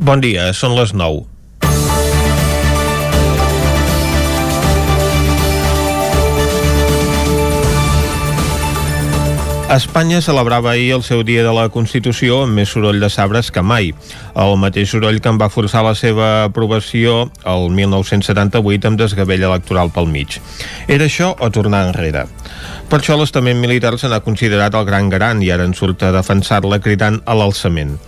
Bon dia, són les 9. Espanya celebrava ahir el seu dia de la Constitució amb més soroll de sabres que mai. El mateix soroll que en va forçar la seva aprovació el 1978 amb desgavell electoral pel mig. Era això o tornar enrere? Per això l'estament militar se n'ha considerat el gran garant i ara en surt a defensar-la cridant a l'alçament.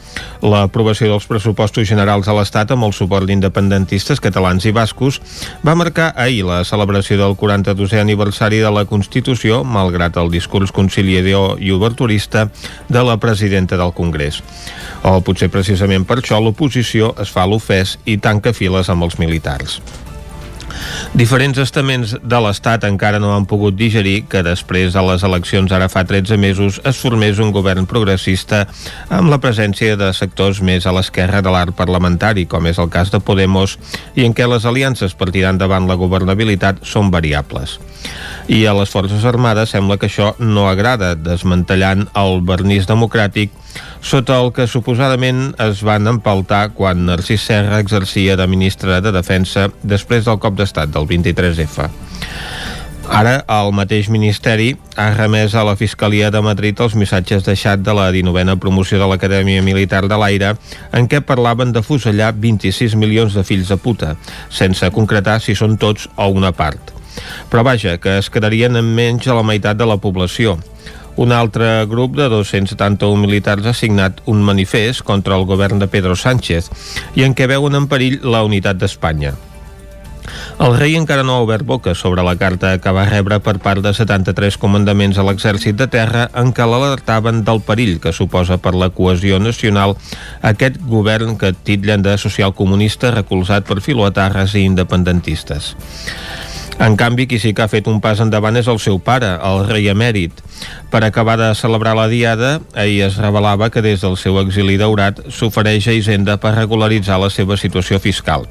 L'aprovació dels pressupostos generals a l'Estat amb el suport d'independentistes catalans i bascos va marcar ahir la celebració del 42è aniversari de la Constitució, malgrat el discurs conciliador i oberturista de la presidenta del Congrés. O potser precisament per això l'oposició es fa l'ofès i tanca files amb els militars. Diferents estaments de l'Estat encara no han pogut digerir que després de les eleccions ara fa 13 mesos es formés un govern progressista amb la presència de sectors més a l'esquerra de l'art parlamentari, com és el cas de Podemos, i en què les aliances per tirar endavant la governabilitat són variables. I a les Forces Armades sembla que això no agrada, desmantellant el vernís democràtic sota el que suposadament es van empaltar quan Narcís Serra exercia de ministre de Defensa després del cop d'estat del 23F. Ara, el mateix Ministeri ha remès a la Fiscalia de Madrid els missatges deixat de la 19a promoció de l'Acadèmia Militar de l'Aire en què parlaven de fusellar 26 milions de fills de puta, sense concretar si són tots o una part. Però vaja, que es quedarien en menys de la meitat de la població, un altre grup de 271 militars ha signat un manifest contra el govern de Pedro Sánchez i en què veuen en perill la unitat d'Espanya. El rei encara no ha obert boca sobre la carta que va rebre per part de 73 comandaments a l'exèrcit de terra en què l'alertaven del perill que suposa per la cohesió nacional aquest govern que titllen de socialcomunista recolzat per filoatarres i independentistes. En canvi, qui sí que ha fet un pas endavant és el seu pare, el rei emèrit. Per acabar de celebrar la diada, ahir es revelava que des del seu exili daurat s'ofereix a Hisenda per regularitzar la seva situació fiscal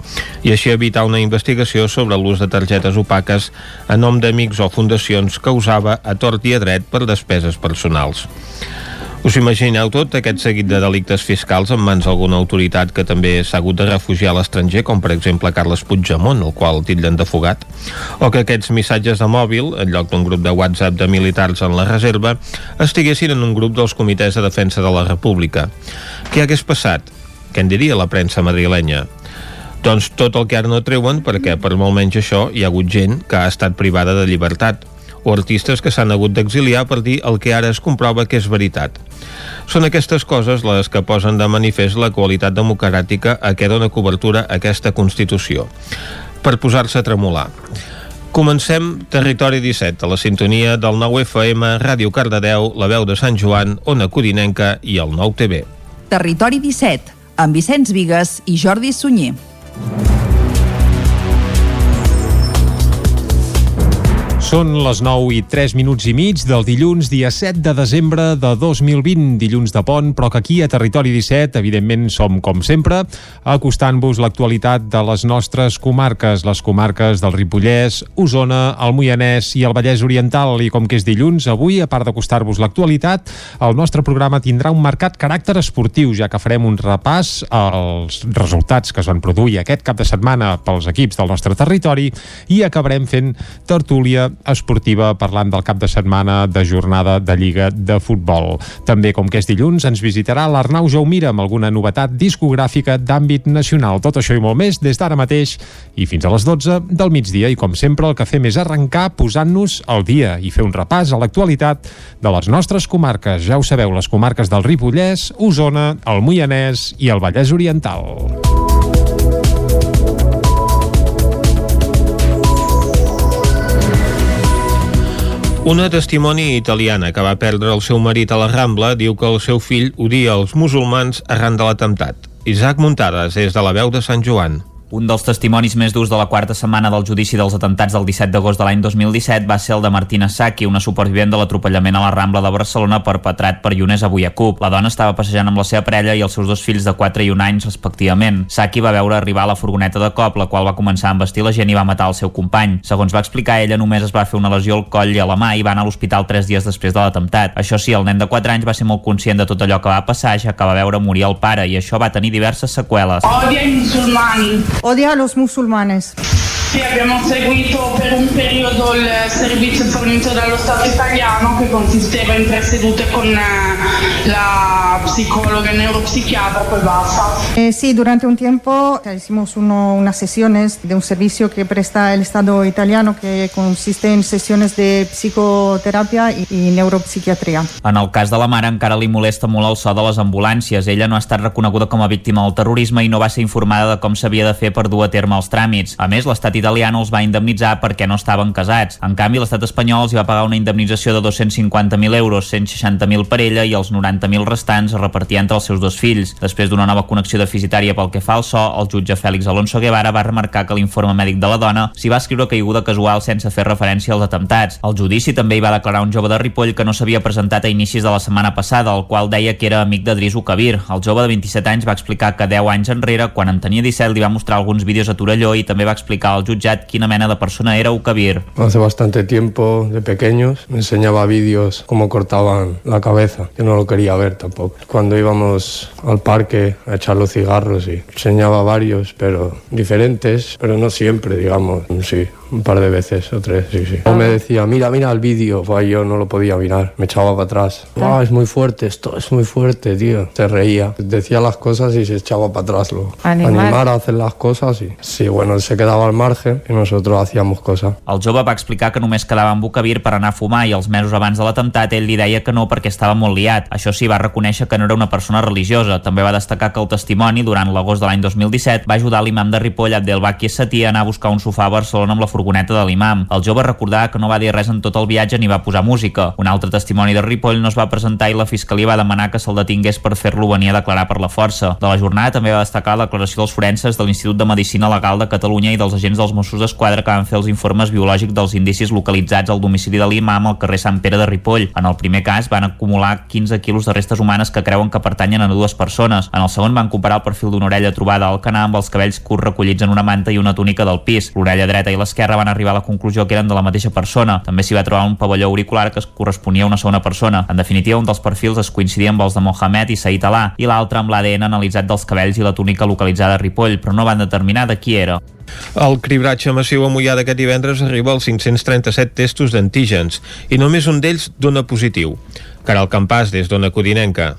i així evitar una investigació sobre l'ús de targetes opaques a nom d'amics o fundacions que usava a tort i a dret per despeses personals. Us imagineu tot aquest seguit de delictes fiscals en mans d'alguna autoritat que també s'ha hagut de refugiar a l'estranger, com per exemple Carles Puigdemont, el qual titllen de fugat? O que aquests missatges de mòbil, en lloc d'un grup de WhatsApp de militars en la reserva, estiguessin en un grup dels comitès de defensa de la República. Què hagués passat? Què en diria la premsa madrilenya? Doncs tot el que ara no treuen perquè per molt menys això hi ha hagut gent que ha estat privada de llibertat o artistes que s'han hagut d'exiliar per dir el que ara es comprova que és veritat. Són aquestes coses les que posen de manifest la qualitat democràtica a què dona cobertura aquesta Constitució. Per posar-se a tremolar. Comencem Territori 17, a la sintonia del 9 FM, Ràdio Cardedeu, la veu de Sant Joan, Ona Codinenca i el 9 TV. Territori 17, amb Vicenç Vigues i Jordi Sunyer. Són les 9 i 3 minuts i mig del dilluns, dia 7 de desembre de 2020, dilluns de pont, però que aquí a Territori 17, evidentment, som, com sempre, acostant-vos l'actualitat de les nostres comarques, les comarques del Ripollès, Osona, el Moianès i el Vallès Oriental. I com que és dilluns, avui, a part d'acostar-vos l'actualitat, el nostre programa tindrà un marcat caràcter esportiu, ja que farem un repàs als resultats que es van produir aquest cap de setmana pels equips del nostre territori i acabarem fent tertúlia esportiva parlant del cap de setmana de jornada de Lliga de Futbol. També, com que és dilluns, ens visitarà l'Arnau Jaumira amb alguna novetat discogràfica d'àmbit nacional. Tot això i molt més des d'ara mateix i fins a les 12 del migdia. I com sempre, el que fem és arrencar posant-nos al dia i fer un repàs a l'actualitat de les nostres comarques. Ja ho sabeu, les comarques del Ripollès, Osona, el Moianès i el Vallès Oriental. Una testimoni italiana que va perdre el seu marit a la Rambla diu que el seu fill odia els musulmans arran de l'atemptat. Isaac Muntades, és de la veu de Sant Joan. Un dels testimonis més durs de la quarta setmana del judici dels atentats del 17 d'agost de l'any 2017 va ser el de Martina Saki, una supervivent de l'atropellament a la Rambla de Barcelona perpetrat per Younes Abuyacup. La dona estava passejant amb la seva parella i els seus dos fills de 4 i 1 anys respectivament. Saki va veure arribar la furgoneta de cop, la qual va començar a embestir la gent i va matar el seu company. Segons va explicar, ella només es va fer una lesió al coll i a la mà i va anar a l'hospital 3 dies després de l'atemptat. Això sí, el nen de 4 anys va ser molt conscient de tot allò que va passar, ja que va veure morir el pare i això va tenir diverses seqüeles. Odia. Odia los musulmanes. Sì, abbiamo seguito per un periodo il servizio fornito dallo Stato italiano che consisteva in tre sedute con eh, la psicologa e neuropsiquiatra, poi basta. Eh, sí, durante un tiempo hicimos uno, unas sesiones de un servicio que presta el Estado italiano que consiste en sesiones de psicoterapia y, y neuropsiquiatría. En el cas de la mare encara li molesta molt el so de les ambulàncies. Ella no ha estat reconeguda com a víctima del terrorisme i no va ser informada de com s'havia de fer per dur a terme els tràmits. A més, l'estat italià no els va indemnitzar perquè no estaven casats. En canvi, l'estat espanyol els hi va pagar una indemnització de 250.000 euros, 160.000 per ella i els 90.000 restants a repartir entre els seus dos fills. Després d'una nova connexió deficitària pel que fa al so, el jutge Fèlix Alonso Guevara va remarcar que l'informe mèdic de la dona s'hi va escriure caiguda casual sense fer referència als atemptats. El judici també hi va declarar un jove de Ripoll que no s'havia presentat a inicis de la setmana passada, el qual deia que era amic de Drisu Kabir. El jove de 27 anys va explicar que 10 anys enrere, quan en tenia 17, li va mostrar alguns vídeos a Torelló i també va explicar al jutjat quina mena de persona era Ukabir. Hace bastante tiempo, de pequeños, me enseñaba vídeos cómo cortaban la cabeza. Yo no lo quería ver tampoco. Cuando íbamos al parque a echar los cigarros y enseñaba varios, pero diferentes, pero no siempre, digamos, sí, un par de veces o tres, sí, sí. O me decía, mira, mira el vídeo, pues yo no lo podía mirar, me echaba para atrás. Ah, es muy fuerte, esto es muy fuerte, tío. Se reía, decía las cosas y se echaba para atrás. Lo Animar. animar a hacer las cosas y sí, bueno, él se quedaba al margen y nosotros hacíamos cosas. El jove va explicar que només quedava amb Bucavir per anar a fumar i els mesos abans de l'atemptat ell li deia que no perquè estava molt liat. Això sí, va reconèixer que no era una persona religiosa. També va destacar que el testimoni, durant l'agost de l'any 2017, va ajudar l'imam de Ripoll, Abdelbaki Sati, a anar a buscar un sofà a Barcelona amb la furgoneta de l'imam. El jove recordava que no va dir res en tot el viatge ni va posar música. Un altre testimoni de Ripoll no es va presentar i la fiscalia va demanar que se'l detingués per fer-lo venir a declarar per la força. De la jornada també va destacar la declaració dels forenses de l'Institut de Medicina Legal de Catalunya i dels agents dels Mossos d'Esquadra que van fer els informes biològics dels indicis localitzats al domicili de l'imam al carrer Sant Pere de Ripoll. En el primer cas van acumular 15 quilos de restes humanes que creuen que pertanyen a dues persones. En el segon van comparar el perfil d'una orella trobada al canà amb els cabells curts recollits en una manta i una túnica del pis. L'orella dreta i l'esquerra van arribar a la conclusió que eren de la mateixa persona. També s'hi va trobar un pavelló auricular que es corresponia a una segona persona. En definitiva, un dels perfils es coincidia amb els de Mohamed i Said Alà i l'altre amb l'ADN analitzat dels cabells i la túnica localitzada a Ripoll, però no van determinar de qui era. El cribratge massiu a Mollà d'aquest divendres arriba als 537 testos d'antígens i només un d'ells dona positiu. Caral Campàs, des d'Ona Codinenca.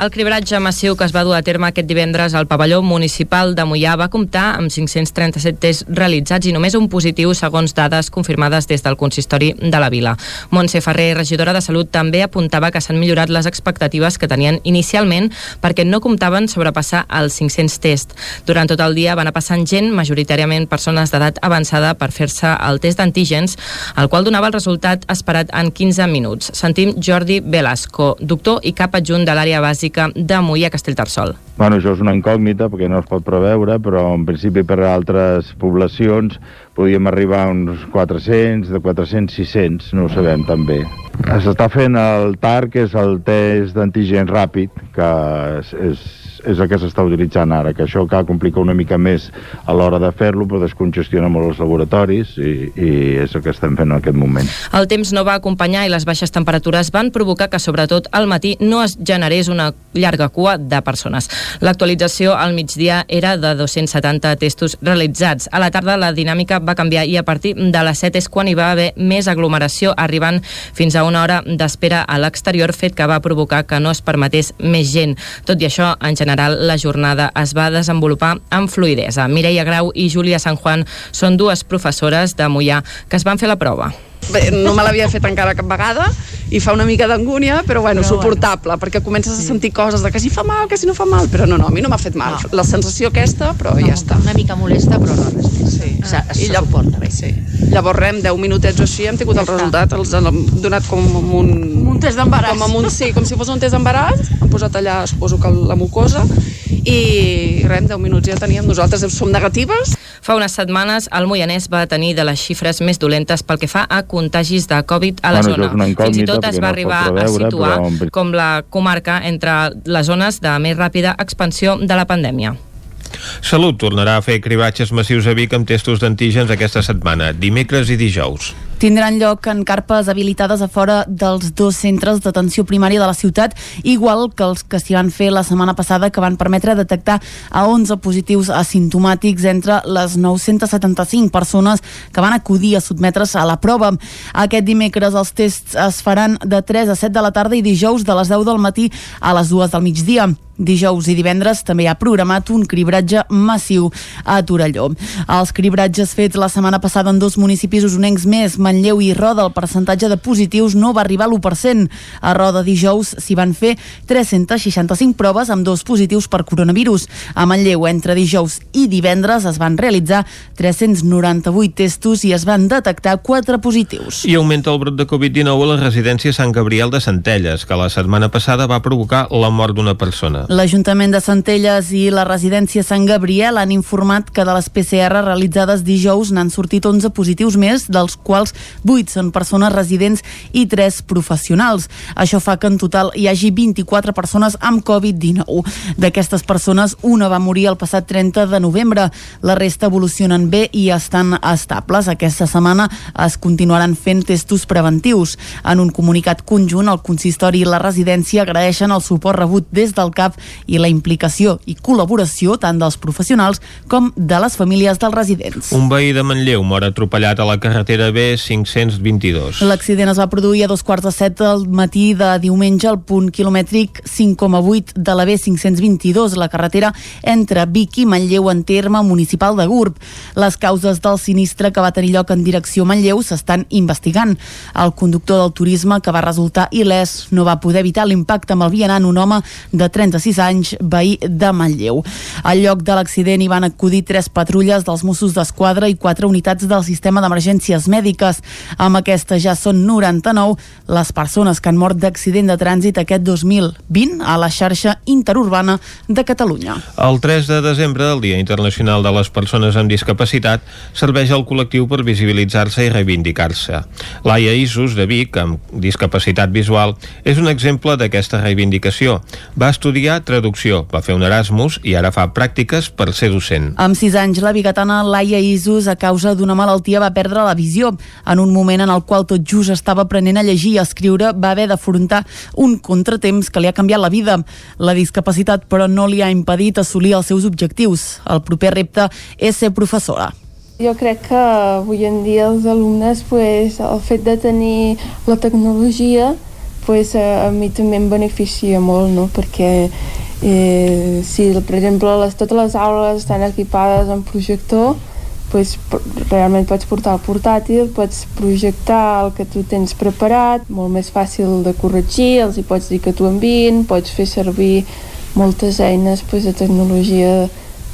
El cribratge massiu que es va dur a terme aquest divendres al pavelló municipal de Mollà va comptar amb 537 tests realitzats i només un positiu segons dades confirmades des del consistori de la vila. Montse Ferrer, regidora de Salut, també apuntava que s'han millorat les expectatives que tenien inicialment perquè no comptaven sobrepassar els 500 tests. Durant tot el dia van a passant gent, majoritàriament persones d'edat avançada, per fer-se el test d'antígens, el qual donava el resultat esperat en 15 minuts. Sentim Jordi Velasco, doctor i cap adjunt de l'àrea bàsica de Mollà Castellterçol. Bueno, això és una incògnita perquè no es pot preveure, però en principi per a altres poblacions podíem arribar a uns 400, de 400, 600, no ho sabem també. S'està fent el TAR, que és el test d'antigen ràpid, que és, és, és el que s'està utilitzant ara, que això cal complicar una mica més a l'hora de fer-lo, però descongestiona molt els laboratoris i, i és el que estem fent en aquest moment. El temps no va acompanyar i les baixes temperatures van provocar que, sobretot al matí, no es generés una llarga cua de persones. L'actualització al migdia era de 270 testos realitzats. A la tarda la dinàmica va canviar i a partir de les 7 és quan hi va haver més aglomeració, arribant fins a una hora d'espera a l'exterior, fet que va provocar que no es permetés més gent. Tot i això, en general, la jornada es va desenvolupar amb fluidesa. Mireia Grau i Júlia San Juan són dues professores de Mollà que es van fer la prova. Bé, no me l'havia fet encara cap vegada i fa una mica d'angúnia, però bueno, però suportable, bueno. perquè comences a sentir coses de que si fa mal, que si no fa mal, però no, no, a mi no m'ha fet mal. No. La sensació aquesta, però no, ja està. Una mica molesta, però no res més. Sí. Se, se I llavors, suporta bé. Sí. Llavors, rem, 10 minutets o així, hem tingut ja el està. resultat, els han donat com un... Un test d'embaràs. Com, un, sí, com si fos un test d'embaràs, han posat allà, suposo que la mucosa, i res, en 10 minuts ja teníem. Nosaltres som negatives. Fa unes setmanes el Moianès va tenir de les xifres més dolentes pel que fa a contagis de Covid a la Bueno, zona. Fins i tot es va no arribar a situar però com la comarca entre les zones de més ràpida expansió de la pandèmia. Salut tornarà a fer cribatges massius a Vic amb testos d'antígens aquesta setmana, dimecres i dijous. Tindran lloc en carpes habilitades a fora dels dos centres d'atenció primària de la ciutat, igual que els que s'hi van fer la setmana passada, que van permetre detectar a 11 positius asimptomàtics entre les 975 persones que van acudir a sotmetre's a la prova. Aquest dimecres els tests es faran de 3 a 7 de la tarda i dijous de les 10 del matí a les 2 del migdia. Dijous i divendres també ha programat un cribratge massiu a Torelló. Els cribratges fets la setmana passada en dos municipis usonencs més, Manlleu i Roda, el percentatge de positius no va arribar a l'1%. A Roda dijous s'hi van fer 365 proves amb dos positius per coronavirus. A Manlleu, entre dijous i divendres, es van realitzar 398 testos i es van detectar 4 positius. I augmenta el brot de Covid-19 a la residència Sant Gabriel de Centelles, que la setmana passada va provocar la mort d'una persona. L'Ajuntament de Centelles i la residència Sant Gabriel han informat que de les PCR realitzades dijous n'han sortit 11 positius més, dels quals 8 són persones residents i 3 professionals. Això fa que en total hi hagi 24 persones amb Covid-19. D'aquestes persones, una va morir el passat 30 de novembre. La resta evolucionen bé i estan estables. Aquesta setmana es continuaran fent testos preventius. En un comunicat conjunt, el consistori i la residència agraeixen el suport rebut des del CAP i la implicació i col·laboració tant dels professionals com de les famílies dels residents. Un veí de Manlleu mor atropellat a la carretera B522. L'accident es va produir a dos quarts de set del matí de diumenge al punt quilomètric 5,8 de la B522, la carretera entre Vic i Manlleu en terme municipal de Gurb. Les causes del sinistre que va tenir lloc en direcció Manlleu s'estan investigant. El conductor del turisme, que va resultar il·lès, no va poder evitar l'impacte amb el vianant un home de 36 anys, veí de Manlleu. Al lloc de l'accident hi van acudir tres patrulles dels Mossos d'Esquadra i quatre unitats del sistema d'emergències mèdiques. Amb aquesta ja són 99 les persones que han mort d'accident de trànsit aquest 2020 a la xarxa interurbana de Catalunya. El 3 de desembre, el Dia Internacional de les Persones amb Discapacitat, serveix al col·lectiu per visibilitzar-se i reivindicar-se. Laia Isus, de Vic, amb discapacitat visual, és un exemple d'aquesta reivindicació. Va estudiar traducció, va fer un Erasmus i ara fa pràctiques per ser docent. Amb 6 anys, la bigatana Laia Isus, a causa d'una malaltia, va perdre la visió. En un moment en el qual tot just estava aprenent a llegir i a escriure, va haver d'afrontar un contratemps que li ha canviat la vida. La discapacitat, però, no li ha impedit assolir els seus objectius. El proper repte és ser professora. Jo crec que avui en dia els alumnes, pues, el fet de tenir la tecnologia, pues, a, a mi també em beneficia molt, no? perquè eh, si, per exemple, les, totes les aules estan equipades amb projector, pues, realment pots portar el portàtil, pots projectar el que tu tens preparat, molt més fàcil de corregir, els hi pots dir que t'ho enviïn, pots fer servir moltes eines pues, de tecnologia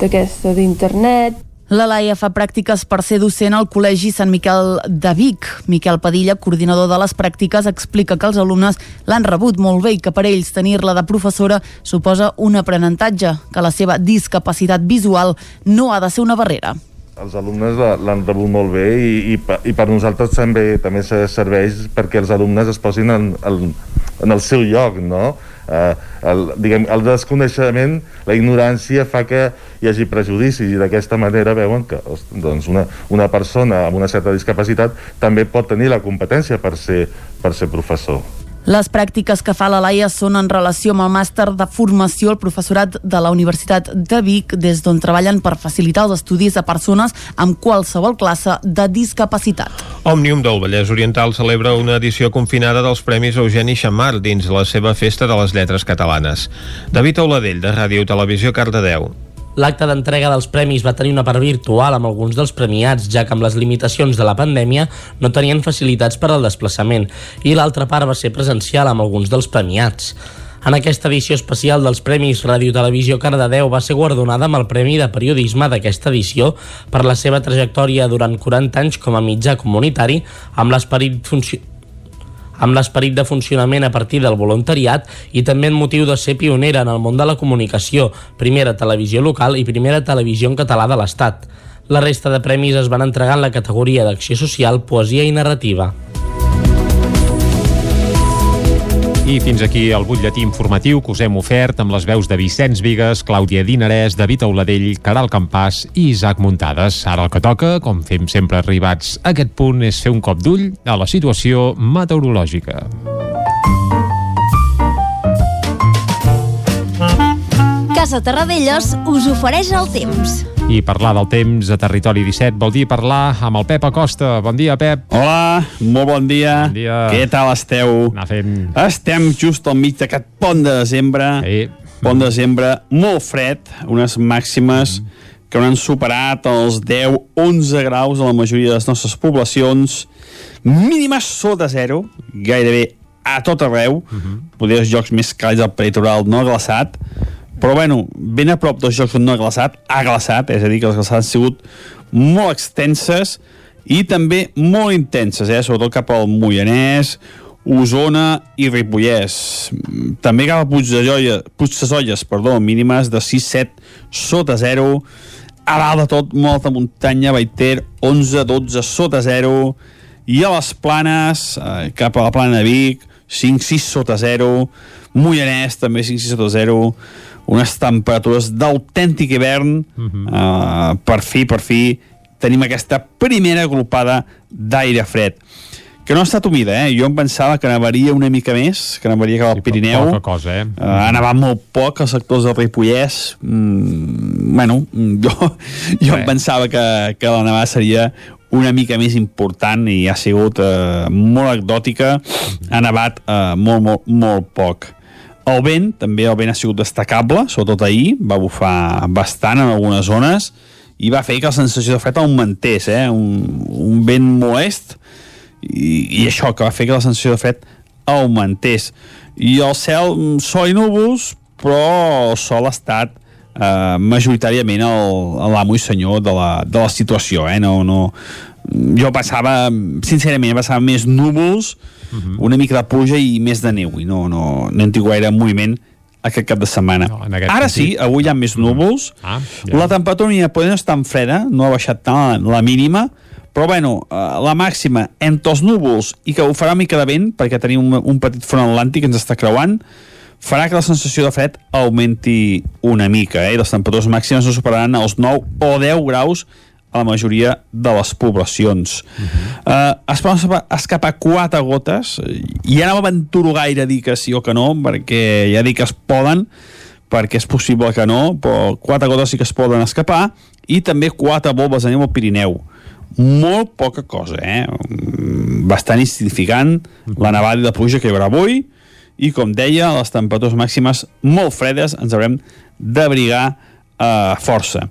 d'aquesta d'internet, La Laia fa pràctiques per ser docent al Col·legi Sant Miquel de Vic. Miquel Padilla, coordinador de les pràctiques, explica que els alumnes l'han rebut molt bé i que per ells tenir-la de professora suposa un aprenentatge, que la seva discapacitat visual no ha de ser una barrera. Els alumnes l'han rebut molt bé i, i, i per nosaltres també també se serveix perquè els alumnes es posin en, en, en el seu lloc, no? Eh, el, diguem, el desconeixement, la ignorància fa que hi hagi prejudicis i d'aquesta manera veuen que doncs una, una persona amb una certa discapacitat també pot tenir la competència per ser, per ser professor. Les pràctiques que fa la Laia són en relació amb el màster de formació al professorat de la Universitat de Vic, des d'on treballen per facilitar els estudis a persones amb qualsevol classe de discapacitat. Òmnium del Vallès Oriental celebra una edició confinada dels Premis Eugeni Xamar dins la seva Festa de les Lletres Catalanes. David Auladell, de Ràdio Televisió, Cardedeu. L'acte d'entrega dels premis va tenir una part virtual amb alguns dels premiats, ja que amb les limitacions de la pandèmia no tenien facilitats per al desplaçament, i l'altra part va ser presencial amb alguns dels premiats. En aquesta edició especial dels Premis Ràdio Televisió Cardedeu va ser guardonada amb el Premi de Periodisme d'aquesta edició per la seva trajectòria durant 40 anys com a mitjà comunitari amb l'esperit funci amb l'esperit de funcionament a partir del voluntariat i també en motiu de ser pionera en el món de la comunicació, primera televisió local i primera televisió en català de l'Estat. La resta de premis es van entregar en la categoria d'acció social, poesia i narrativa. I fins aquí el butlletí informatiu que us hem ofert amb les veus de Vicenç Vigues, Clàudia Dinarès, David Auladell, Caral Campàs i Isaac Muntades. Ara el que toca, com fem sempre arribats a aquest punt, és fer un cop d'ull a la situació meteorològica. Casa Terradellos us ofereix el temps. I parlar del temps a Territori 17 vol dir parlar amb el Pep Acosta. Bon dia, Pep. Hola, molt bon dia. Bon dia. Què tal esteu? Anar fent... Estem just al mig d'aquest pont de desembre. Sí. Pont de desembre molt fred, unes màximes mm. que hauran superat els 10-11 graus a la majoria de les nostres poblacions. Mínimes sota zero, gairebé a tot arreu. Mm -hmm. Poder els jocs més càlids del peritoral no glaçat, però bueno, ben a prop dels jocs on no ha glaçat, ha glaçat, és a dir, que les glaçades han sigut molt extenses i també molt intenses, eh? sobretot cap al Moianès, Osona i Ripollès. També cap a Puigdessolles, Puigdessolles perdó, mínimes de 6-7 sota 0. A dalt de tot, molta muntanya, Baiter, 11-12 sota 0. I a les planes, eh, cap a la plana de Vic, 5-6 sota 0. Moianès, també 5-6 sota 0 unes temperatures d'autèntic hivern uh -huh. uh, per fi, per fi tenim aquesta primera agrupada d'aire fred que no ha estat humida, eh? Jo em pensava que nevaria una mica més, que nevaria cap al sí, Pirineu. Poca cosa, eh? Uh, ha nevat molt poc als sectors del Ripollès. Mm, bueno, jo, jo em pensava que, que la nevada seria una mica més important i ha sigut uh, molt anecdòtica. Ha nevat uh, molt, molt, molt poc. El vent, també el vent ha sigut destacable, sobretot ahir, va bufar bastant en algunes zones i va fer que la sensació de fred augmentés, eh? un, un vent molest i, i això, que va fer que la sensació de fred augmentés. I el cel, mm, sol i núvols, però el sol ha estat eh, majoritàriament l'amo i senyor de la, de la situació, eh? no, no, jo passava, sincerament, passava més núvols, uh -huh. una mica de pluja i més de neu, i no, no, no hem tingut gaire moviment aquest cap de setmana. No, Ara sentit. sí, avui hi ha més núvols, ah, ja. la temperatura poder no és tan freda, no ha baixat tant la, la mínima, però bueno, eh, la màxima entre els núvols i que ho farà mica de vent, perquè tenim un, un petit front atlàntic que ens està creuant, farà que la sensació de fred augmenti una mica, eh? les temperatures màximes no superaran els 9 o 10 graus a la majoria de les poblacions. Uh -huh. uh, es poden escapar quatre gotes, i ja no m'aventuro gaire a dir que sí o que no, perquè ja dic que es poden, perquè és possible que no, però quatre gotes sí que es poden escapar, i també quatre bombes de neu al Pirineu. Molt poca cosa, eh? Bastant insignificant la nevada i la pluja que hi haurà avui, i com deia, les temperatures màximes molt fredes ens haurem d'abrigar eh, força.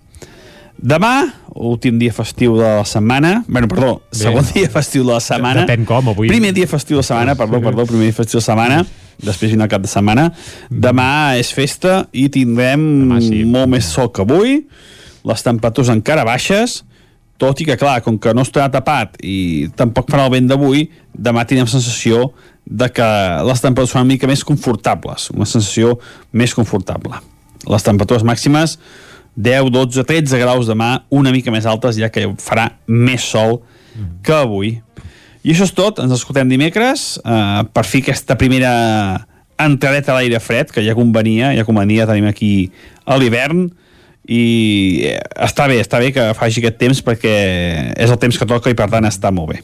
Demà, últim dia festiu de la setmana, bueno, perdó, Bé. segon dia festiu de la setmana. Depèn com, avui. Primer dia festiu de la setmana, perdó, perdó, primer dia festiu de la setmana, després vine el cap de setmana. Demà és festa i tindrem Demà sí. molt més sol que avui, les temperatures encara baixes, tot i que, clar, com que no estarà tapat i tampoc farà el vent d'avui, demà tindrem sensació de que les temperatures són una mica més confortables, una sensació més confortable. Les temperatures màximes 10, 12, 13 graus demà, una mica més altes, ja que farà més sol que avui. I això és tot, ens escoltem dimecres, eh, per fi aquesta primera entradeta a l'aire fred, que ja convenia, ja convenia, tenim aquí a l'hivern, i eh, està bé, està bé que faci aquest temps perquè és el temps que toca i per tant està molt bé.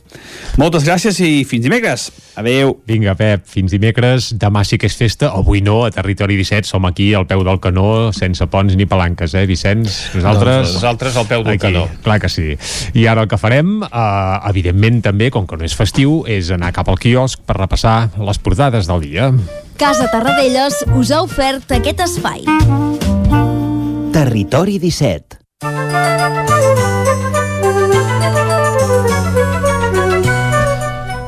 Moltes gràcies i fins dimecres. Adeu. Vinga, Pep, fins dimecres. Demà sí que és festa, avui no, a Territori 17 som aquí al peu del canó, sense ponts ni palanques, eh, Vicenç? Nosaltres... Doncs nosaltres al peu del aquí, canó. Clar que sí. I ara el que farem, eh, evidentment també, com que no és festiu, és anar cap al quiosc per repassar les portades del dia. Casa Tarradellas us ha ofert aquest espai. Territori 17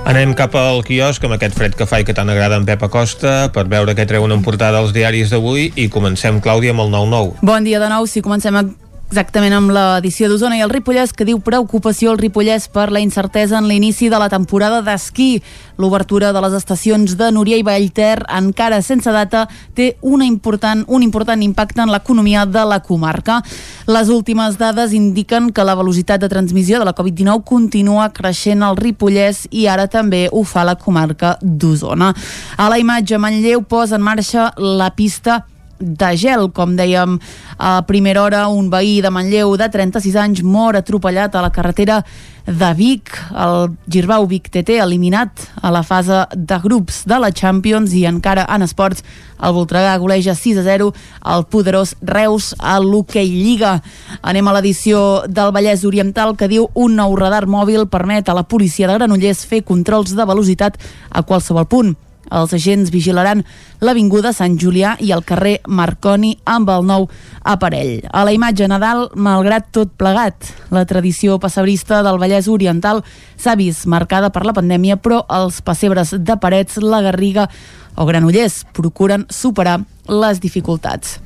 Anem cap al quiosc amb aquest fred que fa i que tant agrada en Pep Acosta per veure què treuen en portada els diaris d'avui i comencem, Clàudia, amb el 9-9. Bon dia de nou, si comencem a Exactament amb l'edició d'Osona i el Ripollès que diu preocupació el Ripollès per la incertesa en l'inici de la temporada d'esquí. L'obertura de les estacions de Núria i Vallter encara sense data té una important, un important impacte en l'economia de la comarca. Les últimes dades indiquen que la velocitat de transmissió de la Covid-19 continua creixent al Ripollès i ara també ho fa la comarca d'Osona. A la imatge Manlleu posa en marxa la pista de gel, com dèiem a primera hora, un veí de Manlleu de 36 anys mor atropellat a la carretera de Vic, el Girbau Vic TT eliminat a la fase de grups de la Champions i encara en esports el Voltregà goleja 6 a 0 el poderós Reus a l'Hockey Lliga. Anem a l'edició del Vallès Oriental que diu un nou radar mòbil permet a la policia de Granollers fer controls de velocitat a qualsevol punt. Els agents vigilaran l'Avinguda Sant Julià i el carrer Marconi amb el nou aparell. A la imatge Nadal, malgrat tot plegat, la tradició passebrista del Vallès Oriental s'ha vist marcada per la pandèmia, però els pessebres de Parets, la Garriga o Granollers procuren superar les dificultats.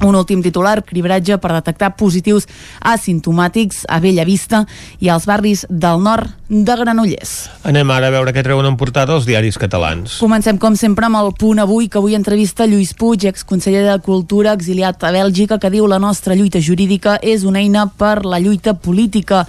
Un últim titular, cribratge per detectar positius asimptomàtics a Bella Vista i als barris del nord de Granollers. Anem ara a veure què treuen en portada els diaris catalans. Comencem, com sempre, amb el punt avui, que avui entrevista Lluís Puig, exconseller de Cultura, exiliat a Bèlgica, que diu la nostra lluita jurídica és una eina per la lluita política.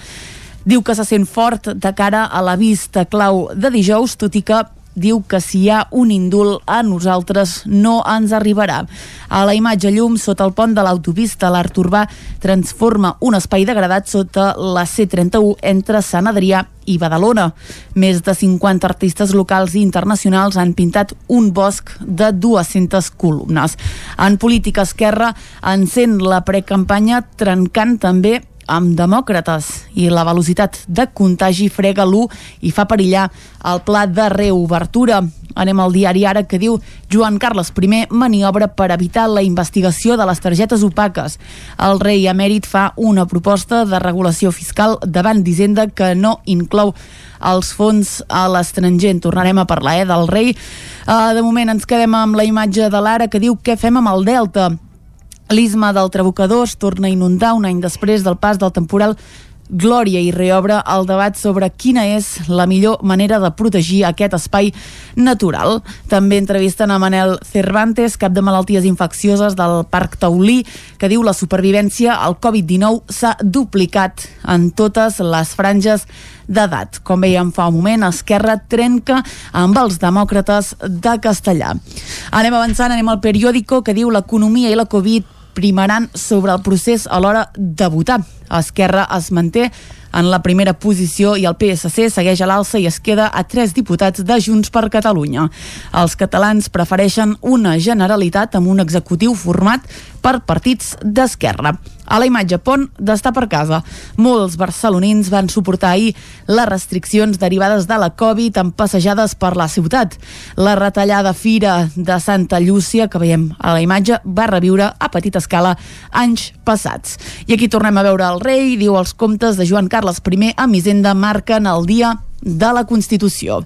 Diu que se sent fort de cara a la vista clau de dijous, tot i que diu que si hi ha un indult a nosaltres no ens arribarà. A la imatge llum, sota el pont de l'autopista, l'Art Urbà transforma un espai degradat sota la C31 entre Sant Adrià i Badalona. Més de 50 artistes locals i internacionals han pintat un bosc de 200 columnes. En política esquerra encén la precampanya trencant també amb demòcrates i la velocitat de contagi frega l'1 i fa perillar el pla de reobertura. Anem al diari ara que diu Joan Carles I maniobra per evitar la investigació de les targetes opaques. El rei emèrit fa una proposta de regulació fiscal davant d'Hisenda que no inclou els fons a l'estranger. Tornarem a parlar eh, del rei. Uh, de moment ens quedem amb la imatge de l'ara que diu què fem amb el Delta. L'isma del Trabucador es torna a inundar un any després del pas del temporal Glòria i reobre el debat sobre quina és la millor manera de protegir aquest espai natural. També entrevisten a Manel Cervantes, cap de malalties infeccioses del Parc Taulí, que diu la supervivència al Covid-19 s'ha duplicat en totes les franges d'edat. Com veiem fa un moment, Esquerra trenca amb els demòcrates de Castellà. Anem avançant, anem al periòdico que diu l'economia i la Covid primaran sobre el procés a l'hora de votar. Esquerra es manté en la primera posició i el PSC segueix a l'alça i es queda a tres diputats de Junts per Catalunya. Els catalans prefereixen una generalitat amb un executiu format per partits d'esquerra. A la imatge Pont d'estar per casa. Molts barcelonins van suportar ahir les restriccions derivades de la Covid amb passejades per la ciutat. La retallada Fira de Santa Llúcia, que veiem a la imatge, va reviure a petita escala anys passats. I aquí tornem a veure el rei, diu els comptes de Joan Carles I amb Hisenda marquen el dia de la Constitució.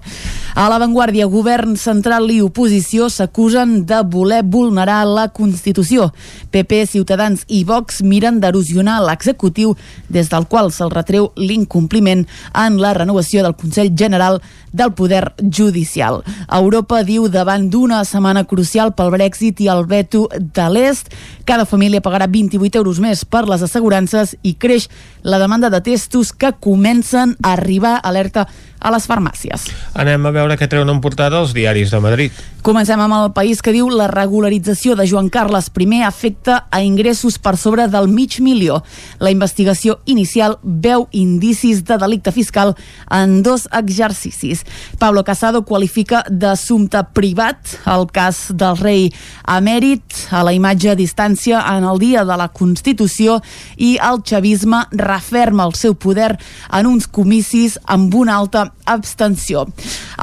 A l'avantguàrdia, govern central i oposició s'acusen de voler vulnerar la Constitució. PP, Ciutadans i Vox miren d'erosionar l'executiu des del qual se'l retreu l'incompliment en la renovació del Consell General del Poder Judicial. Europa diu davant d'una setmana crucial pel Brexit i el veto de l'Est, cada família pagarà 28 euros més per les assegurances i creix la demanda de testos que comencen a arribar, alerta a les farmàcies. Anem a veure què treuen en portada els diaris de Madrid. Comencem amb el país que diu la regularització de Joan Carles I afecta a ingressos per sobre del mig milió. La investigació inicial veu indicis de delicte fiscal en dos exercicis. Pablo Casado qualifica d'assumpte privat el cas del rei emèrit a la imatge a distància en el dia de la Constitució i el xavisme referma el seu poder en uns comicis amb una alta abstenció.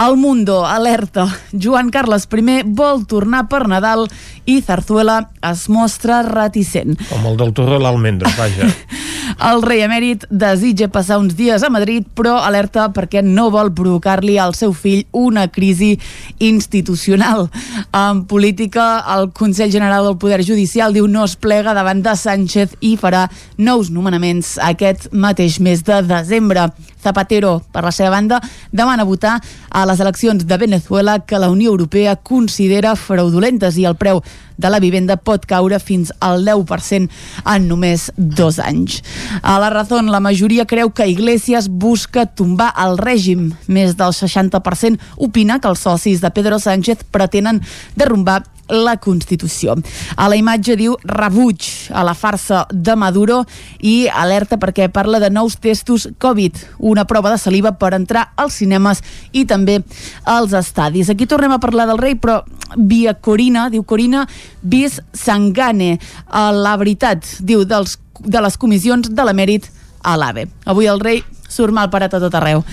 El Mundo alerta. Joan Carles I vol tornar per Nadal i Zarzuela es mostra reticent. Com el del torró a l'almendra, vaja. El rei emèrit desitja passar uns dies a Madrid, però alerta perquè no vol provocar-li al seu fill una crisi institucional. En política, el Consell General del Poder Judicial diu no es plega davant de Sánchez i farà nous nomenaments aquest mateix mes de desembre. Zapatero, per la seva banda, demana votar a les eleccions de Venezuela que la Unió Europea considera fraudulentes i el preu de la vivenda pot caure fins al 10% en només dos anys. A la raó, la majoria creu que Iglesias busca tombar el règim. Més del 60% opina que els socis de Pedro Sánchez pretenen derrumbar la Constitució. A la imatge diu rebuig a la farsa de Maduro i alerta perquè parla de nous testos Covid, una prova de saliva per entrar als cinemes i també als estadis. Aquí tornem a parlar del rei, però via Corina, diu Corina, vis Sangane. La veritat, diu, dels, de les comissions de l'emèrit a l'AVE. Avui el rei surt mal parat a tot arreu.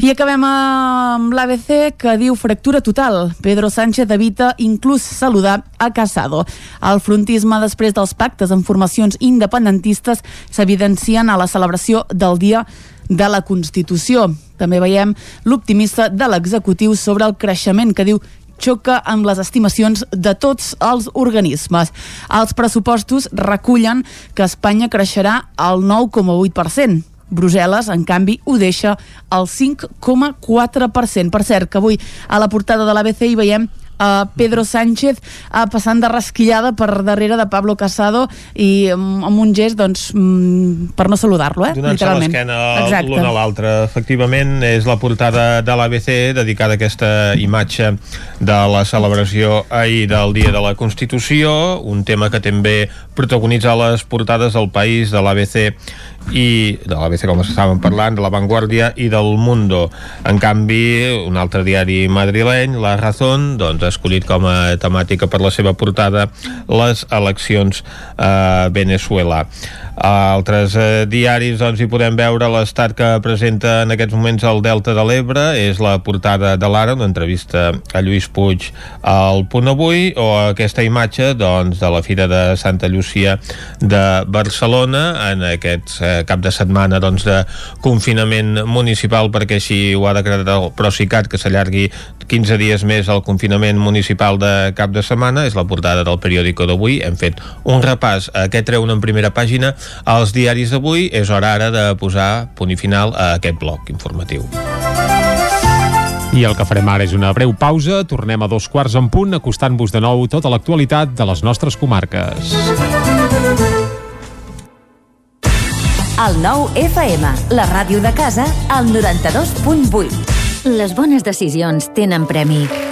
I acabem amb l'ABC que diu fractura total. Pedro Sánchez evita inclús saludar a Casado. El frontisme després dels pactes amb formacions independentistes s'evidencien a la celebració del dia de la Constitució. També veiem l'optimista de l'executiu sobre el creixement que diu xoca amb les estimacions de tots els organismes. Els pressupostos recullen que Espanya creixerà al 9,8%. Brussel·les, en canvi, ho deixa al 5,4%. Per cert, que avui a la portada de l'ABC hi veiem uh, Pedro Sánchez uh, passant de rasquillada per darrere de Pablo Casado i um, amb un gest doncs, um, per no saludar-lo, eh? Donant-se l'esquena l'un a l'altre. Efectivament, és la portada de l'ABC dedicada a aquesta imatge de la celebració ahir del Dia de la Constitució, un tema que també protagonitza les portades del País, de l'ABC i de l'ABC com estàvem parlant, de La Vanguardia i del Mundo. En canvi, un altre diari madrileny, La Razón, doncs ha escollit com a temàtica per la seva portada les eleccions a Venezuela. A altres eh, diaris doncs, hi podem veure l'estat que presenta en aquests moments el Delta de l'Ebre, és la portada de l'Ara, una entrevista a Lluís Puig al Punt Avui, o aquesta imatge doncs, de la Fira de Santa Llucia de Barcelona en aquest eh, cap de setmana doncs, de confinament municipal, perquè així ho ha declarat el Procicat, que s'allargui 15 dies més el confinament municipal de cap de setmana, és la portada del periòdico d'avui, hem fet un repàs a què treuen en primera pàgina als diaris d'avui, és hora ara de posar punt i final a aquest bloc informatiu. I el que farem ara és una breu pausa. Tornem a dos quarts en punt, acostant-vos de nou tota l'actualitat de les nostres comarques. El nou FM, la ràdio de casa, al 92.8. Les bones decisions tenen premi.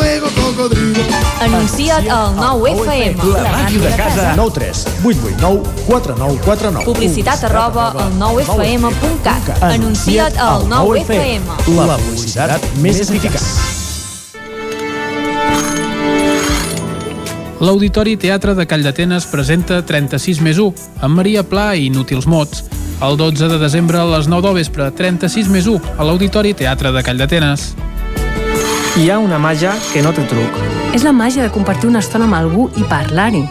Anuncia't al 9FM. La màquina de casa. 9 3 8 8 9 4 9 4 9. Publicitat arroba al 9FM.cat. Anuncia't al 9FM. La publicitat més eficaç. L'Auditori Teatre de Call d'Atenes presenta 36 més 1, amb Maria Pla i Inútils Mots. El 12 de desembre a les 9 del vespre, 36 més 1, a l'Auditori Teatre de Call d'Atenes. Hi ha una màgia que no té truc. És la màgia de compartir una estona amb algú i parlar-hi.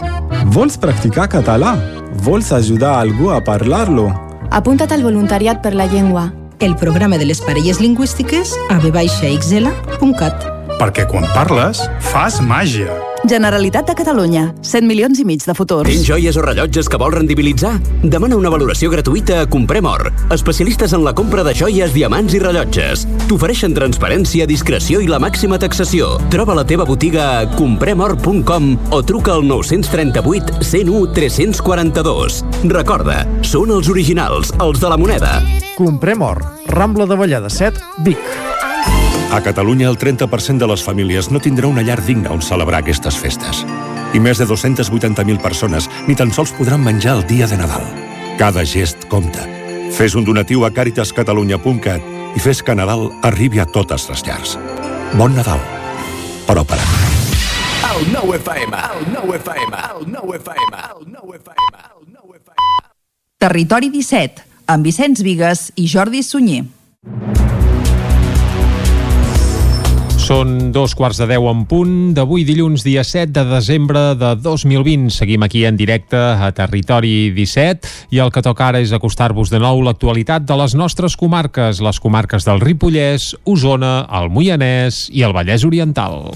Vols practicar català? vols ajudar algú a parlar-lo. Apunta't al voluntariat per la llengua. El programa de les parelles lingüístiques a vxl.cat. Perquè quan parles, fas màgia. Generalitat de Catalunya. 100 milions i mig de futurs. Tens joies o rellotges que vols rendibilitzar? Demana una valoració gratuïta a Comprem Or. Especialistes en la compra de joies, diamants i rellotges. T'ofereixen transparència, discreció i la màxima taxació. Troba la teva botiga a compremor.com o truca al 938 101 342. Recorda, són els originals, els de la moneda. Comprem or. Rambla de Vallada 7, Vic. A Catalunya, el 30% de les famílies no tindrà una llar digna on celebrar aquestes festes. I més de 280.000 persones ni tan sols podran menjar el dia de Nadal. Cada gest compta. Fes un donatiu a caritascatalunya.cat i fes que Nadal arribi a totes les llars. Bon Nadal. Però per a El nou FM, el nou FM, el nou FM, el nou FM, el nou FM. Territori 17, amb Vicenç Vigues i Jordi Sunyer. Són dos quarts de deu en punt d'avui dilluns, dia 7 de desembre de 2020. Seguim aquí en directe a Territori 17 i el que toca ara és acostar-vos de nou l'actualitat de les nostres comarques, les comarques del Ripollès, Osona, el Moianès i el Vallès Oriental.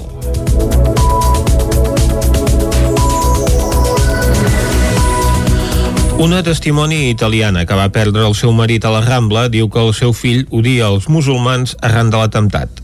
Una testimoni italiana que va perdre el seu marit a la Rambla diu que el seu fill odia els musulmans arran de l'atemptat.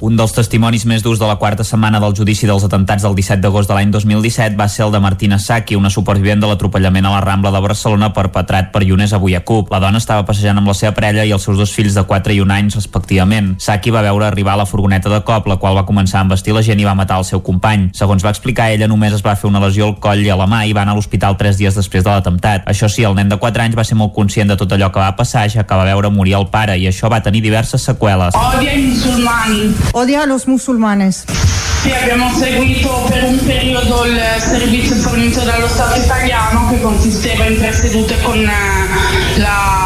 Un dels testimonis més durs de la quarta setmana del judici dels atentats del 17 d'agost de l'any 2017 va ser el de Martina Saki, una supervivent de l'atropellament a la Rambla de Barcelona perpetrat per Younes Abuyacup. La dona estava passejant amb la seva parella i els seus dos fills de 4 i 1 anys, respectivament. Saki va veure arribar la furgoneta de cop, la qual va començar a embestir la gent i va matar el seu company. Segons va explicar, ella només es va fer una lesió al coll i a la mà i va anar a l'hospital 3 dies després de l'atemptat. Això sí, el nen de 4 anys va ser molt conscient de tot allò que va passar, ja que va veure morir el pare i això va tenir diverses seqüeles. Odia. Odia a los musulmanes. Sì, abbiamo seguito per un periodo il servizio fornito dallo Stato italiano che consisteva in tre sedute con eh, la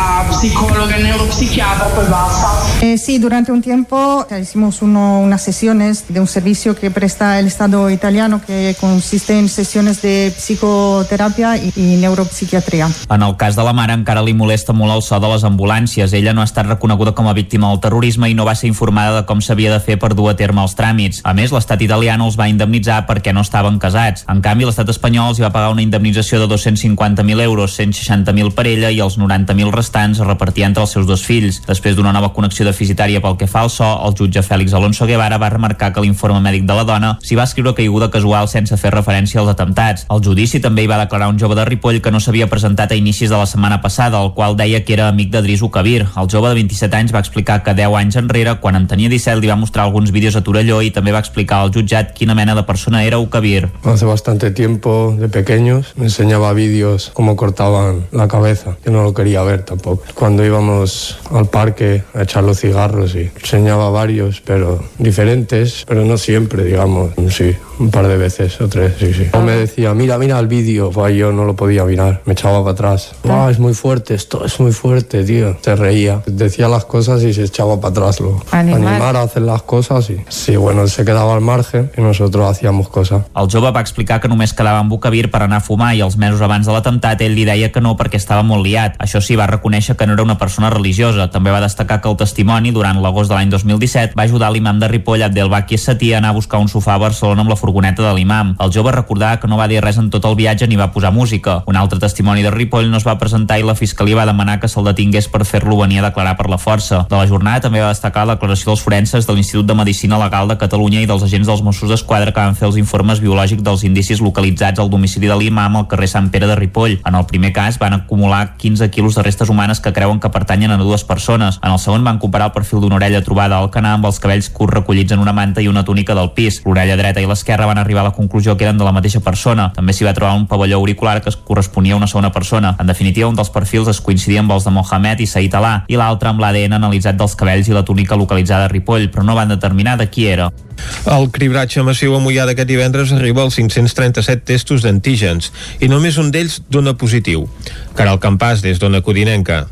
psicóloga neuropsiquiatra, poi basta. Eh, sí, durante un tiempo hicimos uno, unas sesiones de un servicio que presta el Estado italiano que consiste en sesiones de psicoterapia y, y neuropsiquiatría. En el cas de la mare encara li molesta molt el so de les ambulàncies. Ella no ha estat reconeguda com a víctima del terrorisme i no va ser informada de com s'havia de fer per dur a terme els tràmits. A més, l'estat italià no els va indemnitzar perquè no estaven casats. En canvi, l'estat espanyol els hi va pagar una indemnització de 250.000 euros, 160.000 per ella i els 90.000 restants es repartia entre els seus dos fills. Després d'una nova connexió deficitària pel que fa al so, el jutge Fèlix Alonso Guevara va remarcar que l'informe mèdic de la dona s'hi va escriure caiguda casual sense fer referència als atemptats. El judici també hi va declarar un jove de Ripoll que no s'havia presentat a inicis de la setmana passada, el qual deia que era amic de Drisu Kabir. El jove de 27 anys va explicar que 10 anys enrere, quan en tenia 17, li va mostrar alguns vídeos a Torelló i també va explicar al jutjat quina mena de persona era Ukabir. Hace bastante tiempo, de pequeños, me enseñaba vídeos cómo cortaban la cabeza, que no lo quería ver tampoco. Cuando íbamos al parque a echar los cigarros y enseñaba varios, pero diferentes, pero no siempre, digamos, sí, un par de veces o tres, sí, sí. O me decía, mira, mira el vídeo, pues yo no lo podía mirar, me echaba para atrás. Ah, es muy fuerte, esto es muy fuerte, tío. Se reía, decía las cosas y se echaba para atrás luego. Animar. Animar a hacer las cosas y sí, bueno, se quedaba al margen y nosotros hacíamos cosas. El jove va explicar que només quedava en Bucavir per anar a fumar i els mesos abans de l'atemptat ell li deia que no perquè estava molt liat. Això sí, va reconèixer que no era una persona religiosa. També va destacar que el testimoni, durant l'agost de l'any 2017, va ajudar l'imam de Ripoll, Abdelbaki Satí, a anar a buscar un sofà a Barcelona amb la furgoneta de l'imam. El jove recordava que no va dir res en tot el viatge ni va posar música. Un altre testimoni de Ripoll no es va presentar i la fiscalia va demanar que se'l detingués per fer-lo venir a declarar per la força. De la jornada també va destacar la declaració dels forenses de l'Institut de Medicina Legal de Catalunya i dels agents dels Mossos d'Esquadra que van fer els informes biològics dels indicis localitzats al domicili de l'imam al carrer Sant Pere de Ripoll. En el primer cas van acumular 15 quilos de restes humanes que creuen que pertanyen a dues persones. En el segon van comparar el perfil d'una orella trobada al canà amb els cabells curts recollits en una manta i una túnica del pis. L'orella dreta i l'esquerra van arribar a la conclusió que eren de la mateixa persona. També s'hi va trobar un pavelló auricular que es corresponia a una segona persona. En definitiva, un dels perfils es coincidia amb els de Mohamed i Said Alà i l'altre amb l'ADN analitzat dels cabells i la túnica localitzada a Ripoll, però no van determinar de qui era. El cribratge massiu a Mollà d'aquest divendres arriba als 537 testos d'antígens i només un d'ells dona positiu. Caral Campàs, des d'Ona Codinenca.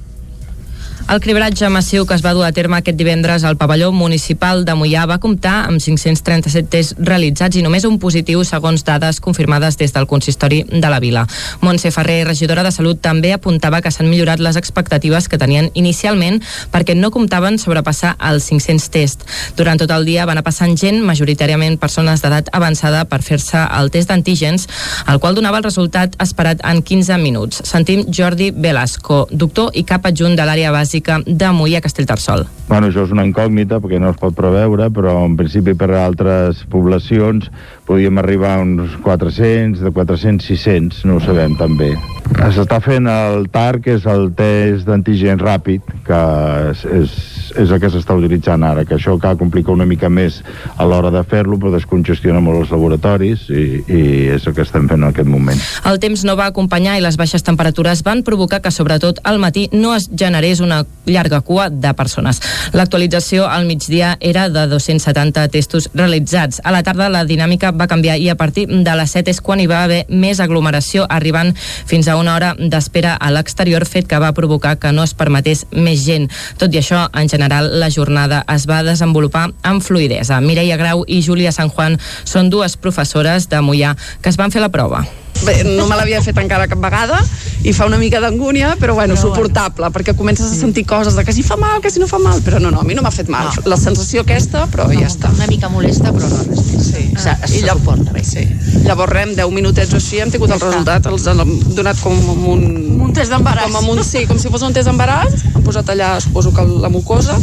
El cribratge massiu que es va dur a terme aquest divendres al pavelló municipal de Mollà va comptar amb 537 tests realitzats i només un positiu segons dades confirmades des del consistori de la vila. Montse Ferrer, regidora de Salut, també apuntava que s'han millorat les expectatives que tenien inicialment perquè no comptaven sobrepassar els 500 tests. Durant tot el dia van a passant gent, majoritàriament persones d'edat avançada, per fer-se el test d'antígens, el qual donava el resultat esperat en 15 minuts. Sentim Jordi Velasco, doctor i cap adjunt de l'àrea bàsica bàsica de Mollà Castellterçol. Bueno, això és una incògnita perquè no es pot preveure, però en principi per a altres poblacions podíem arribar a uns 400, de 400, 600, no ho sabem també. S'està fent el TAR, que és el test d'antigen ràpid, que és, és, és el que s'està utilitzant ara, que això que complica una mica més a l'hora de fer-lo, però descongestiona molt els laboratoris i, i és el que estem fent en aquest moment. El temps no va acompanyar i les baixes temperatures van provocar que sobretot al matí no es generés una llarga cua de persones. L'actualització al migdia era de 270 testos realitzats. A la tarda la dinàmica va canviar i a partir de les 7 és quan hi va haver més aglomeració, arribant fins a una hora d'espera a l'exterior, fet que va provocar que no es permetés més gent. Tot i això, en general, la jornada es va desenvolupar amb fluidesa. Mireia Grau i Júlia San Juan són dues professores de Mollà que es van fer la prova. Bé, no me l'havia fet encara cap vegada i fa una mica d'angúnia, però bueno, suportable, perquè comences a sentir coses de que si fa mal, que si no fa mal, però no, no, a mi no m'ha fet mal. La sensació aquesta, però ja està. Una mica molesta, però no res més. Sí. Se, I se llavors- suporta bé. Sí. Llavors, rem, 10 minutets o així, hem tingut el resultat, els han donat com un... Un test d'embaràs. Com, amb un, sí, com si fos un test d'embaràs, han posat allà, suposo que la mucosa,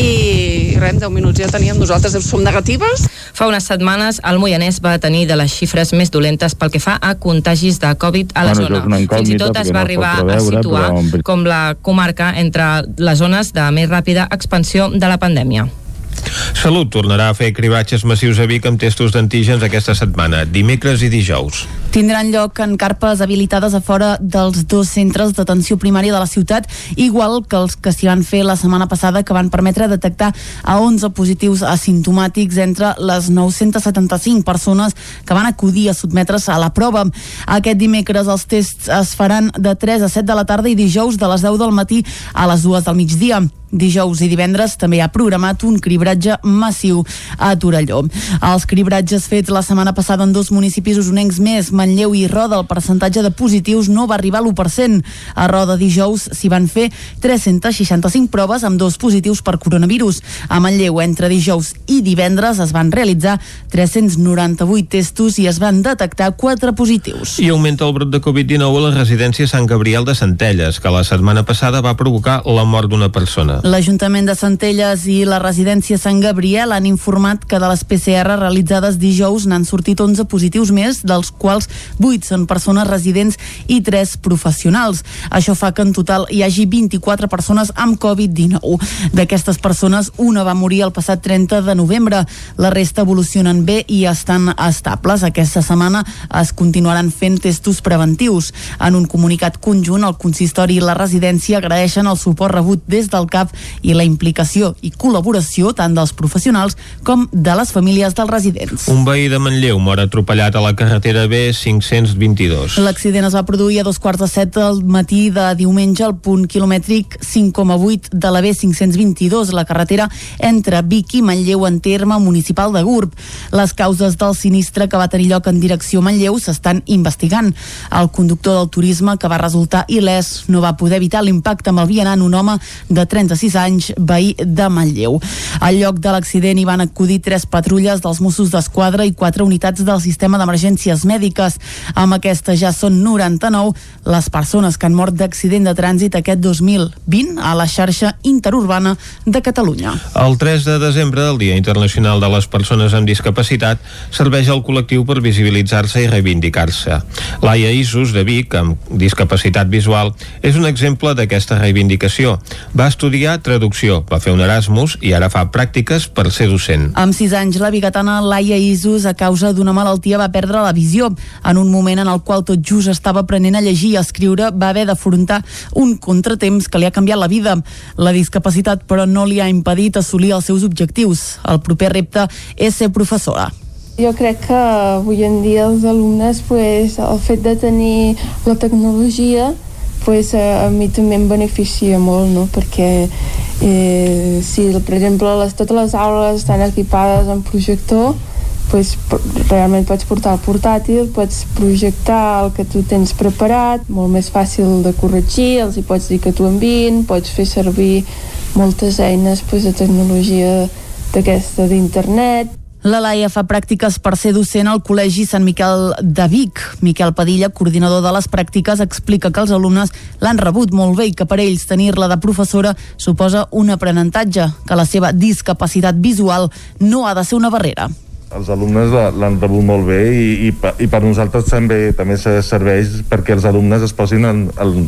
i rem, 10 minuts ja teníem, nosaltres som negatives, Fa unes setmanes, el Moianès va tenir de les xifres més dolentes pel que fa a contagis de Covid a la Bueno, zona. Fins i tot es va no arribar a situar però com la comarca entre les zones de més ràpida expansió de la pandèmia. Salut tornarà a fer cribatges massius a Vic amb testos d'antígens aquesta setmana, dimecres i dijous. Tindran lloc en carpes habilitades a fora dels dos centres d'atenció primària de la ciutat, igual que els que s'hi van fer la setmana passada, que van permetre detectar a 11 positius asimptomàtics entre les 975 persones que van acudir a sotmetre's a la prova. Aquest dimecres els tests es faran de 3 a 7 de la tarda i dijous de les 10 del matí a les 2 del migdia. Dijous i divendres també ha programat un cribratge massiu a Torelló. Els cribratges fets la setmana passada en dos municipis usonencs més, Manlleu i Roda, el percentatge de positius no va arribar a l'1%. A Roda dijous s'hi van fer 365 proves amb dos positius per coronavirus. A Manlleu, entre dijous i divendres, es van realitzar 398 testos i es van detectar 4 positius. I augmenta el brot de Covid-19 a la residència Sant Gabriel de Centelles, que la setmana passada va provocar la mort d'una persona. L'Ajuntament de Centelles i la residència Sant Gabriel han informat que de les PCR realitzades dijous n'han sortit 11 positius més, dels quals 8 són persones residents i 3 professionals. Això fa que en total hi hagi 24 persones amb Covid-19. D'aquestes persones, una va morir el passat 30 de novembre. La resta evolucionen bé i estan estables. Aquesta setmana es continuaran fent testos preventius. En un comunicat conjunt, el consistori i la residència agraeixen el suport rebut des del CAP i la implicació i col·laboració tant dels professionals com de les famílies dels residents. Un veí de Manlleu mor atropellat a la carretera B522. L'accident es va produir a dos quarts de set del matí de diumenge al punt quilomètric 5,8 de la B522, la carretera entre Vic i Manlleu en terme municipal de Gurb. Les causes del sinistre que va tenir lloc en direcció a Manlleu s'estan investigant. El conductor del turisme, que va resultar il·lès, no va poder evitar l'impacte amb el vianant un home de 36 anys, veí de Manlleu. Al lloc de l'accident hi van acudir tres patrulles dels Mossos d'Esquadra i quatre unitats del sistema d'emergències mèdiques. Amb aquesta ja són 99 les persones que han mort d'accident de trànsit aquest 2020 a la xarxa interurbana de Catalunya. El 3 de desembre, el Dia Internacional de les Persones amb Discapacitat, serveix al col·lectiu per visibilitzar-se i reivindicar-se. Laia Isus, de Vic, amb discapacitat visual, és un exemple d'aquesta reivindicació. Va estudiar traducció, va fer un Erasmus i ara fa pràctiques per ser docent. Amb 6 anys, la bigatana Laia Isus, a causa d'una malaltia, va perdre la visió. En un moment en el qual tot just estava aprenent a llegir i a escriure, va haver d'afrontar un contratemps que li ha canviat la vida. La discapacitat, però, no li ha impedit assolir els seus objectius. El proper repte és ser professora. Jo crec que avui en dia els alumnes pues, el fet de tenir la tecnologia pues, a, a mi també em beneficia molt, no? perquè eh, si, per exemple, les, totes les aules estan equipades amb projector, pues, realment pots portar el portàtil, pots projectar el que tu tens preparat, molt més fàcil de corregir, els hi pots dir que t'ho enviïn, pots fer servir moltes eines pues, de tecnologia d'aquesta d'internet, la Laia fa pràctiques per ser docent al Col·legi Sant Miquel de Vic. Miquel Padilla, coordinador de les pràctiques, explica que els alumnes l'han rebut molt bé i que per ells tenir-la de professora suposa un aprenentatge, que la seva discapacitat visual no ha de ser una barrera els alumnes l'han rebut molt bé i, i, i per nosaltres també també serveix perquè els alumnes es posin en, en,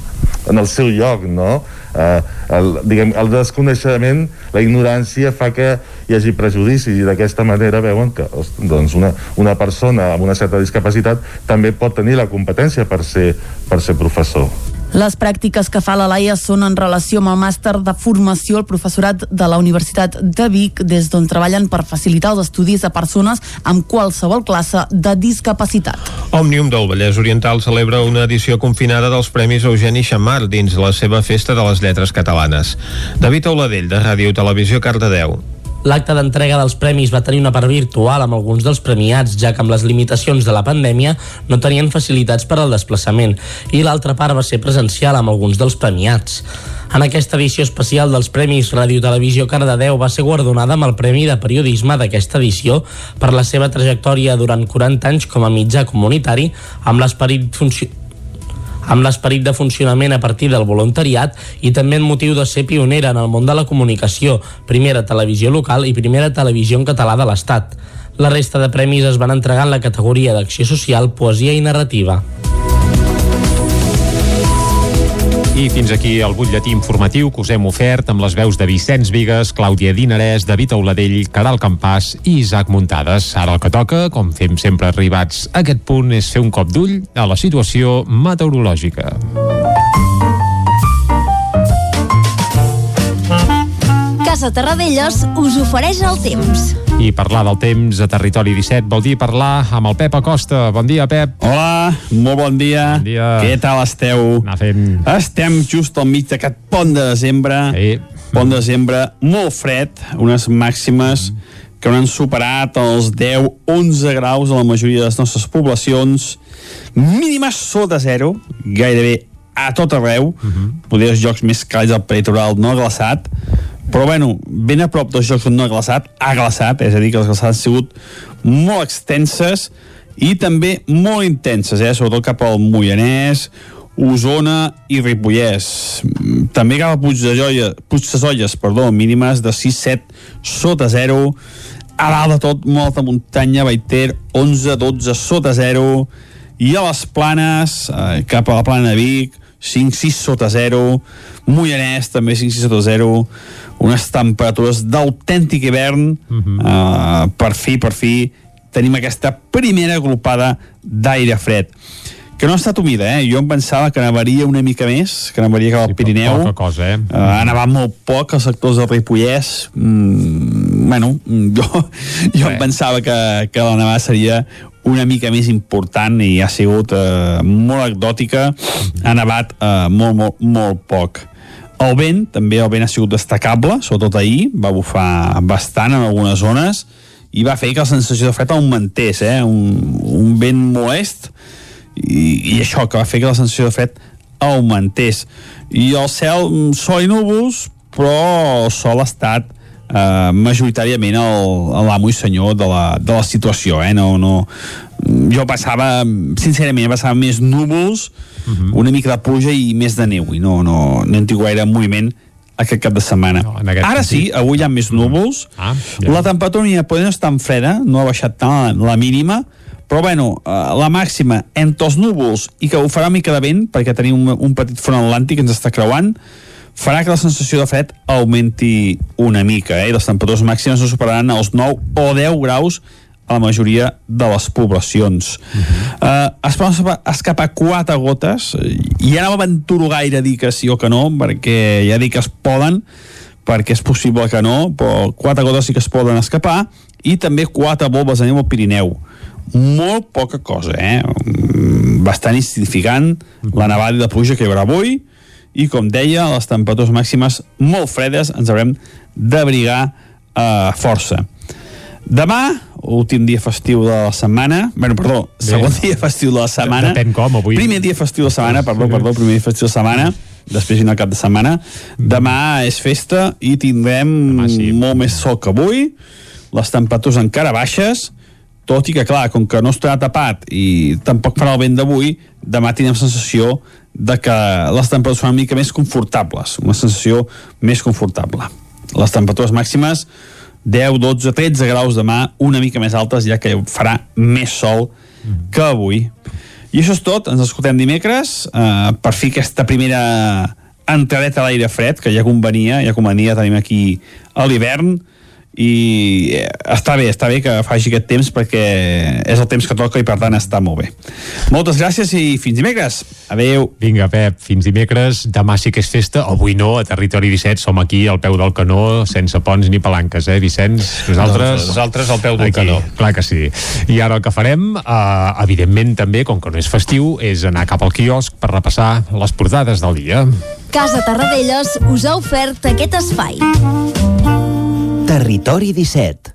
en el seu lloc no? Eh, el, diguem, el desconeixement la ignorància fa que hi hagi prejudici i d'aquesta manera veuen que doncs una, una persona amb una certa discapacitat també pot tenir la competència per ser, per ser professor les pràctiques que fa la Laia són en relació amb el màster de formació al professorat de la Universitat de Vic, des d'on treballen per facilitar els estudis a persones amb qualsevol classe de discapacitat. Òmnium del Vallès Oriental celebra una edició confinada dels Premis Eugeni Xamar dins la seva Festa de les Lletres Catalanes. David Auladell, de Ràdio Televisió, Cardedeu. L'acte d'entrega dels premis va tenir una part virtual amb alguns dels premiats, ja que amb les limitacions de la pandèmia no tenien facilitats per al desplaçament, i l'altra part va ser presencial amb alguns dels premiats. En aquesta edició especial dels Premis Ràdio Televisió Cardedeu va ser guardonada amb el Premi de Periodisme d'aquesta edició per la seva trajectòria durant 40 anys com a mitjà comunitari amb l'esperit funci amb l'esperit de funcionament a partir del voluntariat i també en motiu de ser pionera en el món de la comunicació, primera televisió local i primera televisió en català de l'Estat. La resta de premis es van entregar en la categoria d'acció social, poesia i narrativa. I fins aquí el butlletí informatiu que us hem ofert amb les veus de Vicenç Vigues, Clàudia Dinarès, David Auladell, Caral Campàs i Isaac Muntades. Ara el que toca, com fem sempre arribats a aquest punt, és fer un cop d'ull a la situació meteorològica. Casa Terradellos us ofereix el temps. I parlar del temps a Territori 17 vol dir parlar amb el Pep Acosta. Bon dia, Pep. Hola, molt bon dia. Bon dia. Què tal esteu? Anar fent... Estem just al mig d'aquest pont de desembre. Sí. Pont de desembre molt fred, unes màximes mm. que no han superat els 10-11 graus a la majoria de les nostres poblacions. Mínimes sota zero, gairebé a tot arreu. Mm -hmm. Poder els jocs més càlids del peritoral no glaçat però bueno, ben a prop dels jocs on no ha glaçat, ha glaçat, és a dir, que les glaçades han sigut molt extenses i també molt intenses, eh? sobretot cap al Moianès, Osona i Ripollès. També cap a Puig de Joia, Puig de Zolles, perdó, mínimes de 6-7 sota 0. A dalt de tot, molta muntanya, Baiter, 11-12 sota 0. I a les planes, eh, cap a la plana de Vic, 5-6 sota 0. Moianès, també 5-6 sota 0 unes temperatures d'autèntic hivern uh -huh. uh, per fi, per fi tenim aquesta primera agrupada d'aire fred que no ha estat humida, eh? Jo em pensava que nevaria una mica més, que nevaria cap al sí, Pirineu. Poca cosa, eh? Uh, ha nevat molt poc als sectors del Ripollès. Mm, bueno, jo, jo em pensava que, que la nevada seria una mica més important i ha sigut uh, molt anecdòtica. Ha nevat uh, molt, molt, molt poc. El vent, també el vent ha sigut destacable, sobretot ahir, va bufar bastant en algunes zones i va fer que la sensació de fred augmentés, eh? un, un vent molest i, i això, que va fer que la sensació de fred augmentés. I el cel, mm, sol i núvols, però el sol ha estat eh, majoritàriament l'amo i senyor de la, de la situació, eh? no, no, jo passava, sincerament, passava més núvols, uh mhm. -huh. una mica de pluja i més de neu, i no, no, no hem tingut gaire moviment aquest cap de setmana. No, Ara sentit. sí, avui hi ha més núvols, ah, ja. la temperatura no és tan freda, no ha baixat tant la, la mínima, però bueno, eh, la màxima entre els núvols i que ho farà mica de vent, perquè tenim un, un petit front atlàntic que ens està creuant, farà que la sensació de fred augmenti una mica, eh? les temperatures màximes no superaran els 9 o 10 graus a la majoria de les poblacions. Uh -huh. uh, es poden escapar quatre gotes, i ja no m'aventuro gaire a dir que sí o que no, perquè ja dic que es poden, perquè és possible que no, però quatre gotes sí que es poden escapar, i també quatre bombes de neu al Pirineu. Molt poca cosa, eh? Bastant insignificant la nevada i la pluja que hi haurà avui, i com deia, les temperatures màximes molt fredes ens haurem d'abrigar eh, força. Demà, últim dia festiu de la setmana, bueno, perdó, Bé. segon dia festiu de la setmana. Depèn com, avui. Primer dia festiu de la setmana, perdó, perdó, primer dia festiu de la setmana, després vine el cap de setmana. Demà és festa i tindrem sí. molt més sol que avui, les temperatures encara baixes, tot i que, clar, com que no estarà tapat i tampoc farà el vent d'avui, demà tindrem sensació de que les temperatures són una mica més confortables, una sensació més confortable. Les temperatures màximes 10, 12, 13 graus demà, una mica més altes, ja que farà més sol que avui. I això és tot, ens escoltem dimecres, eh, per fi aquesta primera entradeta a l'aire fred, que ja convenia, ja convenia, tenim aquí a l'hivern, i eh, està bé, està bé que faci aquest temps perquè és el temps que toca i per tant està molt bé. Moltes gràcies i fins dimecres. Adeu. Vinga, Pep, fins dimecres. Demà sí que és festa, avui no, a Territori 17 som aquí al peu del canó, sense ponts ni palanques, eh, Vicenç? Nosaltres... Doncs nosaltres al peu del aquí, canó. Clar que sí. I ara el que farem, eh, evidentment també, com que no és festiu, és anar cap al quiosc per repassar les portades del dia. Casa Tarradellas us ha ofert aquest espai. Territori 17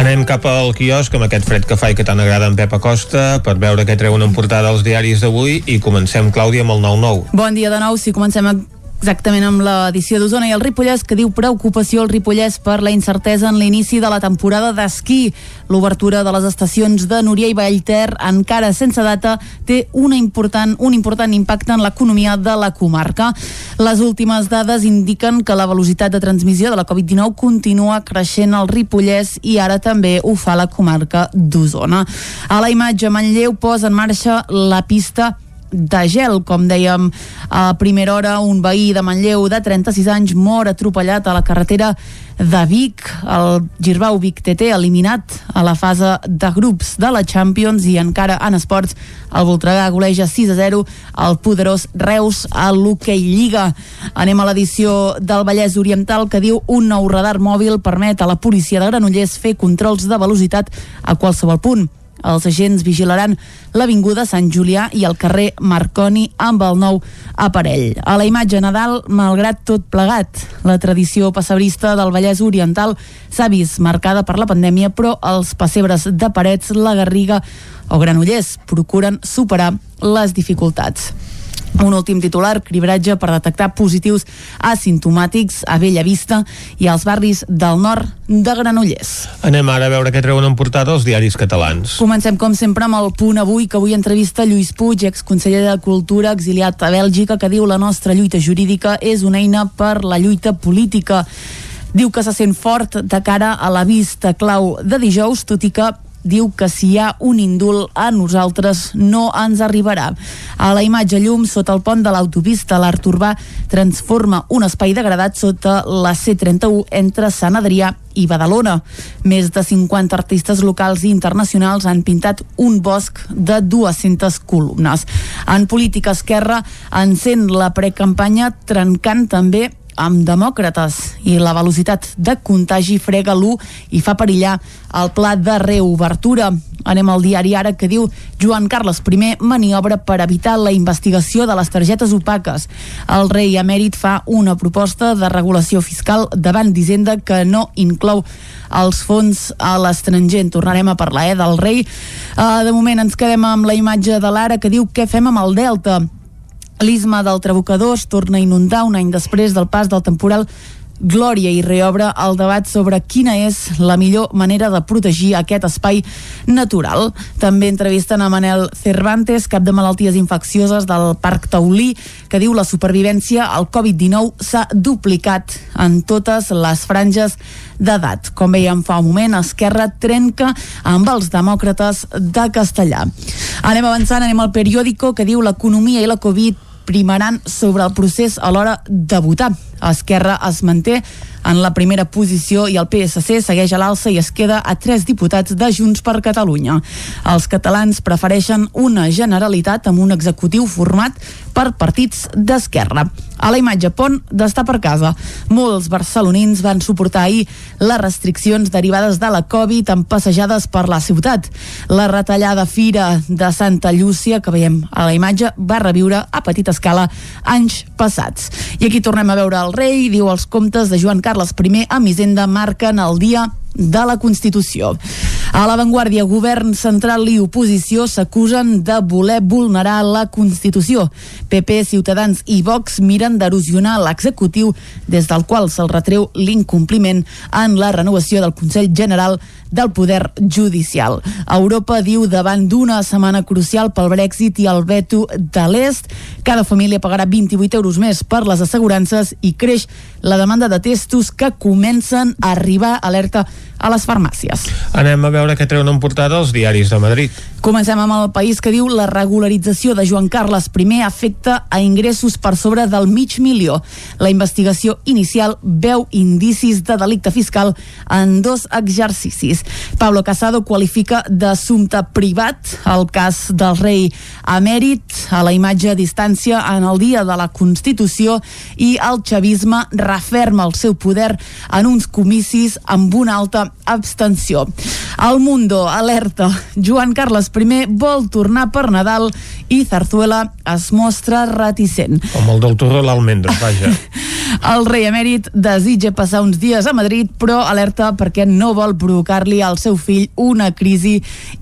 Anem cap al quiosc amb aquest fred que fa i que tant agrada en Pep Acosta. Per veure què treuen en portada els diaris d'avui i comencem, Clàudia, amb el 9-9. Bon dia de nou, si comencem a exactament amb l'edició d'Osona i el Ripollès que diu preocupació al Ripollès per la incertesa en l'inici de la temporada d'esquí. L'obertura de les estacions de Núria i Vallter encara sense data té una important, un important impacte en l'economia de la comarca. Les últimes dades indiquen que la velocitat de transmissió de la Covid-19 continua creixent al Ripollès i ara també ho fa la comarca d'Osona. A la imatge, Manlleu posa en marxa la pista de gel, com dèiem a primera hora, un veí de Manlleu de 36 anys mor atropellat a la carretera de Vic, el Girbau Vic TT eliminat a la fase de grups de la Champions i encara en esports el Voltregà goleja 6 a 0 al poderós Reus a l'Hockey Lliga. Anem a l'edició del Vallès Oriental que diu un nou radar mòbil permet a la policia de Granollers fer controls de velocitat a qualsevol punt. Els agents vigilaran l'Avinguda Sant Julià i el carrer Marconi amb el nou aparell. A la imatge Nadal, malgrat tot plegat, la tradició passebrista del Vallès Oriental s'ha vist marcada per la pandèmia, però els pessebres de Parets, la Garriga o Granollers procuren superar les dificultats. Un últim titular, cribratge per detectar positius asimptomàtics a Bella Vista i als barris del nord de Granollers. Anem ara a veure què treuen en portada els diaris catalans. Comencem, com sempre, amb el punt avui, que avui entrevista Lluís Puig, exconseller de Cultura, exiliat a Bèlgica, que diu la nostra lluita jurídica és una eina per la lluita política. Diu que se sent fort de cara a la vista clau de dijous, tot i que diu que si hi ha un indult a nosaltres no ens arribarà. A la imatge llum, sota el pont de l'autopista, l'Art Urbà transforma un espai degradat sota la C31 entre Sant Adrià i Badalona. Més de 50 artistes locals i internacionals han pintat un bosc de 200 columnes. En política esquerra encén la precampanya trencant també amb demòcrates i la velocitat de contagi frega l'1 i fa perillar el pla de reobertura. Anem al diari ara que diu Joan Carles I maniobra per evitar la investigació de les targetes opaques. El rei emèrit fa una proposta de regulació fiscal davant d'Hisenda que no inclou els fons a l'estranger. Tornarem a parlar eh, del rei. Uh, de moment ens quedem amb la imatge de l'ara que diu què fem amb el Delta. L'isma del Trabucador es torna a inundar un any després del pas del temporal Glòria i reobre el debat sobre quina és la millor manera de protegir aquest espai natural. També entrevisten a Manel Cervantes, cap de malalties infeccioses del Parc Taulí, que diu la supervivència al Covid-19 s'ha duplicat en totes les franges d'edat. Com veiem fa un moment, Esquerra trenca amb els demòcrates de Castellà. Anem avançant, anem al periòdico que diu l'economia i la Covid primaran sobre el procés a l'hora de votar. Esquerra es manté en la primera posició i el PSC segueix a l'alça i es queda a tres diputats de Junts per Catalunya. Els catalans prefereixen una Generalitat amb un executiu format per partits d'esquerra. A la imatge Pont d'estar per casa. Molts barcelonins van suportar ahir les restriccions derivades de la Covid amb passejades per la ciutat. La retallada fira de Santa Llúcia, que veiem a la imatge, va reviure a petita escala anys passats. I aquí tornem a veure el rei, diu els comtes de Joan Carles I a Misenda marquen el dia de la Constitució. A l'avantguàrdia, govern central i oposició s'acusen de voler vulnerar la Constitució. PP, Ciutadans i Vox miren d'erosionar l'executiu des del qual se'l retreu l'incompliment en la renovació del Consell General del Poder Judicial. Europa diu davant d'una setmana crucial pel Brexit i el veto de l'Est, cada família pagarà 28 euros més per les assegurances i creix la demanda de testos que comencen a arribar alerta a les farmàcies. Anem a veure què treuen en portada els diaris de Madrid. Comencem amb el país que diu la regularització de Joan Carles I afecta a ingressos per sobre del mig milió. La investigació inicial veu indicis de delicte fiscal en dos exercicis. Pablo Casado qualifica d'assumpte privat el cas del rei emèrit a la imatge a distància en el dia de la Constitució i el xavisme referma el seu poder en uns comicis amb una alta abstenció. El Mundo alerta. Joan Carles I vol tornar per Nadal i Zarzuela es mostra reticent. Com el del Torró l'Almendra, vaja. el rei emèrit desitja passar uns dies a Madrid, però alerta perquè no vol provocar-li al seu fill una crisi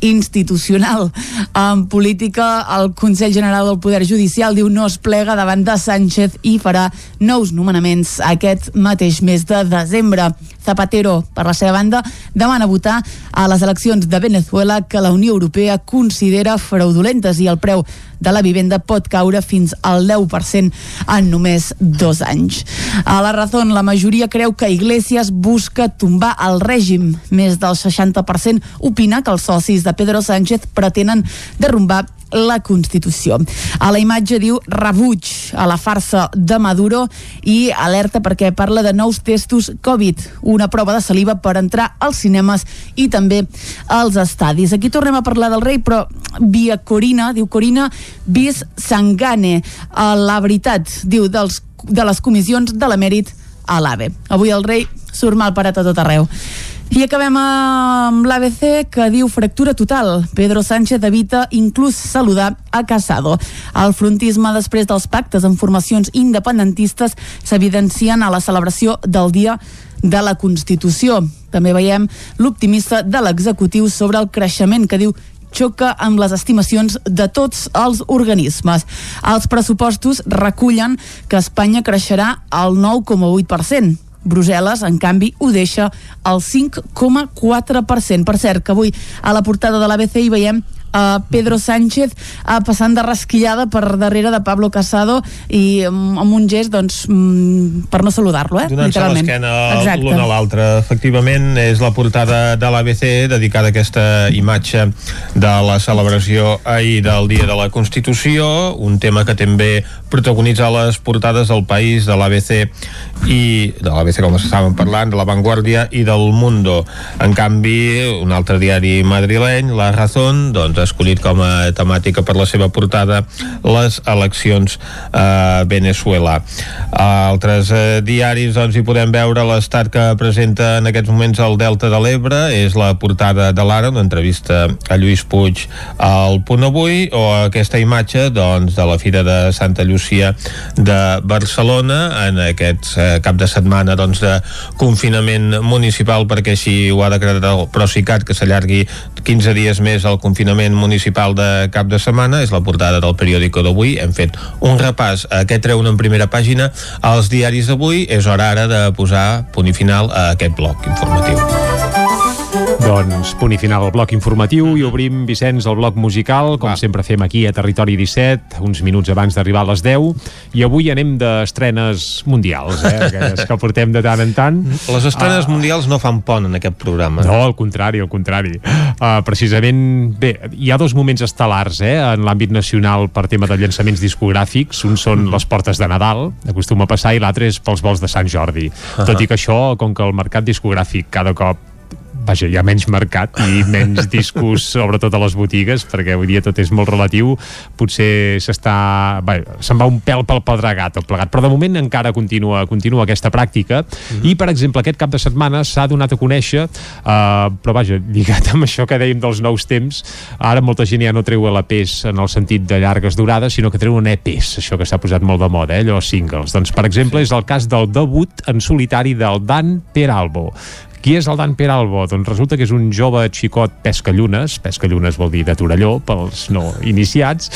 institucional. En política, el Consell General del Poder Judicial diu no es plega davant de Sánchez i farà nous nomenaments aquest mateix mes de desembre. Zapatero, per la seva banda, demana votar a les eleccions de Venezuela que la Unió Europea considera fraudulentes i el preu de la vivenda pot caure fins al 10% en només dos anys. A la raó, la majoria creu que Iglesias busca tombar el règim. Més del 60% opina que els socis de Pedro Sánchez pretenen derrumbar la Constitució. A la imatge diu rebuig a la farsa de Maduro i alerta perquè parla de nous testos Covid, una prova de saliva per entrar als cinemes i també als estadis. Aquí tornem a parlar del rei, però via Corina, diu Corina, vis Sangane. A la veritat, diu, dels, de les comissions de l'emèrit a l'AVE. Avui el rei surt mal parat a tot arreu. I acabem amb l'ABC que diu fractura total. Pedro Sánchez evita inclús saludar a Casado. El frontisme després dels pactes amb formacions independentistes s'evidencien a la celebració del dia de la Constitució. També veiem l'optimista de l'executiu sobre el creixement que diu xoca amb les estimacions de tots els organismes. Els pressupostos recullen que Espanya creixerà al 9,8%. Brussel·les, en canvi, ho deixa al 5,4%. Per cert, que avui a la portada de l'ABC hi veiem uh, Pedro Sánchez uh, passant de rasquillada per darrere de Pablo Casado i um, amb un gest doncs, um, per no saludar-lo, eh? Donant-se l'esquena l'un a l'altre. Efectivament, és la portada de l'ABC dedicada a aquesta imatge de la celebració ahir del Dia de la Constitució, un tema que també protagonitza les portades del País, de l'ABC i de l'ABC com estàvem parlant, de La Vanguardia i del Mundo. En canvi, un altre diari madrileny, La Razón, doncs ha escollit com a temàtica per la seva portada les eleccions a Venezuela. A altres eh, diaris doncs hi podem veure l'estat que presenta en aquests moments el Delta de l'Ebre, és la portada de l'Ara, una entrevista a Lluís Puig al Punt Avui, o aquesta imatge doncs, de la Fira de Santa Llucia de Barcelona en aquest eh, cap de setmana doncs, de confinament municipal perquè així ho ha decretat el Procicat que s'allargui 15 dies més el confinament Municipal de cap de setmana, és la portada del periòdico d'avui. Hem fet un repàs a què treuen en primera pàgina als diaris d'avui. És hora ara de posar punt i final a aquest bloc informatiu. Doncs punt i final al bloc informatiu i obrim, Vicenç, el bloc musical, com Va. sempre fem aquí a Territori 17, uns minuts abans d'arribar a les 10, i avui anem d'estrenes mundials, eh? aquelles que portem de tant en tant. Les estrenes uh, mundials no fan pont en aquest programa. No, al contrari, al contrari. Uh, precisament, bé, hi ha dos moments estel·lars eh, en l'àmbit nacional per tema de llançaments discogràfics. Un són mm. les portes de Nadal, acostuma a passar, i l'altre és pels vols de Sant Jordi. Uh -huh. Tot i que això, com que el mercat discogràfic cada cop vaja, hi ha menys mercat i menys discos, sobretot a les botigues, perquè avui dia tot és molt relatiu, potser s'està... se'n va un pèl pel pedregat, tot plegat, però de moment encara continua, continua aquesta pràctica, mm -hmm. i, per exemple, aquest cap de setmana s'ha donat a conèixer, eh, però vaja, lligat amb això que dèiem dels nous temps, ara molta gent ja no treu LPs en el sentit de llargues durades, sinó que treuen EPs, això que s'ha posat molt de moda, eh, allò singles. Doncs, per exemple, és el cas del debut en solitari del Dan Peralbo, qui és el Dan Peralbo? Doncs resulta que és un jove xicot pescallunes, pescallunes vol dir de Torelló, pels no iniciats,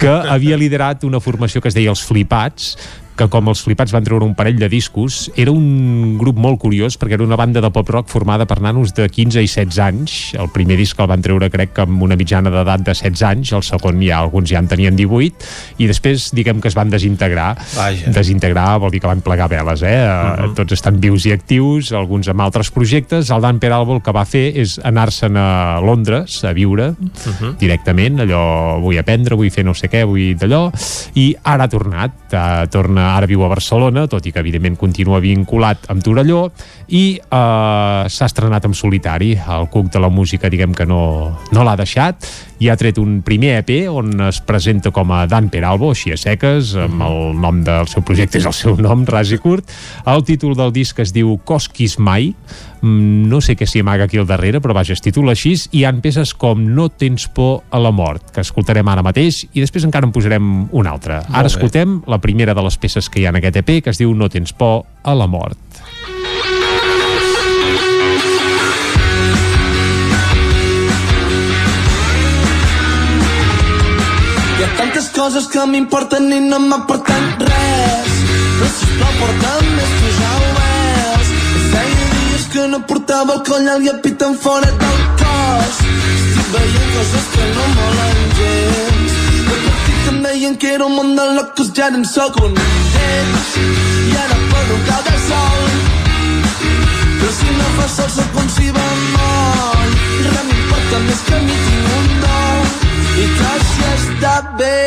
que havia liderat una formació que es deia Els Flipats, que com els flipats van treure un parell de discos, era un grup molt curiós perquè era una banda de pop-rock formada per nanos de 15 i 16 anys. El primer disc el van treure, crec que amb una mitjana d'edat de 16 anys, el segon ja alguns ja en tenien 18, i després diguem que es van desintegrar. Vaja. Desintegrar vol dir que van plegar veles, eh? Uh. -huh. Tots estan vius i actius, alguns amb altres projectes. El Dan Peralbo el que va fer és anar-se'n a Londres a viure uh. -huh. directament, allò vull aprendre, vull fer no sé què, vull d'allò, i ara ha tornat, uh, torna ara viu a Barcelona, tot i que evidentment continua vinculat amb Torelló, i eh, s'ha estrenat en solitari. El cuc de la música, diguem que no, no l'ha deixat, i ha tret un primer EP on es presenta com a Dan Peralbo, així a seques, amb mhm. el nom del seu projecte és el seu nom, ras i curt. El títol del disc es diu Cosquis Mai, no sé què s'hi amaga aquí al darrere, però vaja, es titula així, i hi han peces com No tens por a la mort, que escoltarem ara mateix, i després encara en posarem una altra. Ara escoltem la primera de les peces que hi ha en aquest EP, que es diu No tens por a la mort. tantes coses que m'importen i no m'aporten res. Però sisplau, porta'm més, tu que no portava el coll i el pit en fora del cos. Estic veient coses que no molen gens. De petit em deien que era un món de locos, ja en sóc un d'ells. I ara poso cada sol. Però si no fa sol, sóc un si bemoll. Res m'importa més que mi tinc un dol i que si està bé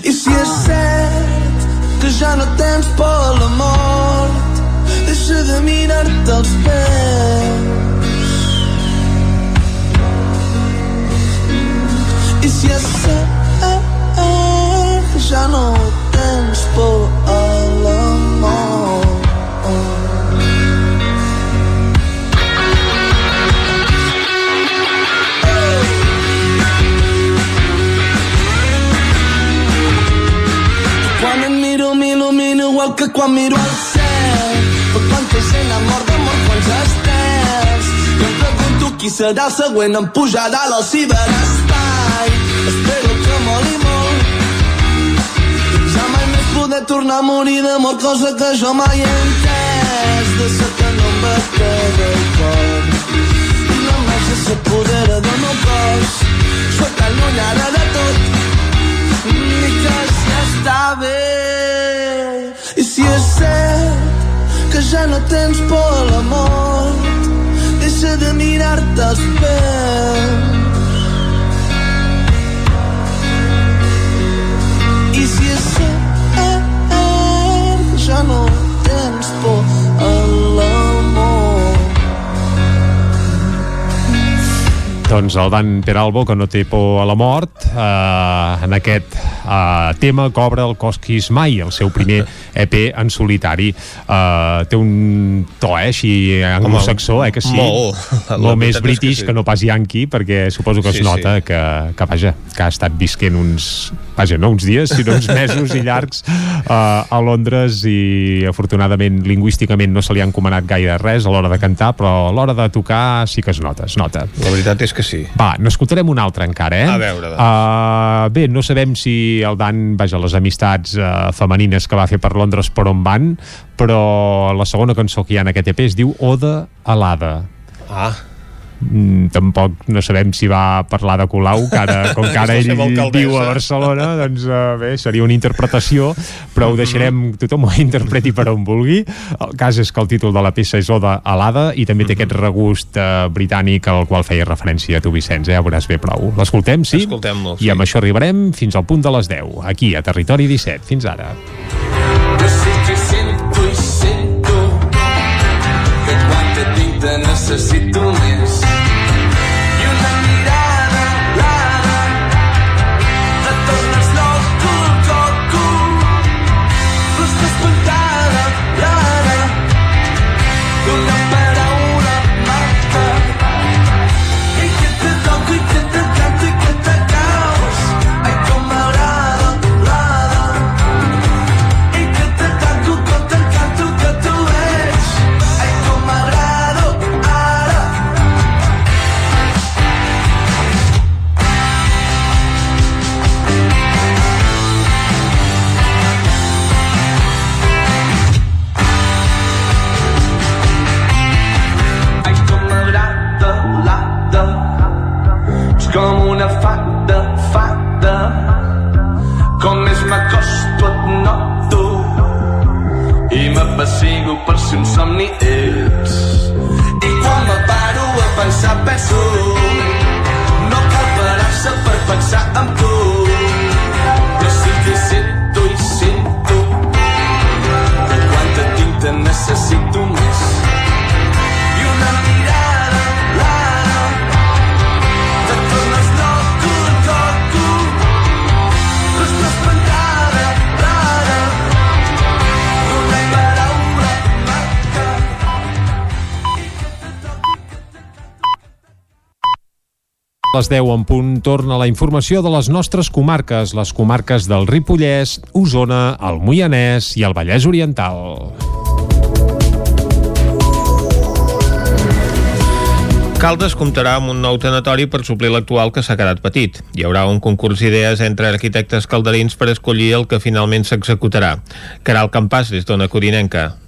i si és cert que ja no tens por a la mort deixa de mirar-te els peus i si és cert que ja no tens por a la mort igual que quan miro al cel. Qui serà el següent en pujar a el ciberespai. Espero que moli molt. Ja mai més poder tornar a morir d'amor, cosa que jo mai he entès. De ser que no em bata del cor. I la màgia s'apodera del meu cos. Soc tan lluny ara de tot. Ni que si està bé. I si és cert que ja no tens por a la mort, deixa de mirar-te els peus. I si és cert ja no tens por a Doncs el Dan Peralbo, que no té por a la mort, eh, en aquest eh, tema cobra el Cosquis Mai, el seu primer EP en solitari. Eh, té un to, eh, així anglosaxó, eh, que sí. Molt. Molt més british que, sí. que no pas yankee, perquè suposo que es sí, nota sí. que, que, vaja, que ha estat visquent uns, vaja, no uns dies, sinó uns mesos i llargs eh, a Londres i afortunadament lingüísticament no se li han encomanat gaire res a l'hora de cantar, però a l'hora de tocar sí que es nota, es nota. La veritat és que que sí. Va, n'escoltarem un altre encara, eh? A veure, doncs. Uh, bé, no sabem si el Dan, vaja, les amistats uh, femenines que va fer per Londres per on van, però la segona cançó que hi ha en aquest EP es diu Oda a l'Ada. Ah, tampoc no sabem si va parlar de Colau, que ara, com que ara ell viu a Barcelona, doncs uh, bé, seria una interpretació, però ho deixarem, tothom ho interpreti per on vulgui. El cas és que el títol de la peça és Oda a l'Ada i també té aquest regust uh, britànic al qual feia referència a tu, Vicenç, eh? ja veuràs bé prou. L'escoltem, sí? Escoltem-lo, I amb això arribarem fins al punt de les 10, aquí a Territori 17. Fins ara. Jo les 10 en punt torna la informació de les nostres comarques, les comarques del Ripollès, Osona, el Moianès i el Vallès Oriental. Caldes comptarà amb un nou tanatori per suplir l'actual que s'ha quedat petit. Hi haurà un concurs d'idees entre arquitectes calderins per escollir el que finalment s'executarà. Caral Campàs, des d'Ona Codinenca.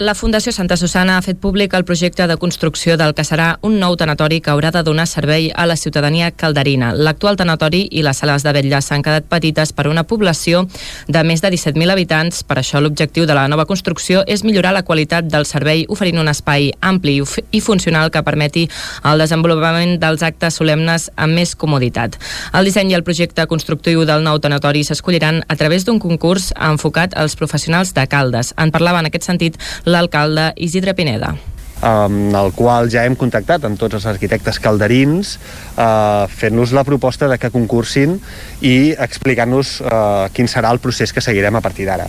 La Fundació Santa Susana ha fet públic el projecte de construcció del que serà un nou tanatori que haurà de donar servei a la ciutadania calderina. L'actual tanatori i les sales de vetlla s'han quedat petites per una població de més de 17.000 habitants. Per això l'objectiu de la nova construcció és millorar la qualitat del servei oferint un espai ampli i funcional que permeti el desenvolupament dels actes solemnes amb més comoditat. El disseny i el projecte constructiu del nou tanatori s'escolliran a través d'un concurs enfocat als professionals de Caldes. En parlava en aquest sentit l'alcalde Isidre Pineda amb el qual ja hem contactat amb tots els arquitectes calderins eh, fent-nos la proposta de que concursin i explicant-nos eh, quin serà el procés que seguirem a partir d'ara.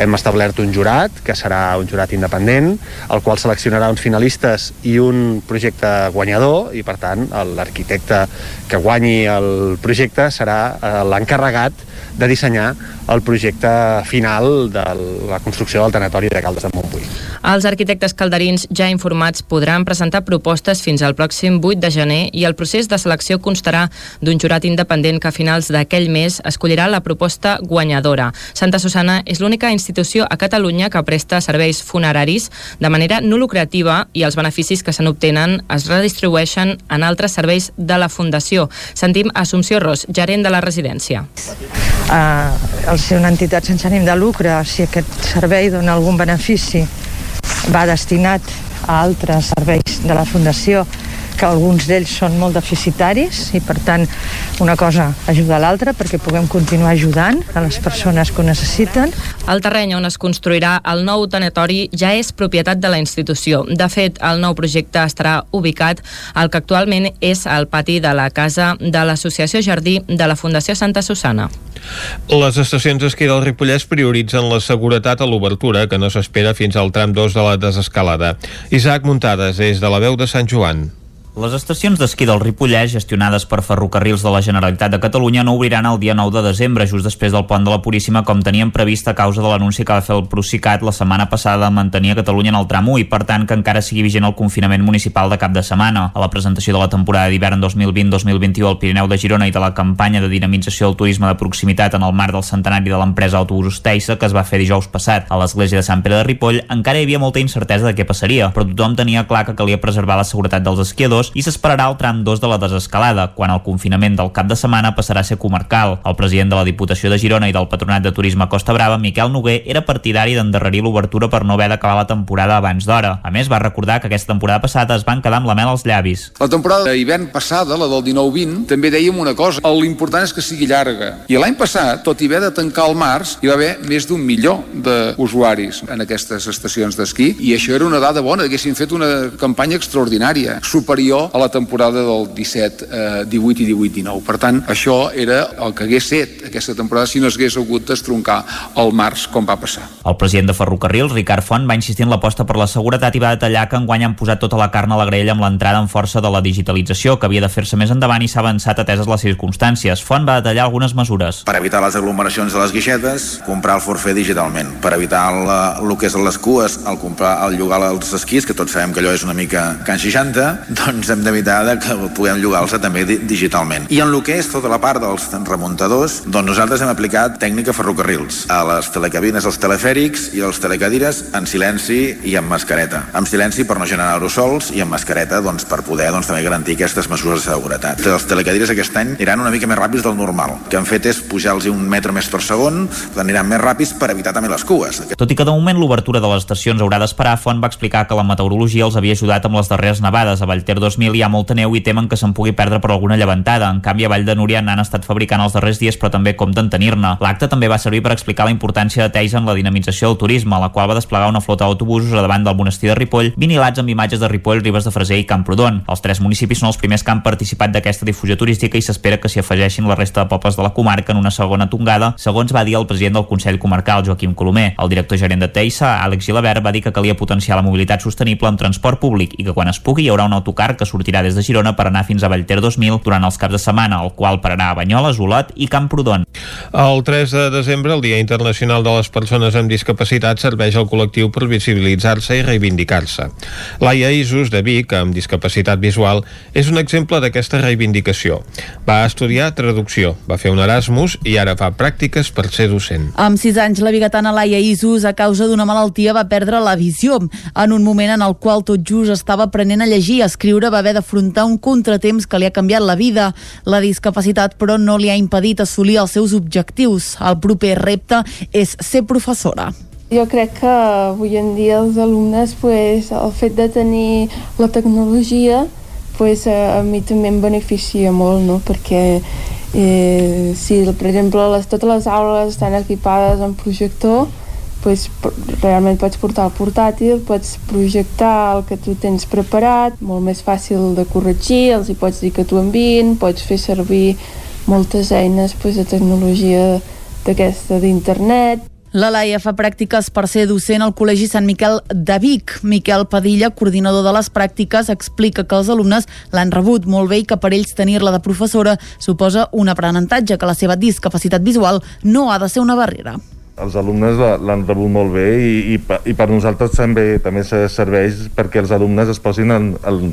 Hem establert un jurat, que serà un jurat independent, el qual seleccionarà uns finalistes i un projecte guanyador i per tant l'arquitecte que guanyi el projecte serà eh, l'encarregat de dissenyar el projecte final de la construcció del tanatori de Caldes de Montbui. Els arquitectes calderins ja informats podran presentar propostes fins al pròxim 8 de gener i el procés de selecció constarà d'un jurat independent que a finals d'aquell mes escollirà la proposta guanyadora. Santa Susana és l'única institució a Catalunya que presta serveis funeraris de manera no lucrativa i els beneficis que se n'obtenen es redistribueixen en altres serveis de la Fundació. Sentim Assumpció Ros, gerent de la residència. eh, al ser una entitat sense ànim de lucre, si aquest servei dona algun benefici, va destinat a altres serveis de la Fundació, que alguns d'ells són molt deficitaris i per tant una cosa ajuda a l'altra perquè puguem continuar ajudant a les persones que ho necessiten. El terreny on es construirà el nou tanatori ja és propietat de la institució. De fet, el nou projecte estarà ubicat al que actualment és el pati de la casa de l'Associació Jardí de la Fundació Santa Susana. Les estacions d'esquí del Ripollès prioritzen la seguretat a l'obertura, que no s'espera fins al tram 2 de la desescalada. Isaac Muntades, des de la veu de Sant Joan. Les estacions d'esquí del Ripollès, gestionades per ferrocarrils de la Generalitat de Catalunya, no obriran el dia 9 de desembre, just després del pont de la Puríssima, com tenien previst a causa de l'anunci que va fer el Procicat la setmana passada de mantenir Catalunya en el tram 1 i, per tant, que encara sigui vigent el confinament municipal de cap de setmana. A la presentació de la temporada d'hivern 2020-2021 al Pirineu de Girona i de la campanya de dinamització del turisme de proximitat en el marc del centenari de l'empresa Autobusos Teissa, que es va fer dijous passat a l'església de Sant Pere de Ripoll, encara hi havia molta incertesa de què passaria, però tothom tenia clar que calia preservar la seguretat dels esquiadors 2 i s'esperarà el tram 2 de la desescalada, quan el confinament del cap de setmana passarà a ser comarcal. El president de la Diputació de Girona i del Patronat de Turisme Costa Brava, Miquel Noguer, era partidari d'endarrerir l'obertura per no haver d'acabar la temporada abans d'hora. A més, va recordar que aquesta temporada passada es van quedar amb la mel als llavis. La temporada d'hivern passada, la del 19-20, també dèiem una cosa, l'important és que sigui llarga. I l'any passat, tot i haver de tancar el març, hi va haver més d'un milió d'usuaris en aquestes estacions d'esquí i això era una dada bona, haguessin fet una campanya extraordinària, superior a la temporada del 17, eh, 18 i 18-19. Per tant, això era el que hagués set aquesta temporada si no s'hagués hagut d'estroncar el març com va passar. El president de Ferrocarrils, Ricard Font, va insistir en l'aposta per la seguretat i va detallar que enguany han posat tota la carn a la graella amb l'entrada en força de la digitalització, que havia de fer-se més endavant i s'ha avançat ateses les circumstàncies. Font va detallar algunes mesures. Per evitar les aglomeracions de les guixetes, comprar el forfait digitalment. Per evitar la, el que és les cues, el comprar, el llogar els esquís, que tots sabem que allò és una mica can 60, doncs hem d'evitar que puguem llogar-los també digitalment. I en el que és tota la part dels remuntadors, doncs nosaltres hem aplicat tècnica ferrocarrils a les telecabines, els telefèrics i els telecadires en silenci i amb mascareta. Amb silenci per no generar aerosols i amb mascareta doncs, per poder doncs, també garantir aquestes mesures de seguretat. Els telecadires aquest any aniran una mica més ràpids del normal. El que han fet és pujar-los un metre més per segon, aniran més ràpids per evitar també les cues. Tot i que de moment l'obertura de les estacions haurà d'esperar, Font va explicar que la meteorologia els havia ajudat amb les darreres nevades. A Vallter 2000 hi ha molta neu i temen que se'n pugui perdre per alguna llevantada. En canvi, a Vall de Núria n'han estat fabricant els darrers dies, però també compten tenir-ne. L'acte també va servir per explicar la importància de Teis en la dinamització del turisme, la qual va desplegar una flota d'autobusos a davant del monestir de Ripoll, vinilats amb imatges de Ripoll, Ribes de Freser i Camprodon. Els tres municipis són els primers que han participat d'aquesta difusió turística i s'espera que s'hi afegeixin la resta de pobles de la comarca en una segona tongada, segons va dir el president del Consell Comarcal, Joaquim Colomer. El director gerent de Teissa, Àlex Gilabert, va dir que calia potenciar la mobilitat sostenible amb transport públic i que quan es pugui hi haurà un autocar que sortirà des de Girona per anar fins a Vallter 2000 durant els caps de setmana, el qual pararà a Banyoles, Olot i Camprodon. El 3 de desembre, el Dia Internacional de les Persones amb Discapacitat, serveix al col·lectiu per visibilitzar-se i reivindicar-se. Laia Isus, de Vic, amb discapacitat visual, és un exemple d'aquesta reivindicació. Va estudiar traducció, va fer un Erasmus i ara fa pràctiques per ser docent. Amb 6 anys, la bigatana Laia Isus, a causa d'una malaltia, va perdre la visió. En un moment en el qual tot just estava aprenent a llegir i a escriure, va haver d'afrontar un contratemps que li ha canviat la vida. La discapacitat, però, no li ha impedit assolir els seus objectius. El proper repte és ser professora. Jo crec que avui en dia els alumnes, pues, el fet de tenir la tecnologia, pues, a, a mi també em beneficia molt, no? perquè eh, si, per exemple, les, totes les aules estan equipades amb projector, pues, realment pots portar el portàtil, pots projectar el que tu tens preparat, molt més fàcil de corregir, els hi pots dir que t'ho enviïn, pots fer servir moltes eines pues, de tecnologia d'aquesta d'internet. La Laia fa pràctiques per ser docent al Col·legi Sant Miquel de Vic. Miquel Padilla, coordinador de les pràctiques, explica que els alumnes l'han rebut molt bé i que per ells tenir-la de professora suposa un aprenentatge, que la seva discapacitat visual no ha de ser una barrera els alumnes l'han rebut molt bé i, i, i per nosaltres també també serveix perquè els alumnes es posin en, en,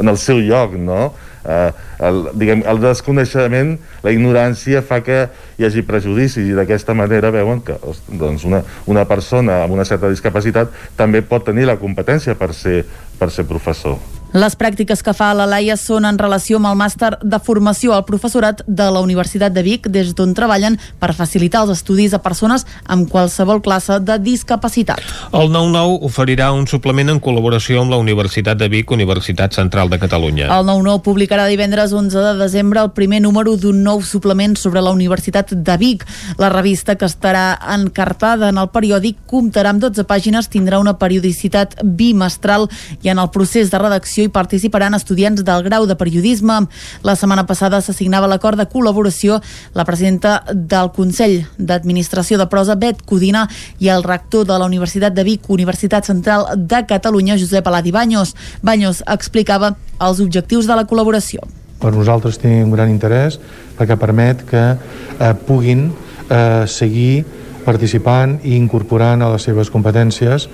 en el seu lloc, no? Eh, el, diguem, el desconeixement, la ignorància fa que hi hagi prejudici i d'aquesta manera veuen que doncs una, una persona amb una certa discapacitat també pot tenir la competència per ser, per ser professor. Les pràctiques que fa la Laia són en relació amb el màster de formació al professorat de la Universitat de Vic, des d'on treballen per facilitar els estudis a persones amb qualsevol classe de discapacitat. El 9-9 oferirà un suplement en col·laboració amb la Universitat de Vic, Universitat Central de Catalunya. El 9-9 publicarà divendres 11 de desembre el primer número d'un nou suplement sobre la Universitat de Vic. La revista, que estarà encartada en el periòdic, comptarà amb 12 pàgines, tindrà una periodicitat bimestral i en el procés de redacció hi participaran estudiants del grau de periodisme. La setmana passada s'assignava l'acord de col·laboració la presidenta del Consell d'Administració de Prosa, Bet Codina, i el rector de la Universitat de Vic, Universitat Central de Catalunya, Josep Aladi Baños. Baños explicava els objectius de la col·laboració. Per nosaltres té un gran interès perquè permet que eh, puguin eh, seguir participant i incorporant a les seves competències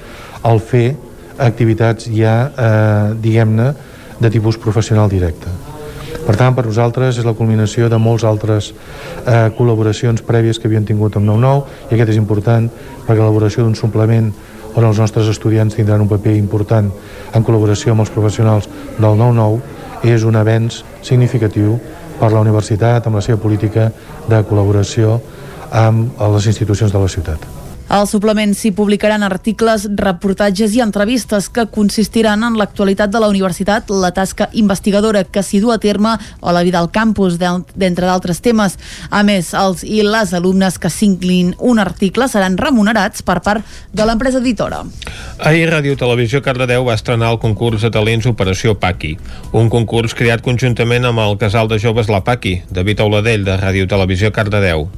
el fer activitats ja, eh, diguem-ne, de tipus professional directe. Per tant, per nosaltres és la culminació de molts altres eh, col·laboracions prèvies que havien tingut amb 9-9 i aquest és important perquè l'elaboració d'un suplement on els nostres estudiants tindran un paper important en col·laboració amb els professionals del 9-9 és un avenç significatiu per la universitat amb la seva política de col·laboració amb les institucions de la ciutat. Al suplement s'hi publicaran articles, reportatges i entrevistes que consistiran en l'actualitat de la universitat, la tasca investigadora que s'hi du a terme o la vida al campus, d'entre d'altres temes. A més, els i les alumnes que s'inclin un article seran remunerats per part de l'empresa editora. Ahir Ràdio Televisió Cardedeu va estrenar el concurs de talents Operació Paqui, un concurs creat conjuntament amb el casal de joves La Paqui, David Auladell, de Ràdio Televisió Cardedeu.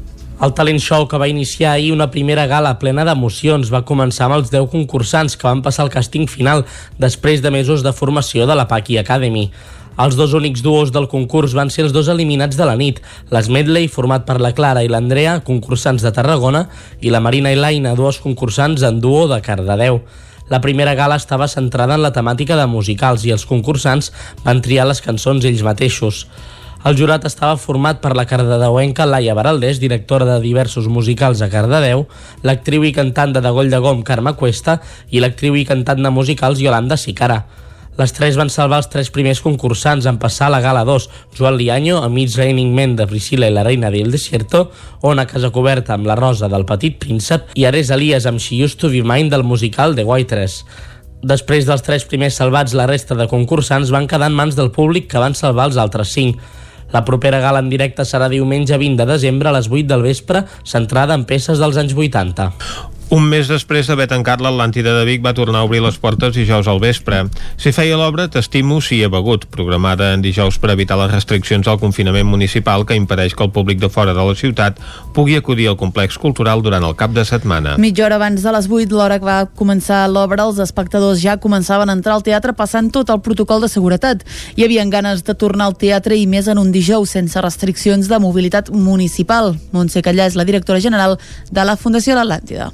El talent show que va iniciar ahir una primera gala plena d'emocions va començar amb els 10 concursants que van passar el càsting final després de mesos de formació de la Paqui Academy. Els dos únics duos del concurs van ser els dos eliminats de la nit, les Medley, format per la Clara i l'Andrea, concursants de Tarragona, i la Marina i l'Aina, dues concursants en duo de Cardedeu. La primera gala estava centrada en la temàtica de musicals i els concursants van triar les cançons ells mateixos. El jurat estava format per la cardedeuenca Laia Baraldés, directora de diversos musicals a Cardedeu, l'actriu i cantant de Degoll de Gom Carme Cuesta i l'actriu i cantant de musicals Yolanda Sicara. Les tres van salvar els tres primers concursants en passar a la gala 2, Joan Lianyo, amb It's Raining Men de Priscila i la Reina del Desierto, Ona Casa Coberta amb La Rosa del Petit Príncep i Ares Elias amb She Used to Be Mine del musical The Waitress. Després dels tres primers salvats, la resta de concursants van quedar en mans del públic que van salvar els altres cinc. La propera gala en directe serà diumenge 20 de desembre a les 8 del vespre, centrada en peces dels anys 80. Un mes després d'haver tancat l'Atlàntida de Vic va tornar a obrir les portes dijous al vespre. S'hi feia l'obra T'estimo si he begut, programada en dijous per evitar les restriccions al confinament municipal que impedeix que el públic de fora de la ciutat pugui acudir al complex cultural durant el cap de setmana. Mitja hora abans de les 8, l'hora que va començar l'obra, els espectadors ja començaven a entrar al teatre passant tot el protocol de seguretat. Hi havien ganes de tornar al teatre i més en un dijous sense restriccions de mobilitat municipal. Montse Callà és la directora general de la Fundació L'Atlàntida.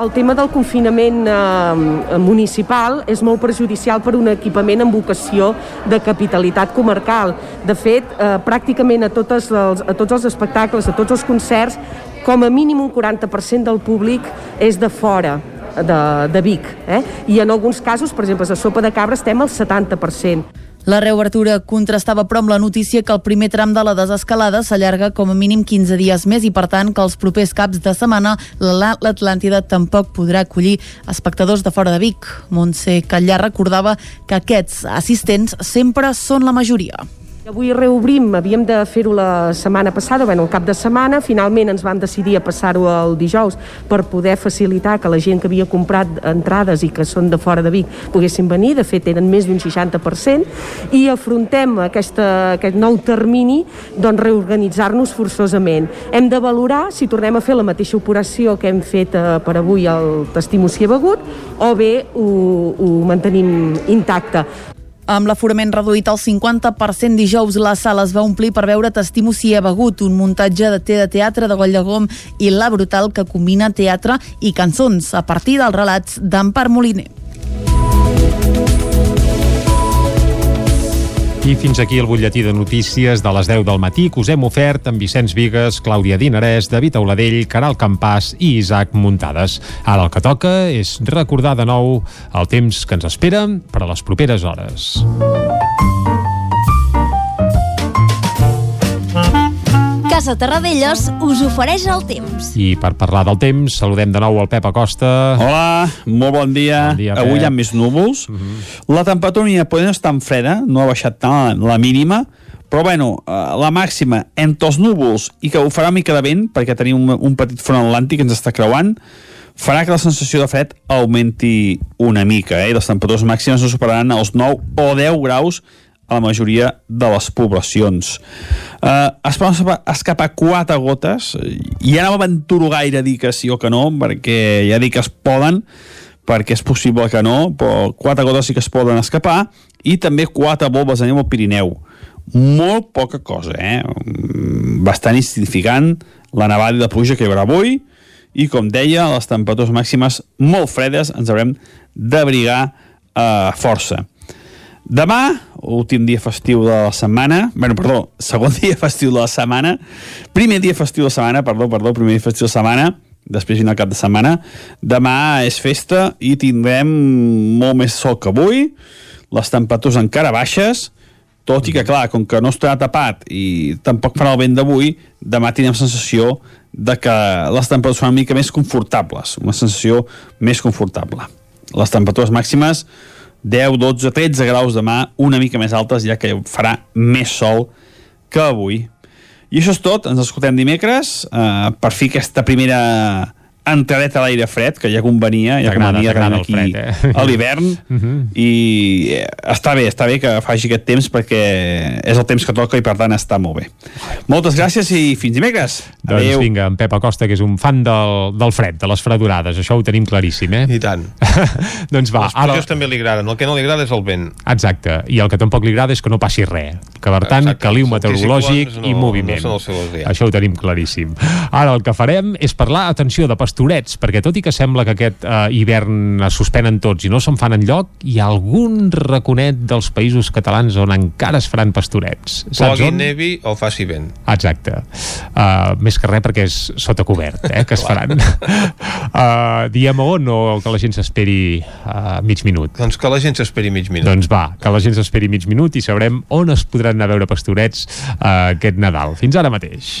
El tema del confinament eh, municipal és molt perjudicial per un equipament amb vocació de capitalitat comarcal. De fet, eh, pràcticament a, totes els, a tots els espectacles, a tots els concerts, com a mínim un 40% del públic és de fora de, de Vic. Eh? I en alguns casos, per exemple, a Sopa de Cabra estem al 70%. La reobertura contrastava però amb la notícia que el primer tram de la desescalada s'allarga com a mínim 15 dies més i per tant que els propers caps de setmana l'Atlàntida tampoc podrà acollir espectadors de fora de Vic. Montse Catllà recordava que aquests assistents sempre són la majoria. Avui reobrim, havíem de fer-ho la setmana passada, bueno, el cap de setmana, finalment ens vam decidir a passar-ho el dijous per poder facilitar que la gent que havia comprat entrades i que són de fora de Vic poguessin venir, de fet eren més d'un 60%, i afrontem aquesta, aquest nou termini doncs reorganitzar-nos forçosament. Hem de valorar si tornem a fer la mateixa operació que hem fet eh, per avui el T'estimo si begut o bé ho, ho mantenim intacte. Amb l'aforament reduït al 50% dijous, la sala es va omplir per veure T'estimo si he begut, un muntatge de té de teatre de Goll de Gom i La Brutal que combina teatre i cançons a partir dels relats d'Empar Moliner. I fins aquí el butlletí de notícies de les 10 del matí que us hem ofert amb Vicenç Vigues, Clàudia Dinarès, David Auladell, Caral Campàs i Isaac Muntades. Ara el que toca és recordar de nou el temps que ens espera per a les properes hores. Casa Terradellos us ofereix el temps. I per parlar del temps, saludem de nou el Pep Acosta. Hola, molt bon dia. Bon dia, Avui hi ha més núvols. Uh -huh. La temperatura poder no és tan freda, no ha baixat tant la, la mínima, però bueno, eh, la màxima entre els núvols i que ho farà mica de vent, perquè tenim un, un petit front atlàntic que ens està creuant, farà que la sensació de fred augmenti una mica, eh? Les temperatures màximes no superaran els 9 o 10 graus a la majoria de les poblacions. Eh, es poden escapar, quatre gotes, i ja no m'aventuro gaire a dir que sí o que no, perquè ja dic que es poden, perquè és possible que no, però quatre gotes sí que es poden escapar, i també quatre bombes de neu al Pirineu. Molt poca cosa, eh? Bastant insignificant la nevada i la pluja que hi haurà avui, i com deia, les temperatures màximes molt fredes ens haurem d'abrigar eh, força. Demà, últim dia festiu de la setmana, bueno, perdó, segon dia festiu de la setmana, primer dia festiu de la setmana, perdó, perdó, primer dia festiu de la setmana, després vine el cap de setmana, demà és festa i tindrem molt més sol que avui, les temperatures encara baixes, tot i que, clar, com que no estarà tapat i tampoc farà el vent d'avui, demà tindrem sensació de que les temperatures són una mica més confortables, una sensació més confortable. Les temperatures màximes 10, 12, 13 graus demà, una mica més altes, ja que farà més sol que avui. I això és tot, ens escoltem dimecres, eh, per fi aquesta primera entradeta a l'aire fred, que ja convenia, ja convenia aquí fred, eh? a l'hivern, Mhm. i eh, està bé, està bé que faci aquest temps perquè és el temps que toca i per tant està molt bé. Moltes gràcies i fins dimecres. Doncs Adéu. vinga, en Pep Acosta, que és un fan del, del fred, de les fredurades, això ho tenim claríssim, eh? I tant. doncs va, Les ara... també li agraden, el que no li agrada és el vent. Exacte, i el que tampoc li agrada és que no passi res, que per tant, Exacte, caliu meteorològic anticiclons i no- moviment. no. Això ho tenim claríssim. Ara el que farem és parlar, atenció, de pastorets, perquè tot i que sembla que aquest eh, hivern es suspenen tots i no se'n fan enlloc, hi ha algun raconet dels països catalans on encara es faran pastorets. Plogui, on? nevi o faci vent. Exacte. Uh, més que res perquè és sota cobert, eh, que es faran. uh, diem on o que la gent s'esperi uh, mig minut? Doncs que la gent s'esperi mig minut. Doncs va, que la gent s'esperi mig minut i sabrem on es podran anar a veure pastorets uh, aquest Nadal. Fins ara mateix.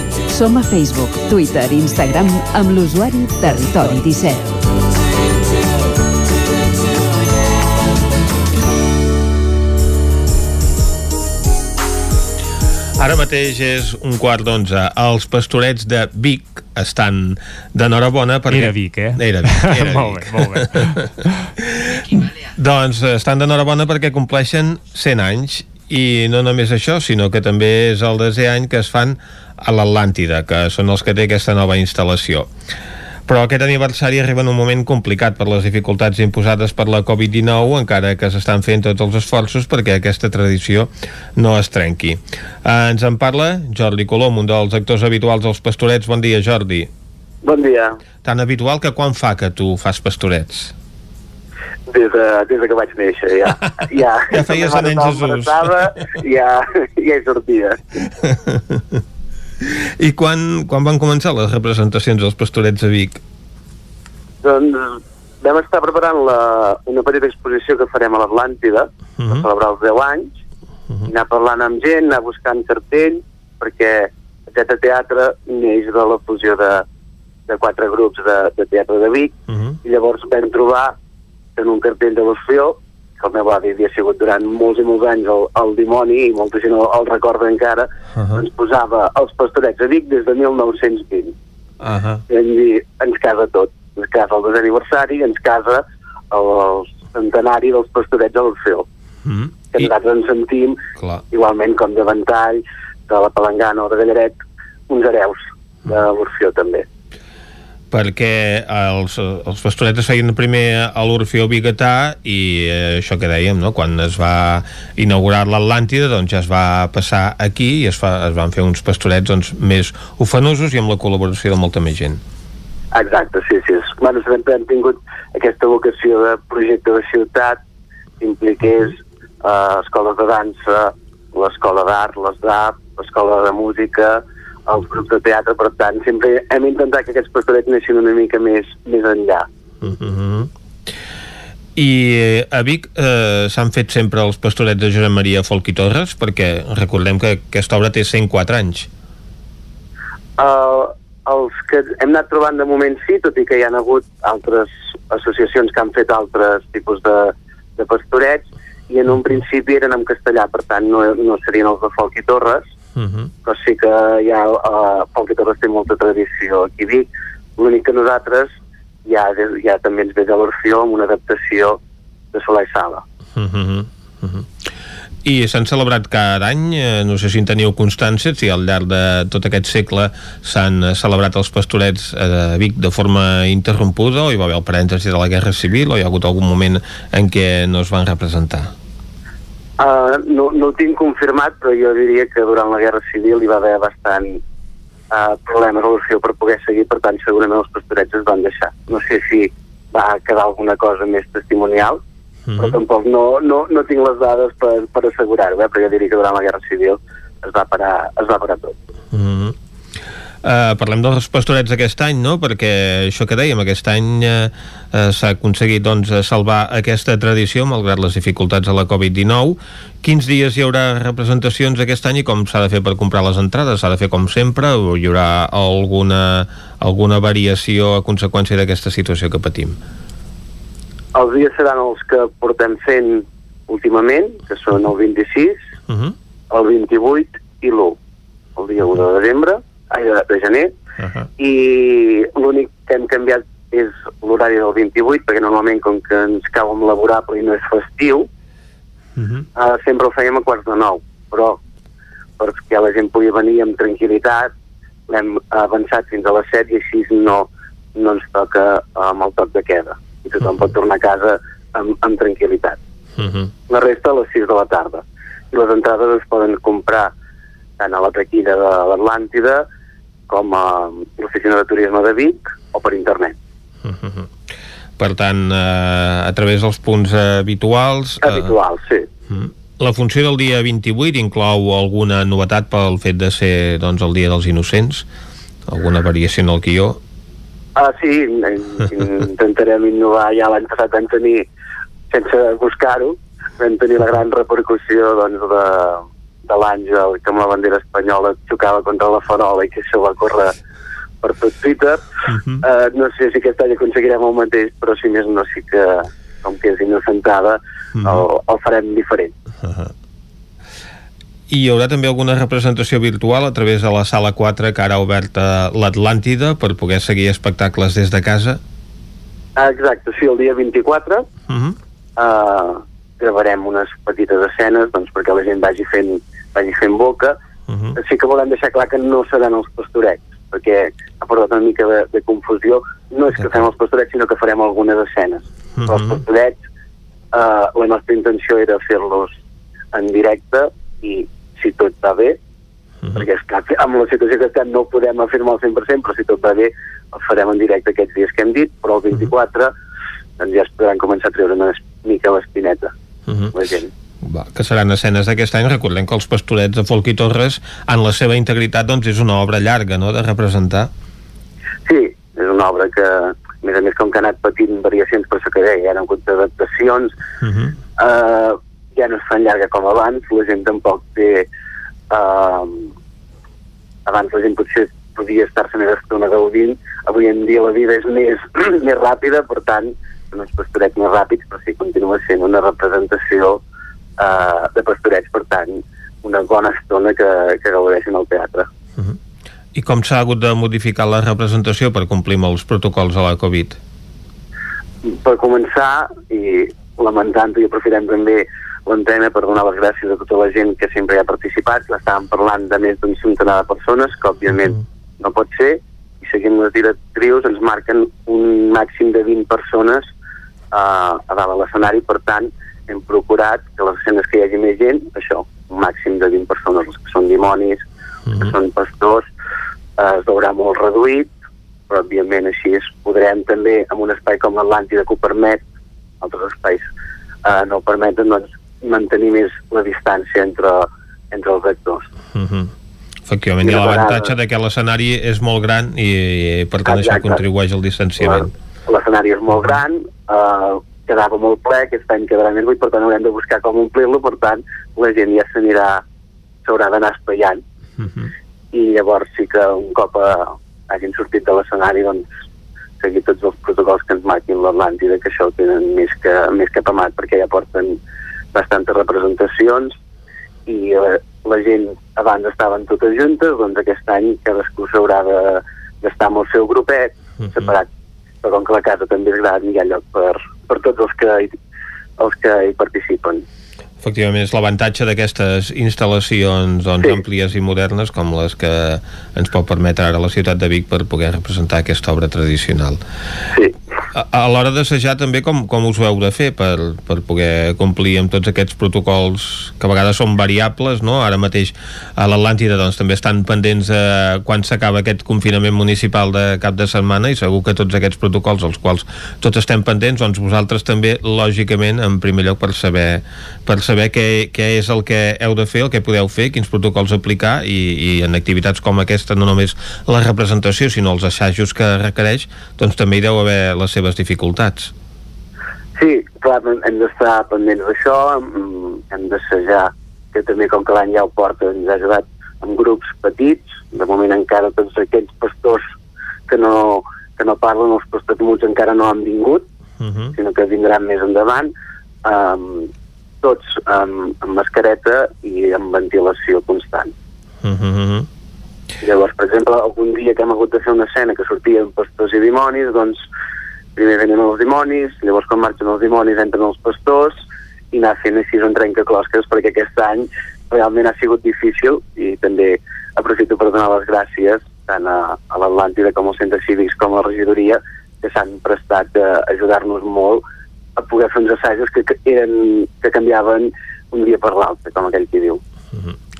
Som a Facebook, Twitter i Instagram amb l'usuari Territori 17. Ara mateix és un quart d'onze. Els pastorets de Vic estan d'enhorabona perquè... Era Vic, eh? Era Vic, era Molt Vic. bé, molt bé. doncs estan d'enhorabona perquè compleixen 100 anys i no només això, sinó que també és el desè any que es fan a l'Atlàntida, que són els que té aquesta nova instal·lació. Però aquest aniversari arriba en un moment complicat per les dificultats imposades per la Covid-19, encara que s'estan fent tots els esforços perquè aquesta tradició no es trenqui. Eh, ens en parla Jordi Colom, un dels actors habituals dels pastorets. Bon dia, Jordi. Bon dia. Tan habitual que quan fa que tu fas pastorets? Des de, des de que vaig néixer, ja. Ja, Ja feies de nen Jesús. Ja, ja hi sortia. I quan, quan van començar les representacions dels pastorets a Vic? Doncs vam estar preparant la, una petita exposició que farem a l'Atlàntida, uh -huh. per celebrar els 10 anys, uh -huh. anar parlant amb gent, anar buscant cartells, perquè aquest teatre neix de la fusió de, de quatre grups de, de teatre de Vic, Uh -huh. i llavors vam trobar en un cartell de l'Orfeó, que el meu avi havia sigut durant molts i molts anys el, el dimoni, i molta gent el, el recorda encara, uh -huh. ens posava els pastorets a Vic des de 1920. Uh -huh. I vam dir, ens casa tot. Ens casa el desè aniversari, ens casa el, el centenari dels pastorets a l'Orfeó. Mm. Que nosaltres ens sentim, Clar. igualment com de Ventall, de la Palangana o de Gallaret, uns hereus de l'Orfeó també. Perquè els, els pastorets es feien primer a l'Orfeó Bigatà i eh, això que dèiem, no? quan es va inaugurar l'Atlàntida doncs ja es va passar aquí i es, fa, es van fer uns pastorets doncs, més ofenosos i amb la col·laboració de molta més gent. Exacte, sí, sí. Bueno, sempre hem tingut aquesta vocació de projecte de ciutat, impliqués eh, escoles de dansa, l'escola d'art, les d'art, l'escola de música, els grups de teatre, per tant, sempre hem intentat que aquests pastorets neixin una mica més, més enllà. Uh -huh. I eh, a Vic eh, s'han fet sempre els pastorets de Josep Maria Folch i Torres perquè recordem que aquesta obra té 104 anys. Uh, els que hem anat trobant de moment sí, tot i que hi ha hagut altres associacions que han fet altres tipus de, de pastorets i en un principi eren en castellà, per tant no, no serien els de Folk i Torres, Uh -huh. però sí que ja uh, Folk i Torres té molta tradició aquí a Vic. L'únic que nosaltres ja, ja també ens ve de l'Orfeó amb una adaptació de Solà i Sala. Uh -huh. Uh -huh. I s'han celebrat cada any, eh, no sé si en teniu constància, si al llarg de tot aquest segle s'han eh, celebrat els pastorets a Vic de forma interrompuda o hi va haver el parèntesi de la Guerra Civil o hi ha hagut algun moment en què no es van representar? Uh, no, no ho tinc confirmat, però jo diria que durant la Guerra Civil hi va haver bastant, uh, problemes a l'opció per poder seguir, per tant segurament els pastorets es van deixar. No sé si va quedar alguna cosa més testimonial, mm -hmm. però tampoc no, no, no tinc les dades per, per assegurar-ho, eh? perquè diria que durant la Guerra Civil es va parar, es va parar tot. Mm -hmm. Uh, parlem dels pastorets d'aquest any, no? Perquè això que dèiem, aquest any uh, uh, s'ha aconseguit doncs, salvar aquesta tradició malgrat les dificultats de la Covid-19. Quins dies hi haurà representacions aquest any i com s'ha de fer per comprar les entrades? S'ha de fer com sempre o hi haurà alguna, alguna variació a conseqüència d'aquesta situació que patim? Els dies seran els que portem fent últimament, que són el 26, uh -huh. el 28 i l'1, el dia 1 de desembre, ai, de, de gener, uh -huh. i l'únic que hem canviat és l'horari del 28, perquè normalment, com que ens cau amb laborable i no és festiu, uh -huh. uh, sempre ho fèiem a quarts de nou, però perquè la gent pugui venir amb tranquil·litat, l'hem avançat fins a les 7 i així no, no ens toca amb el toc de queda. I tothom uh -huh. pot tornar a casa amb, amb tranquil·litat. Uh -huh. La resta a les 6 de la tarda. I les entrades es poden comprar tant a la taquilla de l'Atlàntida com a l'oficina de turisme de Vic o per internet. Uh -huh. Per tant, eh, a través dels punts habituals... Eh... Habituals, sí. Uh -huh. La funció del dia 28 inclou alguna novetat pel fet de ser doncs, el dia dels innocents? Alguna variació en el guió? Ah, sí, intentarem innovar. Ja l'any passat vam tenir, sense buscar-ho, vam tenir la gran repercussió doncs, de, de l'Àngel que amb la bandera espanyola xocava contra la farola i que això va córrer per tot Twitter. Uh -huh. uh, no sé si aquest any aconseguirem el mateix, però si més no sí que, com que és innocentada, uh -huh. el, el farem diferent. Uh -huh. I hi haurà també alguna representació virtual a través de la sala 4 que ara ha obert a l'Atlàntida per poder seguir espectacles des de casa? Exacte, sí, el dia 24 uh -huh. uh, gravarem unes petites escenes doncs, perquè la gent vagi fent, vagi fent boca. Uh -huh. Sí que volem deixar clar que no seran els pastorets, perquè ha portat una mica de, de confusió. No és que fem els pastorets, sinó que farem algunes escenes. Uh -huh. Els pastorets, eh, la nostra intenció era fer-los en directe i si tot va bé, uh -huh. perquè esclar, amb la situació que estem no podem afirmar al 100%, però si tot va bé el farem en directe aquests dies que hem dit, però el 24 uh -huh. doncs ja es podran començar a treure una mica l'espineta uh -huh. la gent. Va, que seran escenes d'aquest any. Recordem que els pastorets de Folk i Torres, en la seva integritat, doncs és una obra llarga, no?, de representar. Sí, és una obra que, a més a més, com que ha anat patint variacions per això que deia, hi ha hagut adaptacions, uh -huh. uh, ja no és tan llarga com abans, la gent tampoc té... Uh, abans la gent potser podia estar-se més estona gaudint, avui en dia la vida és més, més ràpida, per tant, són uns pastorets més ràpids, però sí continua sent una representació uh, de pastorets, per tant, una bona estona que, que gaudeixen al teatre. Uh -huh. I com s'ha hagut de modificar la representació per complir amb els protocols de la Covid? Per començar, i lamentant i aprofitem també l'antena per donar les gràcies a tota la gent que sempre hi ha participat, estàvem parlant de més d'un centenar de persones, que òbviament uh -huh. no pot ser, i seguint les directrius ens marquen un màxim de 20 persones uh, a dalt de l'escenari, per tant, hem procurat que les escenes que hi hagi més gent, això, un màxim de 20 persones, que són dimonis, uh -huh. que són pastors, uh, es veurà molt reduït, però òbviament així es podrem també, en un espai com l'Atlàntida que ho permet, altres espais uh, no ho permeten, doncs mantenir més la distància entre, entre els actors. Uh -huh. Efectivament, I, i l'avantatge de que l'escenari és molt gran i, i per tant Exacte. això contribueix al distanciament. L'escenari és molt gran, eh, quedava molt ple, aquest any quedarà més buit, per tant haurem de buscar com omplir-lo, per tant la gent ja s'anirà s'haurà d'anar espaiant. Uh -huh. I llavors sí que un cop eh, hagin sortit de l'escenari, doncs seguir tots els protocols que ens marquin l'Atlàntida, que això ho tenen més que, més que pamat, perquè ja porten bastantes representacions i eh, la gent abans estaven totes juntes, doncs aquest any cadascú s'haurà d'estar amb el seu grupet uh -huh. separat. Però com que la casa també és gran, hi ha lloc per, per tots els que, hi, els que hi participen. Efectivament, és l'avantatge d'aquestes instal·lacions doncs, sí. àmplies i modernes com les que ens pot permetre ara la ciutat de Vic per poder representar aquesta obra tradicional. Sí. A, a l'hora d'assajar també com, com us heu de fer per, per poder complir amb tots aquests protocols que a vegades són variables, no? Ara mateix a l'Atlàntida doncs, també estan pendents de quan s'acaba aquest confinament municipal de cap de setmana i segur que tots aquests protocols als quals tots estem pendents, doncs vosaltres també lògicament en primer lloc per saber per saber què, què és el que heu de fer, el que podeu fer, quins protocols aplicar i, i en activitats com aquesta no només la representació sinó els assajos que requereix doncs també hi deu haver les seves dificultats. Sí, clar, hem d'estar pendents d'això, hem d'assajar, que també com que l'any ja ho porta, ens ha ajudat amb grups petits, de moment encara tots aquells pastors que no, que no parlen, els pastors encara no han vingut, uh -huh. sinó que vindran més endavant, um, tots um, amb mascareta i amb ventilació constant. Uh -huh. Llavors, per exemple, algun dia que hem hagut de fer una escena que sortien pastors i dimonis, doncs primer venen els dimonis, llavors quan marxen els dimonis entren els pastors i anar fent així un trencaclosques perquè aquest any realment ha sigut difícil i també aprofito per donar les gràcies tant a, a l'Atlàntida com als centres cívics com a la regidoria que s'han prestat a ajudar-nos molt a poder fer uns assajos que, que, eren, que canviaven un dia per l'altre, com aquell qui diu. Mm -hmm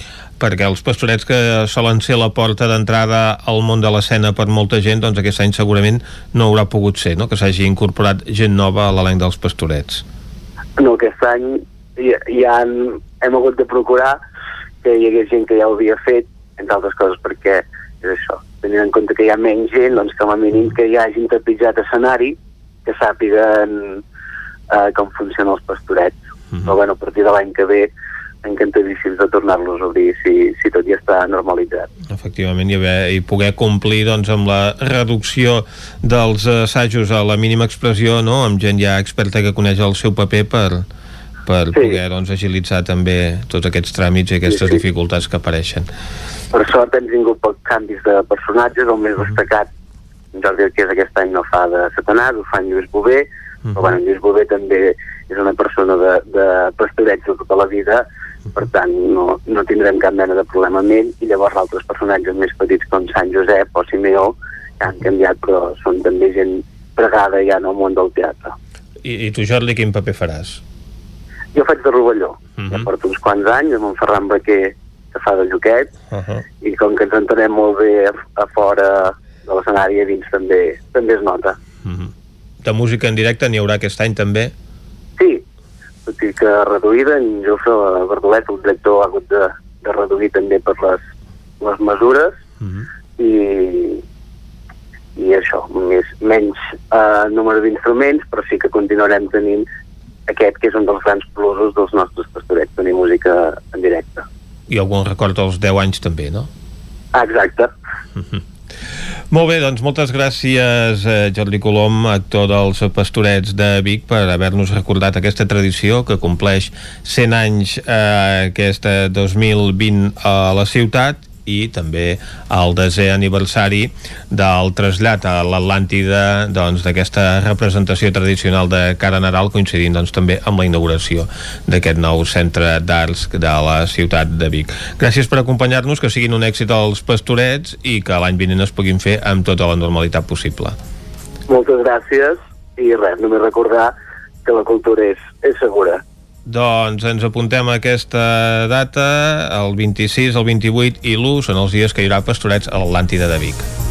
perquè els pastorets que solen ser la porta d'entrada al món de l'escena per molta gent, doncs aquest any segurament no haurà pogut ser, no? que s'hagi incorporat gent nova a l'elenc dels pastorets. No, aquest any ja, ja han, hem hagut de procurar que hi hagués gent que ja ho havia fet, entre altres coses perquè és això, tenint en compte que hi ha menys gent, doncs com a mínim que hi hagin tapitjat escenari, que sàpiguen eh, com funcionen els pastorets. Mm -hmm. Però bueno, a partir de l'any que ve encantadíssims de tornar-los a obrir si, si tot ja està normalitzat. Efectivament, i, haver, i poder complir doncs, amb la reducció dels assajos a la mínima expressió, no? amb gent ja experta que coneix el seu paper per, per sí. poder doncs, agilitzar també tots aquests tràmits i aquestes sí, sí. dificultats que apareixen. Per sort hem tingut canvis de personatges, el més destacat Jordi Arqués aquest any no fa de Satanàs, ho fa en Lluís Bové, uh -huh. però bueno, en Lluís Bové també és una persona de, de pastorets de tota la vida, per tant no, no tindrem cap mena de problema amb ell i llavors altres personatges més petits com Sant Josep o Simeó que han canviat però són també gent pregada ja en el món del teatre I, i tu Jordi quin paper faràs? Jo faig de Rovelló uh -huh. ja mhm. porto uns quants anys amb un Ferran Baquer que fa de Joquet uh -huh. i com que ens entenem molt bé a, a fora de l'escenari a dins també, també es nota uh mhm. -huh. De música en directe n'hi haurà aquest any també? Sí, tot i que reduïda, en Jofre Verdolet, el director, ha hagut de, de reduir també per les, les mesures uh mhm. -huh. i, i això, més, menys eh, número d'instruments, però sí que continuarem tenint aquest que és un dels grans plusos dels nostres pastorets, tenir música en directe. I algun record dels 10 anys també, no? Ah, exacte. Uh mhm. Molt bé, doncs moltes gràcies eh, Jordi Colom, actor dels Pastorets de Vic, per haver-nos recordat aquesta tradició que compleix 100 anys eh, aquesta 2020 a la ciutat i també el desè aniversari del trasllat a l'Atlàntida doncs, d'aquesta doncs, representació tradicional de cara Nadal coincidint doncs, també amb la inauguració d'aquest nou centre d'arts de la ciutat de Vic. Gràcies per acompanyar-nos, que siguin un èxit els pastorets i que l'any vinent es puguin fer amb tota la normalitat possible. Moltes gràcies i res, només recordar que la cultura és, és segura. Doncs ens apuntem a aquesta data, el 26, el 28 i l'1 són els dies que hi haurà pastorets a l'Atlàntida de Vic.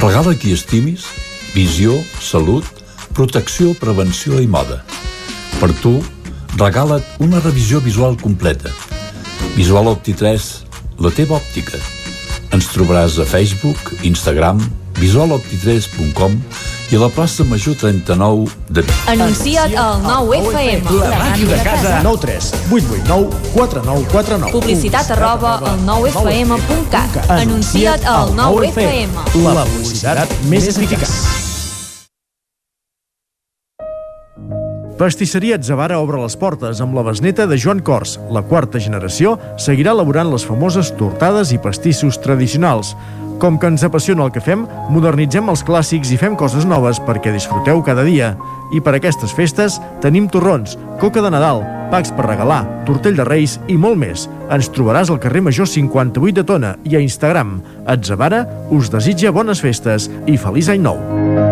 Regala qui estimis, visió, salut, protecció, prevenció i moda. Per tu, regala't una revisió visual completa. Visual Opti 3, la teva òptica. Ens trobaràs a Facebook, Instagram, visualopti3.com i la plaça Major 39 de Vic. Anuncia't al 9FM. La màquina de casa. 9 3 8 8 9 4 9 4 9. Publicitat arroba al 9FM.cat. Anuncia't al 9FM. La publicitat més eficaç. Pastisseria Atzavara obre les portes amb la besneta de Joan Cors. La quarta generació seguirà elaborant les famoses tortades i pastissos tradicionals. Com que ens apassiona el que fem, modernitzem els clàssics i fem coses noves perquè disfruteu cada dia. I per aquestes festes tenim torrons, coca de Nadal, packs per regalar, tortell de reis i molt més. Ens trobaràs al carrer Major 58 de Tona i a Instagram. Atzavara us desitja bones festes i feliç any nou.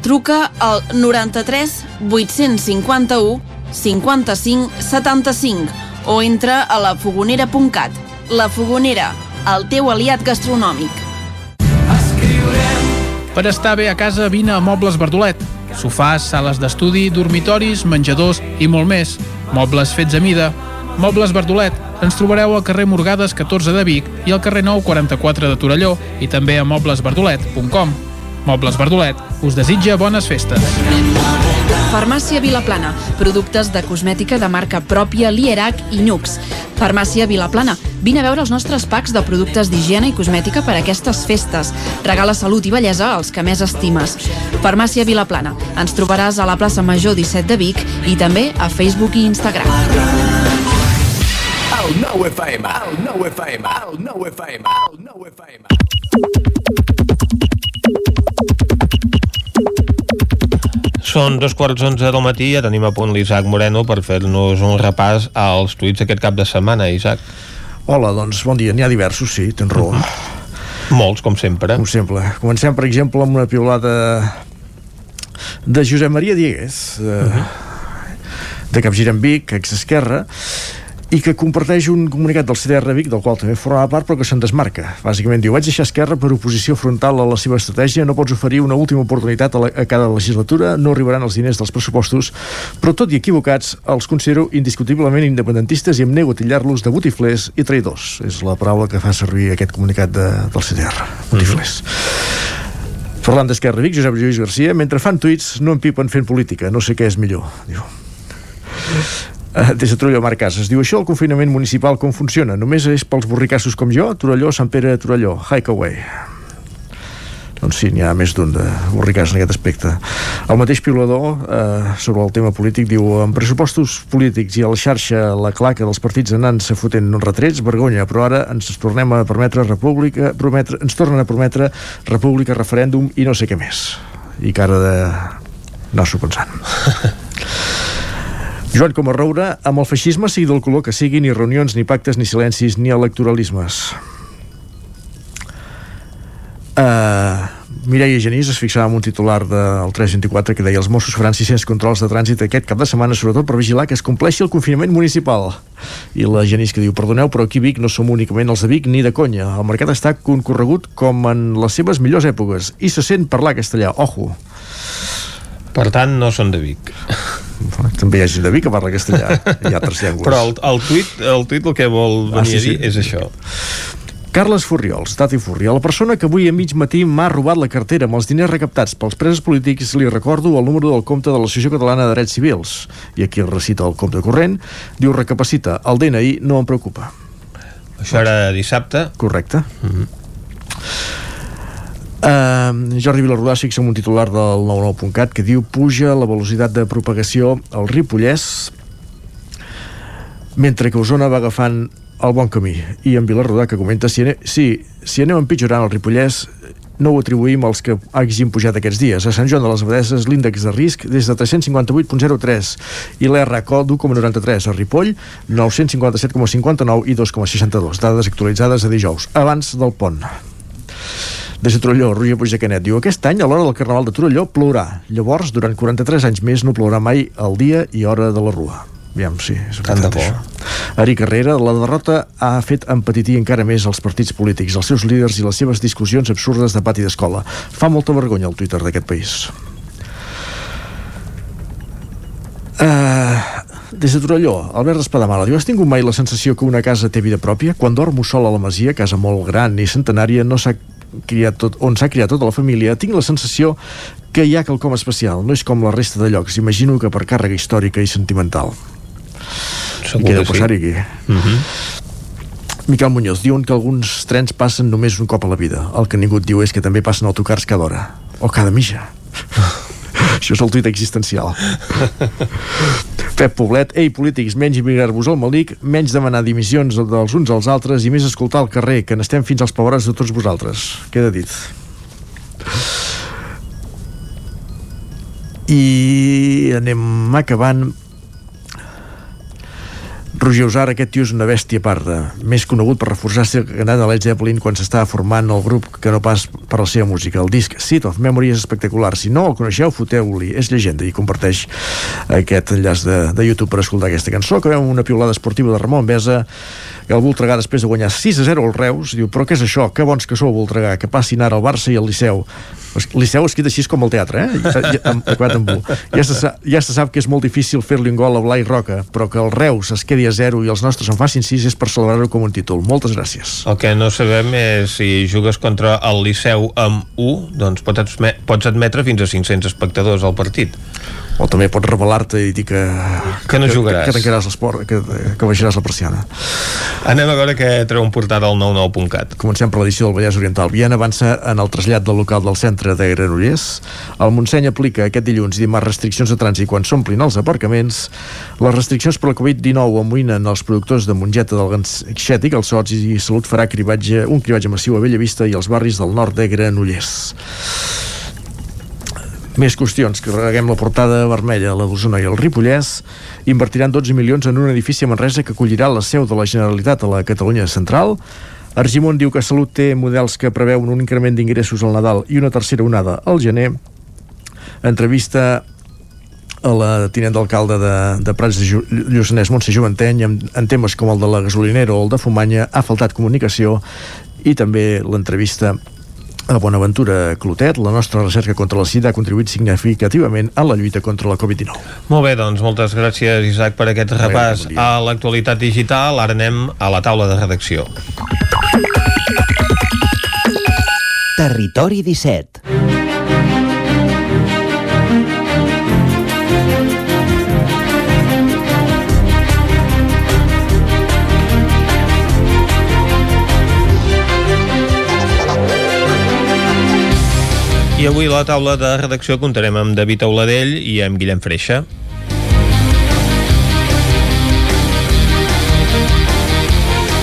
Truca al 93 851 55 75 o entra a lafogonera.cat. La Fogonera, el teu aliat gastronòmic. Per estar bé a casa, vine a Mobles Verdolet. Sofàs, sales d'estudi, dormitoris, menjadors i molt més. Mobles fets a mida. Mobles Verdolet. Ens trobareu al carrer Morgades 14 de Vic i al carrer Nou 44 de Torelló i també a moblesverdolet.com. Mobles Verdolet us desitja bones festes. Farmàcia Vilaplana. Productes de cosmètica de marca pròpia Lierac i Nux. Farmàcia Vilaplana. Vine a veure els nostres packs de productes d'higiene i cosmètica per a aquestes festes. Regala salut i bellesa als que més estimes. Farmàcia Vilaplana. Ens trobaràs a la plaça Major 17 de Vic i també a Facebook i Instagram. El nou FM, el nou FM, el nou FM, el nou FM. Són dos quarts onze del matí i ja tenim a punt l'Isaac Moreno per fer-nos un repàs als tuits aquest cap de setmana, Isaac. Hola, doncs bon dia. N'hi ha diversos, sí, tens raó. Molts, com sempre. Com sempre. Comencem, per exemple, amb una piulada de Josep Maria Diegues, de, uh -huh. de Capgirem Vic, ex-esquerra, i que comparteix un comunicat del CDR Vic, del qual també formava part, però que se'n desmarca. Bàsicament diu, vaig deixar Esquerra per oposició frontal a la seva estratègia, no pots oferir una última oportunitat a, la, a cada legislatura, no arribaran els diners dels pressupostos, però tot i equivocats, els considero indiscutiblement independentistes i em nego a tillar-los de botiflers i traïdors. És la paraula que fa servir aquest comunicat de, del CDR, botiflers. Mm -hmm. Parlant d'Esquerra Vic, Josep Lluís Garcia, mentre fan tuits no empipen fent política, no sé què és millor, diu. Uh, des de Torelló, Marc Casas. Diu, això el confinament municipal com funciona? Només és pels borricassos com jo? Torelló, Sant Pere, Torelló. Hike away. Doncs sí, n'hi ha més d'un de borricàs en aquest aspecte. El mateix piulador, eh, sobre el tema polític, diu en pressupostos polítics i a la xarxa la claca dels partits anant-se fotent retrets, vergonya, però ara ens tornem a permetre república, prometre, ens tornen a prometre república, referèndum i no sé què més. I cara de anar-s'ho pensant. Joan com a roure, amb el feixisme sigui del color que sigui, ni reunions, ni pactes, ni silencis, ni electoralismes. Uh, Mireia Genís es fixava en un titular del 324 que deia els Mossos faran 600 controls de trànsit aquest cap de setmana, sobretot per vigilar que es compleixi el confinament municipal. I la Genís que diu, perdoneu, però aquí Vic no som únicament els de Vic ni de conya. El mercat està concorregut com en les seves millors èpoques i se sent parlar castellà. Ojo! Per tant, no són de Vic. També hi ha gent de Vic que parla castellà i altres llengües. Però el, el, tuit, el tuit el que vol venir ah, sí, sí. a dir és això. Carles Furriols, Tati Furriol, la persona que avui a mig matí m'ha robat la cartera amb els diners recaptats pels presos polítics, li recordo el número del compte de l'Associació Catalana de Drets Civils. I aquí el recita el compte corrent, diu recapacita, el DNI no em preocupa. Això era dissabte? Correcte. Mm -hmm. Uh, Jordi Vilarrodà fixa en un titular del 99.cat que diu puja la velocitat de propagació al Ripollès mentre que Osona va agafant el bon camí. I en Vilarrodà que comenta si, ane si, si anem empitjorant el Ripollès no ho atribuïm als que hagin pujat aquests dies. A Sant Joan de les Abadeses l'índex de risc des de 358.03 i l'RCO d'1,93. A Ripoll 957,59 i 2,62. Dades actualitzades a dijous, abans del pont. Des de Torelló, Roger Puigdecanet diu aquest any a l'hora del Carnaval de Torelló plourà. Llavors, durant 43 anys més no plourà mai el dia i hora de la rua. Aviam, sí, és Tant de bo. això. Ari Carrera, la derrota ha fet empetitir encara més els partits polítics, els seus líders i les seves discussions absurdes de pati d'escola. Fa molta vergonya el Twitter d'aquest país. Uh, des de Torelló, Albert Espadamala diu Has tingut mai la sensació que una casa té vida pròpia? Quan dormo sol a la masia, casa molt gran i centenària, no s'ha criat tot, on s'ha criat tota la família, tinc la sensació que hi ha quelcom especial, no és com la resta de llocs, imagino que per càrrega històrica i sentimental. Segur Què deu que sí. passar aquí? Mhm. Miquel Muñoz, diuen que alguns trens passen només un cop a la vida. El que ningú et diu és que també passen autocars cada hora. O cada mitja. Això és el tuit existencial. Pep Poblet, ei, polítics, menys emigrar-vos al malic, menys demanar dimissions dels uns als altres i més escoltar al carrer, que n'estem fins als pobres de tots vosaltres. Queda dit. I anem acabant Roger Usar, aquest tio és una bèstia parda, més conegut per reforçar-se cantant a Led Zeppelin quan s'estava formant el grup que no pas per la seva música. El disc Seat of Memory és espectacular. Si no el coneixeu, foteu-li. És llegenda i comparteix aquest enllaç de, de YouTube per escoltar aquesta cançó. Acabem una piulada esportiva de Ramon Besa que el Voltregà després de guanyar 6 a 0 al Reus diu, però què és això? Que bons que sou Voltregà, que passin ara el Barça i el Liceu Liceu escrit així com el teatre eh? Ja, amb- amb ja, se, ja se sap que és molt difícil fer-li un gol a Blai Roca però que el Reus es quedi a 0 i els nostres en facin 6 és per celebrar-ho com un títol moltes gràcies El que no sabem és si jugues contra el Liceu amb 1, doncs pots admetre fins a 500 espectadors al partit. O també pots revelar-te i dir que Que no jugaràs. que, que tancaràs l'esport que, que baixaràs la persiana Anem a veure què treu un portal al 99.cat. Comencem per l'edició del Vallès Oriental. Viana avança en el trasllat del local del centre de Granollers. El Montseny aplica aquest dilluns i dimarts restriccions de trànsit quan s'omplin els aparcaments. Les restriccions per la Covid-19 amoïnen els productors de mongeta del Ganxètic, els Sots i Salut farà cribatge, un cribatge massiu a Bellavista i als barris del nord de Granollers. Més qüestions, que reguem la portada vermella, la d'Osona i el Ripollès, invertiran 12 milions en un edifici a Manresa que acollirà la seu de la Generalitat a la Catalunya Central. Argimon diu que Salut té models que preveuen un increment d'ingressos al Nadal i una tercera onada al gener. Entrevista a la tinent d'alcalde de, de Prats de Lluçanès, Montse Juventeny, en, en temes com el de la gasolinera o el de Fumanya, ha faltat comunicació i també l'entrevista a Bonaventura Clotet, la nostra recerca contra la sida ha contribuït significativament a la lluita contra la Covid-19. Molt bé, doncs moltes gràcies, Isaac, per aquest repàs a l'actualitat digital. Ara anem a la taula de redacció. Territori 17. I avui a la taula de redacció comptarem amb David Auladell i amb Guillem Freixa.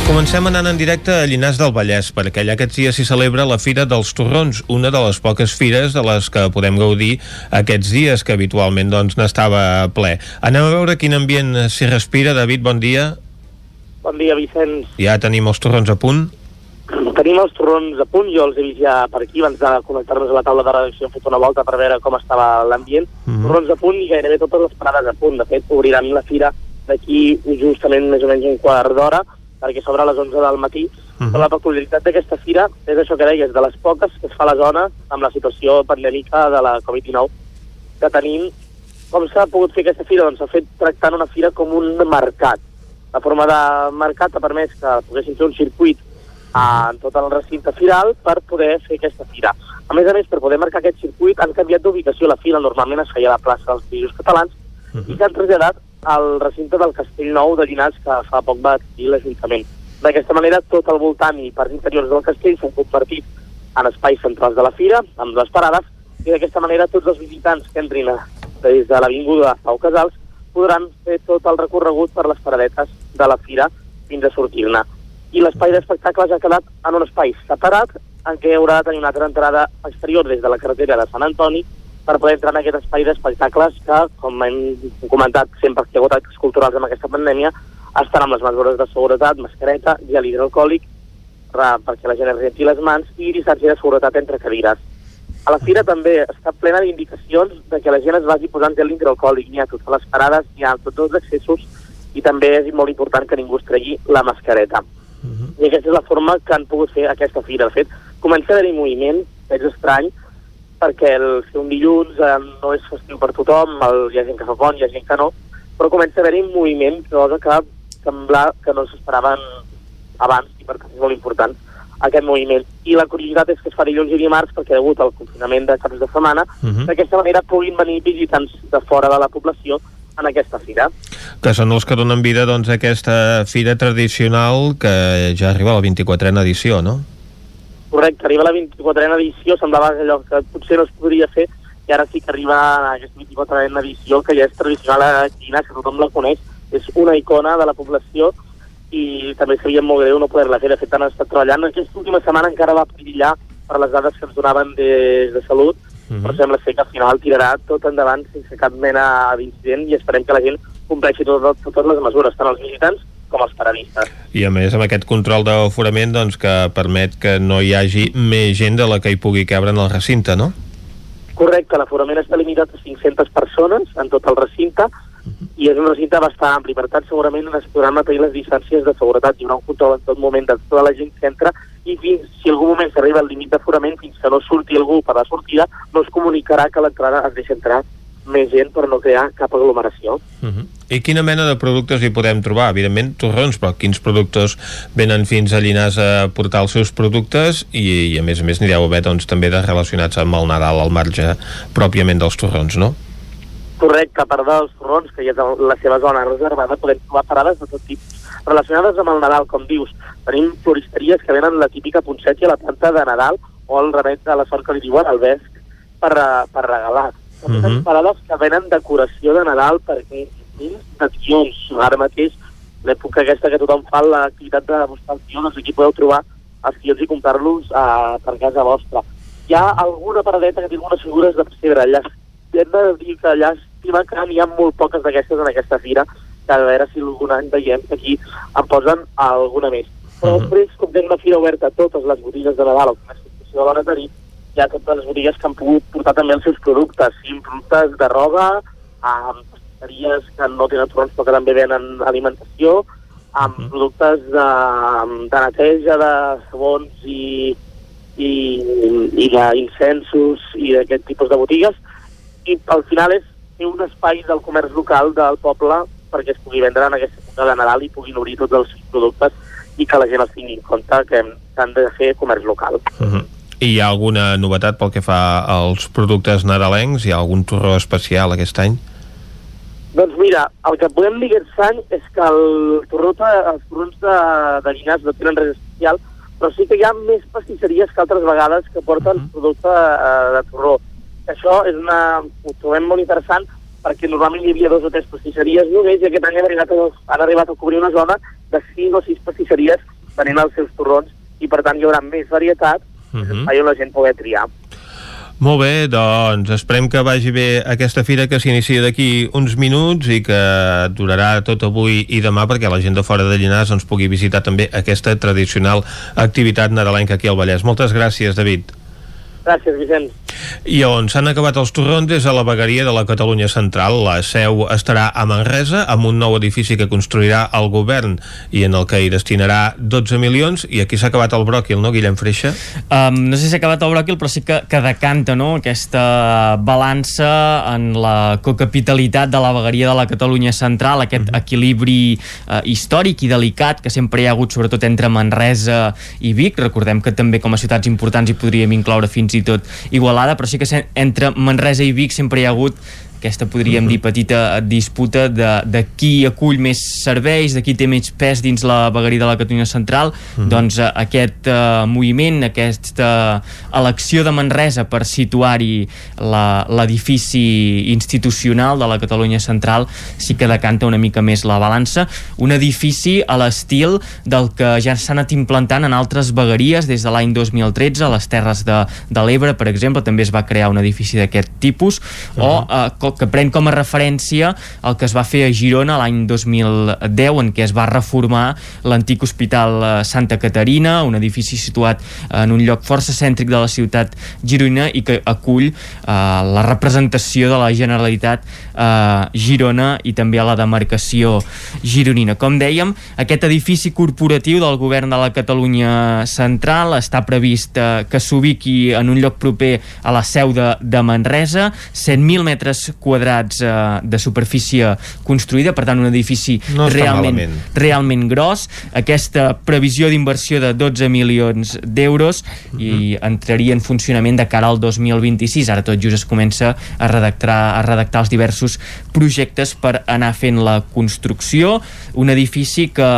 Comencem anant en directe a Llinars del Vallès, perquè allà aquests dies s'hi celebra la Fira dels Torrons, una de les poques fires de les que podem gaudir aquests dies, que habitualment doncs, n'estava ple. Anem a veure quin ambient s'hi respira. David, bon dia. Bon dia, Vicenç. Ja tenim els torrons a punt. Tenim els torrons a punt, jo els he vist ja per aquí, abans de connectar-nos a la taula de redacció, hem fet una volta per veure com estava l'ambient. Mhm. Torrons a punt i gairebé totes les parades a punt. De fet, obriran la fira d'aquí justament més o menys un quart d'hora, perquè s'obre a les 11 del matí. Mhm. Però la peculiaritat d'aquesta fira és això que deies, de les poques que es fa a la zona amb la situació pandèmica de la Covid-19 que tenim. Com s'ha pogut fer aquesta fira? Doncs s'ha fet tractant una fira com un mercat. La forma de mercat ha permès que poguessin fer un circuit en tot el recinte firal per poder fer aquesta fira. A més a més, per poder marcar aquest circuit han canviat d'ubicació. La fira normalment es feia a la plaça dels Països Catalans i s'han traslladat al recinte del Castell Nou de Llinars que fa poc va adquirir l'Ajuntament. D'aquesta manera, tot al voltant i parts interiors del castell s'han convertit en espais centrals de la fira, amb dues parades, i d'aquesta manera tots els visitants que entrin des de l'Avinguda Pau Casals podran fer tot el recorregut per les paradetes de la fira fins a sortir-ne. I l'espai d'espectacles ha quedat en un espai separat en què haurà de tenir una altra entrada exterior des de la carretera de Sant Antoni per poder entrar en aquest espai d'espectacles que, com hem comentat sempre que hi ha hagut actes culturals amb aquesta pandèmia, estan amb les mesures de seguretat, mascareta, gel hidroalcohòlic, per, perquè la gent es renti les mans i distància de seguretat entre cadires. A la fira també està plena d'indicacions de que la gent es vagi posant gel hidroalcohòlic, n'hi ha totes les parades, n'hi ha tots els accessos i també és molt important que ningú es tregui la mascareta. Uh -huh. I aquesta és la forma que han pogut fer aquesta fira. De fet, comença a haver-hi moviment, és estrany, perquè el ser un dilluns eh, no és festiu per tothom, el, hi ha gent que fa pont, hi ha gent que no, però comença a haver-hi moviment, cosa que sembla que no s'esperaven abans i per tant és molt important aquest moviment. I la curiositat és que es fa dilluns i dimarts perquè degut al confinament de caps de setmana, uh -huh. d'aquesta manera puguin venir visitants de fora de la població en aquesta fira. Que són els que donen vida doncs, a aquesta fira tradicional que ja arriba a la 24a edició, no? Correcte, arriba a la 24a edició, semblava allò que potser no es podria fer, i ara sí que arriba a aquesta 24a edició, que ja és tradicional a Quina, que tothom la coneix, és una icona de la població i també seria molt greu no poder-la fer. De fet, han estat treballant. Aquesta última setmana encara va perillar per les dades que ens donaven des de salut, uh -huh. però sembla ser que al final tirarà tot endavant sense cap mena d'incident i esperem que la gent compleixi tot, totes les mesures, tant els visitants com els paradistes. I a més amb aquest control d'aforament doncs, que permet que no hi hagi més gent de la que hi pugui cabre en el recinte, no? Correcte, l'aforament està limitat a 500 persones en tot el recinte, i és un recinte bastant ampli, per tant segurament es podran mantenir les distàncies de seguretat, haurà un control en tot moment de tota la gent que entra i fins, si algun moment s'arriba al límit d'aforament, fins que no surti algú per la sortida, no es comunicarà que l'entrada es deixa entrar més gent per no crear cap aglomeració. Uh -huh. I quina mena de productes hi podem trobar? Evidentment, torrons, però quins productes venen fins a Llinars a portar els seus productes i, i a més a més n'hi deu haver doncs, també de relacionats amb el Nadal al marge pròpiament dels torrons, no? Correcte, a part dels torrons, que hi ha la seva zona reservada, podem trobar parades de tot tipus. Relacionades amb el Nadal, com dius, tenim floristeries que venen la típica poncetja a la planta de Nadal o el remet de la sort que li diuen al vesc per, per regalar. Uh -huh. Parades que venen decoració de Nadal perquè de tions. Ara mateix, l'època aquesta que tothom fa l'activitat de buscar els tions, aquí podeu trobar els tions i comprar-los uh, per casa vostra. Hi ha alguna paradeta que té algunes figures de pessebre. Allà hem de dir que llàstima que n'hi ha molt poques d'aquestes en aquesta fira, que a veure si algun any veiem que aquí en posen alguna més. Però uh -huh. després, com és una fira oberta a totes les botigues de Nadal, o com és situació de bona tenir, hi ha totes les botigues que han pogut portar també els seus productes, sí, productes de roba, amb pastisseries que no tenen torrons però que també venen alimentació, amb uh -huh. productes de, de neteja, de sabons i, i, i d'incensos i d'aquest tipus de botigues, i al final és fer un espai del comerç local del poble perquè es pugui vendre en aquesta època de Nadal i puguin obrir tots els productes i que la gent els tingui en compte que s'han de fer comerç local. Uh -huh. I hi ha alguna novetat pel que fa als productes nadalencs? Hi ha algun torró especial aquest any? Doncs mira, el que podem dir aquest any és que el torró, els torrons de, de Llinars no tenen res especial, però sí que hi ha més pastisseries que altres vegades que porten uh -huh. producte uh, de torró això és una, ho trobem molt interessant perquè normalment hi havia dos o tres pastisseries només i aquest any han arribat, a, han arribat a cobrir una zona de cinc o sis pastisseries venent els seus torrons i per tant hi haurà més varietat uh -huh. on la gent poder triar. Molt bé, doncs esperem que vagi bé aquesta fira que s'inicia d'aquí uns minuts i que durarà tot avui i demà perquè la gent de fora de Llinars ens pugui visitar també aquesta tradicional activitat nadalenca aquí al Vallès. Moltes gràcies, David. Gràcies, Vicent. I on s'han acabat els torrons és a la vegueria de la Catalunya Central. La seu estarà a Manresa amb un nou edifici que construirà el govern i en el que hi destinarà 12 milions. I aquí s'ha acabat el bròquil, no, Guillem Freixa? Um, no sé si s'ha acabat el bròquil, però sí que, que decanta no? aquesta balança en la cocapitalitat de la vegueria de la Catalunya Central, aquest mm -hmm. equilibri uh, històric i delicat que sempre hi ha hagut, sobretot entre Manresa i Vic. Recordem que també com a ciutats importants hi podríem incloure fins i tot Igualada, però sí que entre Manresa i Vic sempre hi ha hagut aquesta podríem uh -huh. dir petita disputa de, de qui acull més serveis, de qui té més pes dins la vegueria de la Catalunya Central, uh -huh. doncs uh, aquest uh, moviment, aquesta elecció de Manresa per situar-hi l'edifici institucional de la Catalunya Central sí que decanta una mica més la balança. Un edifici a l'estil del que ja s'ha anat implantant en altres vegueries des de l'any 2013, a les Terres de, de l'Ebre, per exemple, també es va crear un edifici d'aquest tipus, uh -huh. o uh, que pren com a referència el que es va fer a Girona l'any 2010 en què es va reformar l'antic hospital eh, Santa Caterina, un edifici situat en un lloc força cèntric de la ciutat gironina i que acull eh, la representació de la Generalitat a Girona i també a la demarcació gironina. Com dèiem, aquest edifici corporatiu del govern de la Catalunya Central està previst eh, que s'ubiqui en un lloc proper a la seu de, de Manresa, 100.000 metres quadrats eh, de superfície construïda, per tant un edifici No realment, malament. realment gros. Aquesta previsió d'inversió de 12 milions d'euros i entraria en funcionament de cara al 2026. Ara tot just es comença a redactar, a redactar els diversos projectes per anar fent la construcció. Un edifici que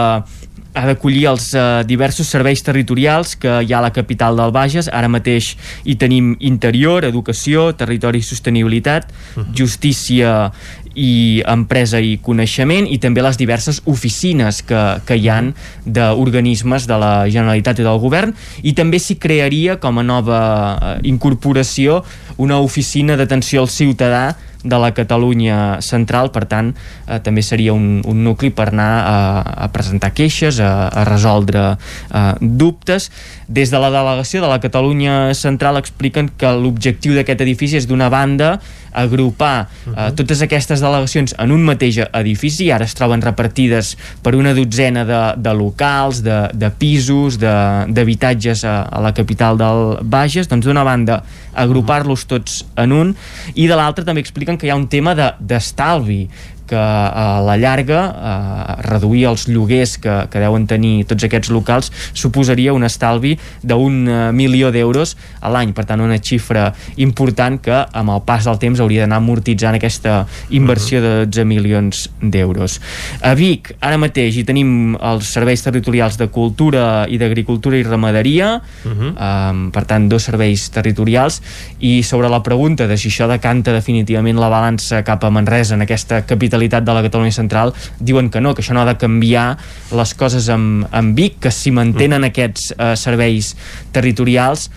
ha d'acollir els eh, diversos serveis territorials que hi ha a la capital del Bages. Ara mateix hi tenim interior, educació, territori i sostenibilitat, justícia i empresa i coneixement i també les diverses oficines que, que hi han d'organismes de la Generalitat i del Govern i també s'hi crearia com a nova eh, incorporació una oficina d'atenció al ciutadà de la Catalunya central, per tant eh, també seria un, un nucli per anar a, a presentar queixes, a, a resoldre eh, dubtes. Des de la delegació de la Catalunya central expliquen que l'objectiu d'aquest edifici és d'una banda agrupar eh, totes aquestes delegacions en un mateix edifici, ara es troben repartides per una dotzena de, de locals, de, de pisos, de- d'habitatges a, a la capital del Bages, doncs d'una banda agrupar-los tots en un i de l'altra també expliquen que hi ha un tema de- d'estalvi que a la llarga eh, reduir els lloguers que, que deuen tenir tots aquests locals suposaria un estalvi d'un eh, milió d'euros a l'any, per tant una xifra important que amb el pas del temps hauria d'anar amortitzant aquesta inversió de 12 milions d'euros. A Vic, ara mateix hi tenim els serveis territorials de cultura i d'agricultura i ramaderia, um, per tant dos serveis territorials. I sobre la pregunta de si això decanta definitivament la balança cap a Manresa en aquesta capitalitat de la Catalunya Central diuen que no, que això no ha de canviar les coses amb, amb Vic, que si mantenen aquests eh, serveis territorials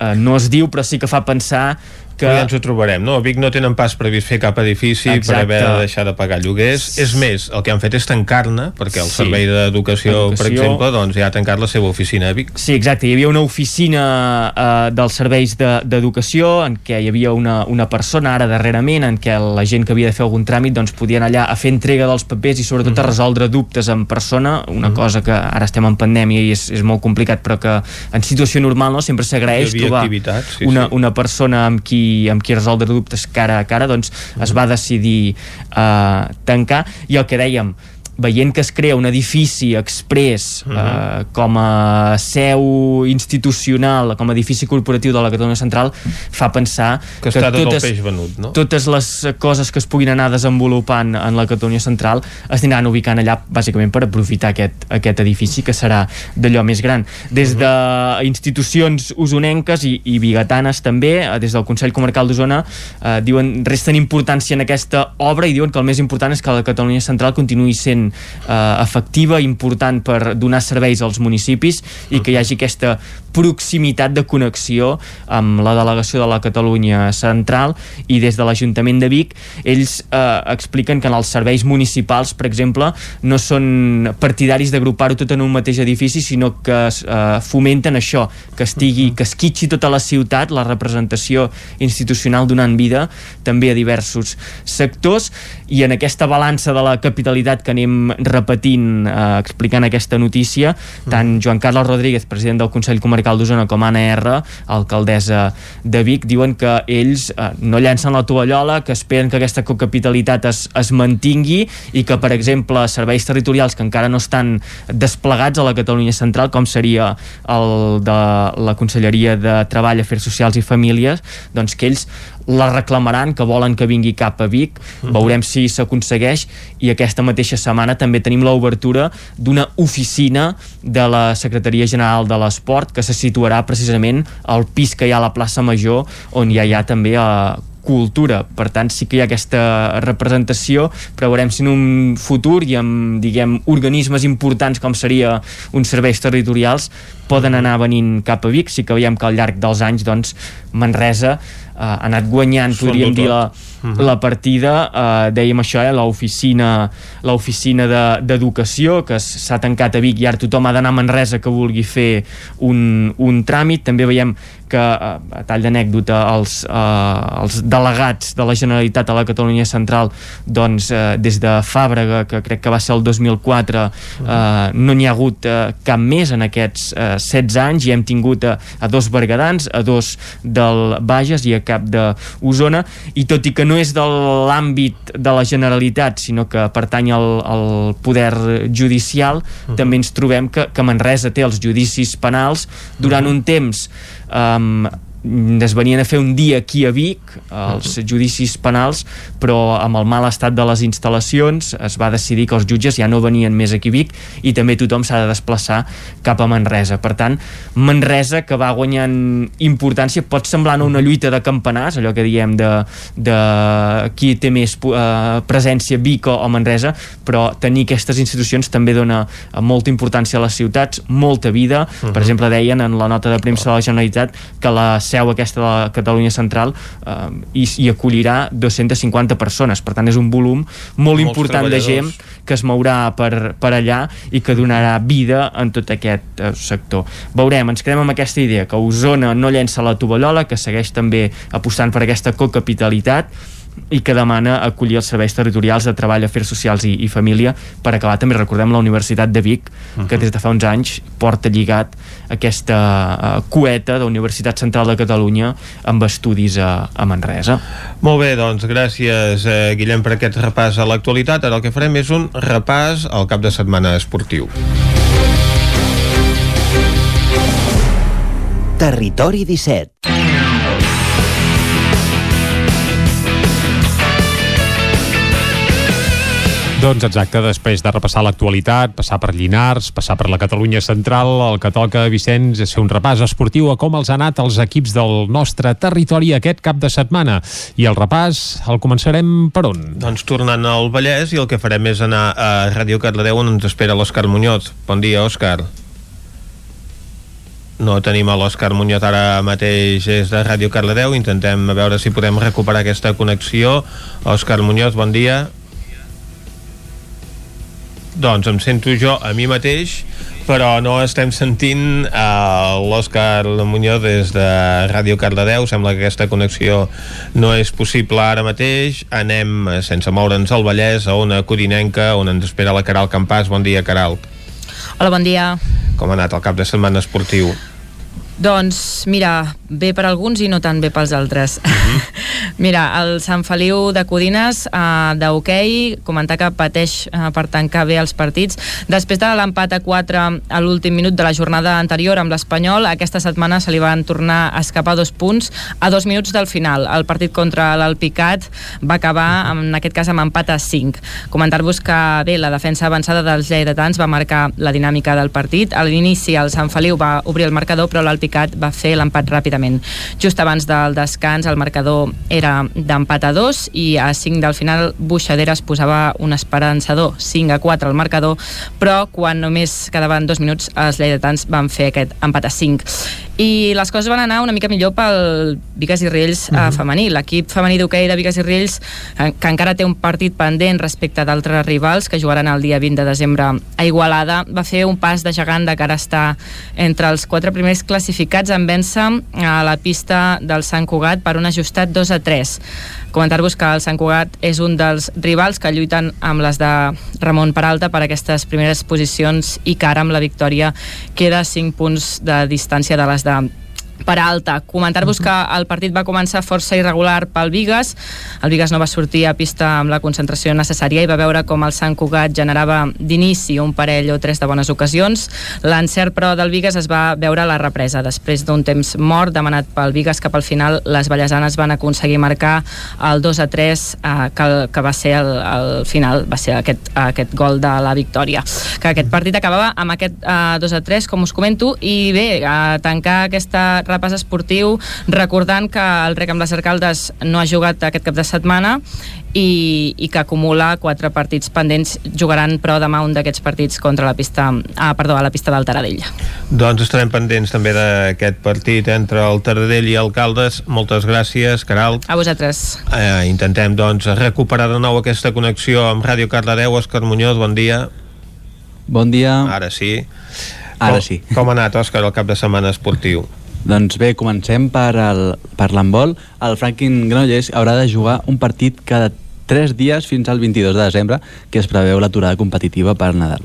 eh, no es diu però sí que fa pensar que... Ja ens ho trobarem, no? A Vic no tenen pas previst fer cap edifici Exacte. per haver de deixar de pagar lloguers. És més, el que han fet és tancar-ne, perquè el Sí. servei d'educació, per exemple, doncs ja ha tancat la seva oficina a Vic. Sí, exacte. Hi havia una oficina eh, dels serveis de- d'educació en què hi havia una, una persona ara darrerament en què la gent que havia de fer algun tràmit doncs, podien allà a fer entrega dels papers i sobretot a resoldre dubtes en persona, una cosa que ara estem en pandèmia i és, és molt complicat però que en situació normal no sempre s'agraeix trobar sí, una, sí. una persona amb qui, amb qui resoldre dubtes cara a cara doncs es va decidir eh, tancar. I el que dèiem veient que es crea un edifici express eh, com a seu institucional, com a edifici corporatiu de la Catalunya Central, fa pensar Que està tot el peix venut, no? totes les coses que es puguin anar desenvolupant en la Catalunya Central es aniran ubicant allà bàsicament per aprofitar aquest, aquest edifici que serà d'allò més gran. Des de institucions usonenques i, i bigatanes també, eh, des del Consell Comarcal d'Osona, eh, diuen, resten importància en aquesta obra i diuen que el més important és que la Catalunya Central continuï sent eh, efectiva, important per donar serveis als municipis i que hi hagi aquesta proximitat de connexió amb la delegació de la Catalunya Central i des de l'Ajuntament de Vic. Ells eh, expliquen que en els serveis municipals, per exemple, no són partidaris d'agrupar-ho tot en un mateix edifici, sinó que eh, fomenten això, que estigui, que es quitxi tota la ciutat, la representació institucional donant vida també a diversos sectors. I en aquesta balança de la capitalitat que anem repetint eh, explicant aquesta notícia, tant Joan Carles Rodríguez, president del Consell Comarcal d'Osona, com Anna R, alcaldessa de Vic, diuen que ells eh, no llancen la tovallola, que esperen que aquesta cocapitalitat es, es mantingui i que, per exemple, serveis territorials que encara no estan desplegats a la Catalunya Central, com seria el de la Conselleria de Treball, Afers Socials i Famílies, doncs que ells la reclamaran, que volen que vingui cap a Vic, veurem si s'aconsegueix. I aquesta mateixa setmana també tenim l'obertura d'una oficina de la Secretaria General de l'Esport que se situarà precisament al pis que hi ha a la plaça Major on ja hi ha també a cultura, per tant sí que hi ha aquesta representació, però veurem si en un futur i amb, diguem, organismes importants com seria uns serveis territorials poden anar venint cap a Vic, sí que veiem que al llarg dels anys doncs Manresa eh, ha anat guanyant, podríem dir, la, -huh. la partida, eh, dèiem això, eh, l'oficina l'oficina de- d'educació de, que s'ha tancat a Vic i ara tothom ha d'anar a Manresa que vulgui fer un, un tràmit. També veiem que, eh, a tall d'anècdota, els, eh, els delegats de la Generalitat a la Catalunya Central, doncs, eh, des de Fàbrega, que crec que va ser el 2004, eh, no n'hi ha hagut eh, cap més en aquests eh, 16 anys i hem tingut a, a dos bergadans, a dos del Bages i a cap d'Osona, i tot i que no és de l'àmbit de la Generalitat, sinó que pertany al, al poder judicial, també ens trobem que, que Manresa té els judicis penals durant un temps um, es venien a fer un dia aquí a Vic els judicis penals però amb el mal estat de les instal·lacions es va decidir que els jutges ja no venien més aquí a Vic i també tothom s'ha de desplaçar cap a Manresa. Per tant, Manresa que va guanyant importància, pot semblar no una lluita de campanars, allò que diem de, de qui té més eh, presència Vic o, o Manresa però tenir aquestes institucions també dona eh, molta importància a les ciutats, molta vida. Per exemple deien en la nota de premsa de la Generalitat que la seu aquesta de la Catalunya Central eh, hi, hi acollirà 250 persones, per tant és un volum molt Molts important de gent que es mourà per, per allà i que donarà vida en tot aquest eh, sector. Veurem, ens quedem amb aquesta idea, que Osona no llença la tovallola, que segueix també apostant per aquesta cocapitalitat i que demana acollir els serveis territorials de treball, afers socials i, i família per acabar també, recordem, la Universitat de Vic que des de fa uns anys porta lligat aquesta uh, coeta de la Universitat Central de Catalunya amb estudis a, a Manresa. Molt bé, doncs gràcies eh, Guillem per aquest repàs a l'actualitat. Ara el que farem és un repàs al cap de setmana esportiu. Territori 17. Doncs exacte, després de repassar l'actualitat, passar per Llinars, passar per la Catalunya Central, el que toca, Vicenç, és fer un repàs esportiu a com els ha anat els equips del nostre territori aquest cap de setmana. I el repàs el començarem per on? Doncs tornant al Vallès i el que farem és anar a Ràdio Cardedeu on ens espera l'Òscar Muñoz. Bon dia, Òscar. No tenim a l'Òscar Muñoz ara mateix és de Ràdio Cardedeu. Intentem veure si podem recuperar aquesta connexió. Òscar Muñoz, bon dia. Doncs em sento jo a mi mateix, però no estem sentint uh, l'Òscar Muñoz des de Ràdio Cardedeu. Sembla que aquesta connexió no és possible ara mateix. Anem, eh, sense moure'ns al Vallès, a una codinenca, on ens espera la Caral Campàs. Bon dia, Caral. Hola, bon dia. Com ha anat el cap de setmana esportiu? Doncs, mira, bé per alguns i no tan bé pels altres. mira, el Sant Feliu de Codines, eh, d'hoquei, comentar que pateix eh, per tancar bé els partits. Després de l'empat a 4 a l'últim minut de la jornada anterior amb l'Espanyol, aquesta setmana se li van tornar a escapar dos punts a dos minuts del final. El partit contra l'Alpicat va acabar, en aquest cas, amb empat a 5. Comentar-vos que, bé, la defensa avançada dels lleidatans va marcar la dinàmica del partit. A l'inici el Sant Feliu va obrir el marcador, però l'Alpicat va fer l'empat ràpidament. Just abans del descans el marcador era d'empat a 2 i a 5 del final Buixaderes posava un esperançador 5 a 4 al marcador, però quan només quedaven dos minuts els lleidatans van fer aquest empat a 5 i les coses van anar una mica millor pel Vigas i Riells uh -huh. femení. L'equip femení d'hoquei de Vigas i Riells, eh, que encara té un partit pendent respecte d'altres rivals que jugaran el dia 20 de desembre a Igualada, va fer un pas de gegant de cara a estar entre els quatre primers classificats en vèncer a la pista del Sant Cugat per un ajustat 2 a 3. Comentar-vos que el Sant Cugat és un dels rivals que lluiten amb les de Ramon Peralta per aquestes primeres posicions i que ara amb la victòria queda a 5 punts de distància de les de Peralta. Comentar-vos que el partit va començar força irregular pel Vigas. El Vigas no va sortir a pista amb la concentració necessària i va veure com el Sant Cugat generava d'inici un parell o tres de bones ocasions. L'encert, però, del Vigas es va veure a la represa. Després d'un temps mort demanat pel Vigas cap al final, les ballesanes van aconseguir marcar el 2 a 3 eh, que, que va ser el, el final, va ser aquest, aquest gol de la victòria. Que aquest partit acabava amb aquest eh, 2 a 3, com us comento, i bé, a tancar aquesta repàs esportiu, recordant que el Rec amb les Arcaldes no ha jugat aquest cap de setmana i, i que acumula quatre partits pendents jugaran però demà un d'aquests partits contra la pista ah, perdó, a la pista del Taradell. Doncs estarem pendents també d'aquest partit entre el Taradell i Alcaldes. Moltes gràcies, Caral. A vosaltres. Eh, intentem doncs recuperar de nou aquesta connexió amb Ràdio Cardedeu Òscar Muñoz, bon dia. Bon dia. Ara sí. Ara com, sí. Com ha anat, Òscar, el cap de setmana esportiu? Doncs bé, comencem per, el, per l'handbol. El Franklin Granollers haurà de jugar un partit cada 3 dies fins al 22 de desembre, que es preveu l'aturada competitiva per Nadal.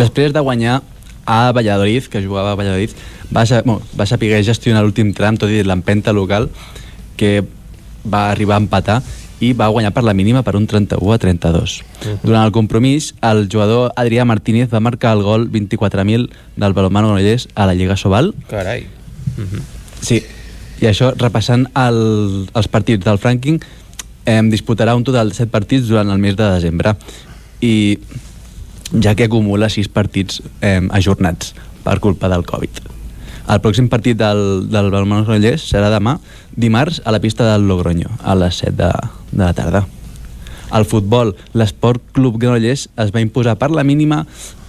Després de guanyar a Valladolid, que jugava a Valladolid, va, sa- bueno, va saber gestionar l'últim tram, tot i l'empenta local, que va arribar a empatar i va guanyar per la mínima per un 31 a 32. Durant el compromís, el jugador Adrià Martínez va marcar el gol 24.000 del Balomano Granollers a la Lliga Sobal. Carai. Sí, i això, repassant el, els partits del Franking, em disputarà un total de 7 partits durant el mes de desembre i ja que acumula 6 partits eh, ajornats per culpa del Covid. El pròxim partit del, del Balomano Granollers serà demà, dimarts, a la pista del Logroño, a les 7 de, de la tarda. Al futbol, l'Esport Club Granollers es va imposar per la mínima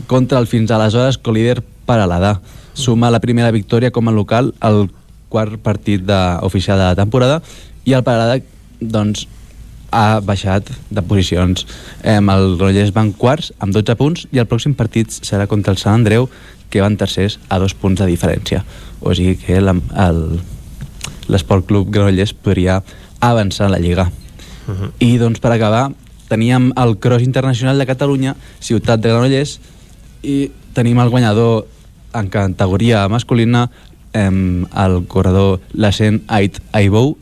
contra el fins aleshores colíder Paralada. Suma la primera victòria com a local al quart partit de, oficial de la temporada i el Paralada doncs, ha baixat de posicions. Eh, el Granollers van quarts amb 12 punts i el pròxim partit serà contra el Sant Andreu que van tercers a dos punts de diferència. O sigui que l'Esport Club Granollers podria avançar en la Lliga. I doncs per acabar teníem el Cross Internacional de Catalunya, Ciutat de Granollers, i tenim el guanyador en categoria masculina, em, el corredor Lacent Ait Aibou,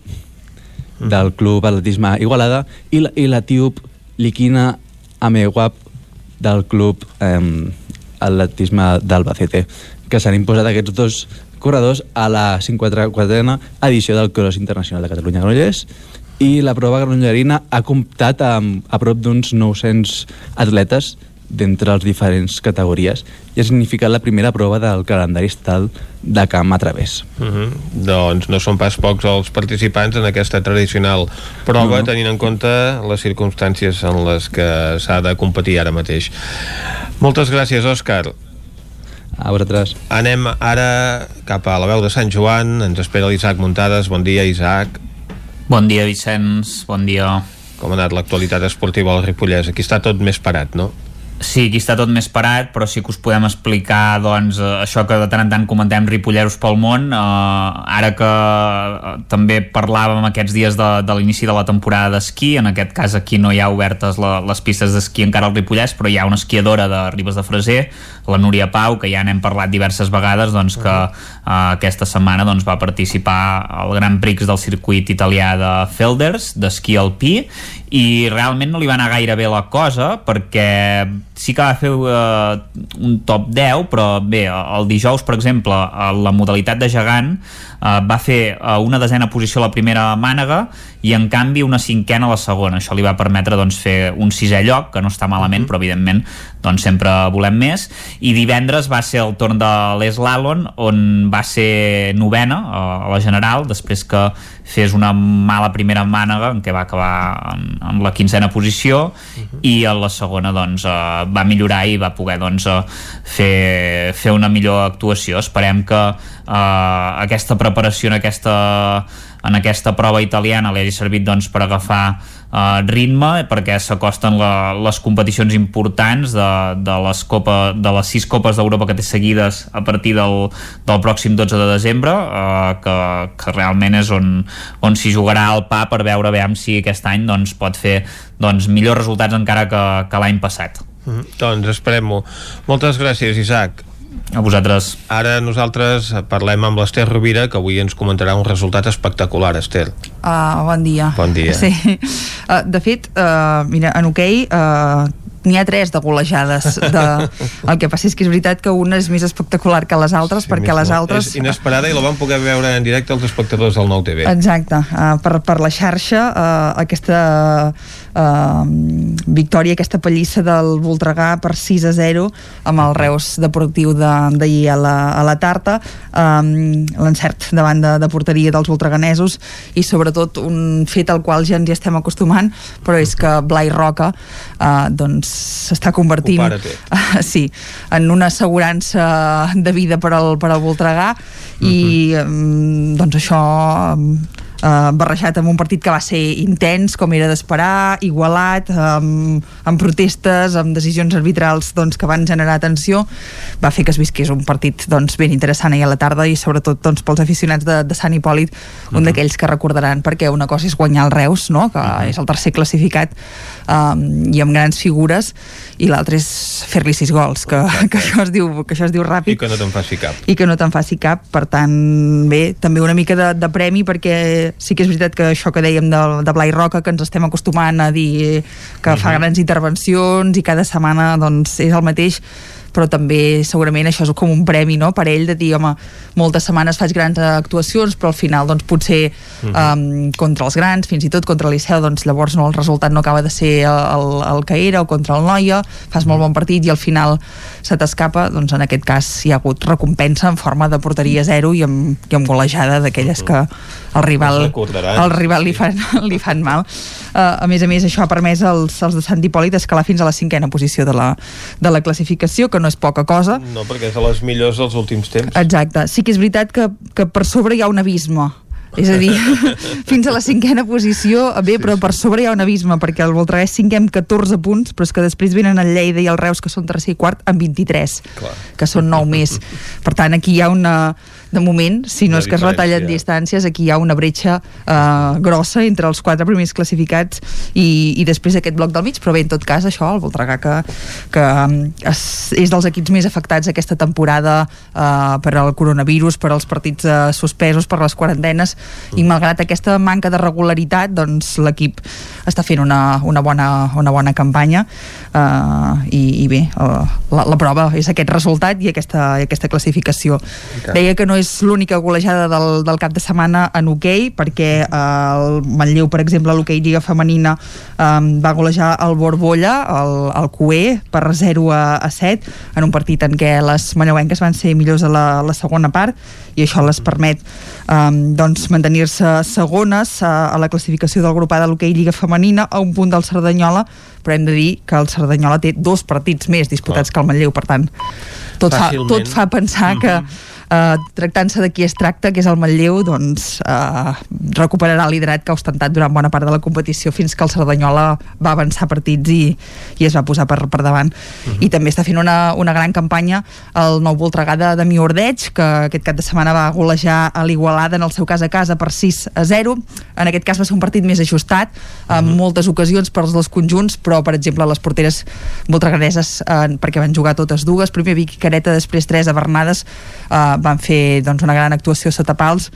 del Club Atletisme Igualada, i la, i la Tiub Liquina Amewap del Club em, Atletisme d'Albacete, que s'han imposat aquests dos corredors a la 54a edició del Cross Internacional de Catalunya Granollers i la prova granollerina ha comptat amb a prop d'uns 900 atletes d'entre les diferents categories i ha significat la primera prova del calendari estatal de camp a través. Uh -huh. Doncs no són pas pocs els participants en aquesta tradicional prova, No, no, no. tenint en compte les circumstàncies en les que s'ha de competir ara mateix. Moltes gràcies, Òscar. A vosaltres. Anem ara cap a la veu de Sant Joan. Ens espera l'Isaac Muntades. Bon dia, Isaac. Bon dia, Vicenç. Bon dia. Com ha anat l'actualitat esportiva al Ripollès? Aquí està tot més parat, no? Sí, aquí està tot més parat, però sí que us podem explicar doncs, això que de tant en tant comentem ripolleros pel món. Eh, ara que eh, també parlàvem aquests dies de, de l'inici de la temporada d'esquí, en aquest cas aquí no hi ha obertes la, les pistes d'esquí encara al Ripollès, però hi ha una esquiadora de Ribes de Freser, la Núria Pau, que ja n'hem parlat diverses vegades, doncs, que eh, aquesta setmana doncs, va participar al Gran Prix del circuit italià de Felders, d'esquí alpí, i realment no li va anar gaire bé la cosa perquè sí que va fer eh, un top 10 però bé, el dijous per exemple a la modalitat de gegant eh, va fer eh, una desena posició a la primera mànega i en canvi una cinquena a la segona. Això li va permetre doncs, fer un sisè lloc que no està malament però evidentment doncs, sempre volem més. I divendres va ser el torn de l'Eslalon on va ser novena a la general després que fes una mala primera mànega en què va acabar en, en la quinzena posició i a la segona doncs, eh, va millorar i va poder doncs, eh, fer, fer una millor actuació. Esperem que eh, aquesta preparació en aquesta, en aquesta prova italiana li hagi servit doncs, per agafar eh, ritme perquè s'acosten les competicions importants de, de, les copa, de les sis copes d'Europa que té seguides a partir del, del pròxim 12 de desembre eh, que, que realment és on, on s'hi jugarà el pa per veure veure si aquest any doncs, pot fer doncs, millors resultats encara que, que l'any passat Mm -hmm. Doncs esperem-ho. Moltes gràcies, Isaac. A vosaltres. Ara nosaltres parlem amb l'Ester Rovira, que avui ens comentarà un resultat espectacular,Ester. Uh, bon dia. Bon dia. Sí. Uh, de fet, uh, mira, en hoquei, uh, n'hi ha tres de golejades de... el que passa és que és veritat que una és més espectacular que les altres sí, perquè les altres És inesperada i la vam poder veure en directe els espectadors del Nou TV. Exacte, uh, per, per la xarxa uh, aquesta uh, victòria, aquesta pallissa del Voltregà per 6 a 0 amb el Reus Deportiu d'ahir de, a, la, a la Tarta um, l'encert davant de, de porteria dels voltreganesos i sobretot un fet al qual ja ens hi estem acostumant però és que Blai Roca uh, doncs s'està convertint uh, sí, en una assegurança de vida per al, per al Voltregà uh -huh. i um, doncs això um, eh, barrejat amb un partit que va ser intens, com era d'esperar, igualat, amb, amb protestes, amb decisions arbitrals doncs, que van generar tensió, va fer que es visqués un partit doncs, ben interessant ahir a la tarda i sobretot doncs, pels aficionats de, de Sant Hipòlit, un uh -huh. d'aquells que recordaran perquè una cosa és guanyar el Reus, no? que uh -huh. és el tercer classificat um, i amb grans figures, i l'altre és fer-li sis gols, que, que, això es diu, que això es diu ràpid. I que no te'n faci cap. I que no te'n faci cap, per tant, bé, també una mica de, de premi perquè sí que és veritat que això que dèiem de, de Blai Roca, que ens estem acostumant a dir que uh -huh. fa grans intervencions i cada setmana doncs, és el mateix, però també segurament això és com un premi no? per ell de dir, home, moltes setmanes faig grans actuacions però al final doncs potser uh -huh. um, contra els grans, fins i tot contra l'Iceu doncs llavors no, el resultat no acaba de ser el, el que era o contra el Noia fas molt bon partit i al final se t'escapa, doncs en aquest cas hi ha hagut recompensa en forma de porteria zero i amb, i amb golejada d'aquelles que el rival, el rival li, fan, li fan mal uh, a més a més això ha permès als, als de Sant Hipòlit escalar fins a la cinquena posició de la, de la classificació que no és poca cosa. No, perquè és de les millors dels últims temps. Exacte, sí que és veritat que, que per sobre hi ha un abisme. És a dir, fins a la cinquena posició bé, sí, però per sobre hi ha un abisme perquè el Voltregà és cinquè amb 14 punts però és que després venen el Lleida i el Reus que són tercer i quart amb 23 Clar. que són 9 més. Per tant aquí hi ha una de moment, si no és que es retallen distàncies, aquí hi ha una bretxa eh, grossa entre els quatre primers classificats i, i després aquest bloc del mig, però bé, en tot cas, això, el Voltregà que, que um, és, és dels equips més afectats aquesta temporada eh, per al coronavirus, per als partits eh, suspesos, per les quarantenes, i malgrat aquesta manca de regularitat, doncs l'equip està fent una, una, bona, una bona campanya eh, i, i bé, eh, la, la prova és aquest resultat i aquesta, aquesta classificació. Deia que no és l'única golejada del, del cap de setmana en hoquei, perquè eh, el Manlleu, per exemple, a l'hoquei Lliga Femenina eh, va golejar el Borbolla, el, el Cué, per 0 a, a 7, en un partit en què les manlleuenques van ser millors a la, a la segona part, i això les permet eh, doncs mantenir-se segones eh, a la classificació del grup A de l'hoquei Lliga Femenina, a un punt del Cerdanyola, però hem de dir que el Cerdanyola té dos partits més disputats que el Manlleu, per tant, tot fa, tot fa pensar que eh, tractant-se de qui es tracta, que és el Manlleu, doncs eh, recuperarà el liderat que ha ostentat durant bona part de la competició fins que el Cerdanyola va avançar partits i, i es va posar per, per davant. I també està fent una, una gran campanya el nou Voltregà de, de Miordeig, que aquest cap de setmana va golejar a l'Igualada en el seu cas a casa per 6 a 0. En aquest cas va ser un partit més ajustat, amb moltes ocasions per als dos conjunts, però, per exemple, les porteres voltreganeses, eh, perquè van jugar totes dues, primer Vic i Careta, després Teresa Bernades, eh, van fer doncs, una gran actuació sota pals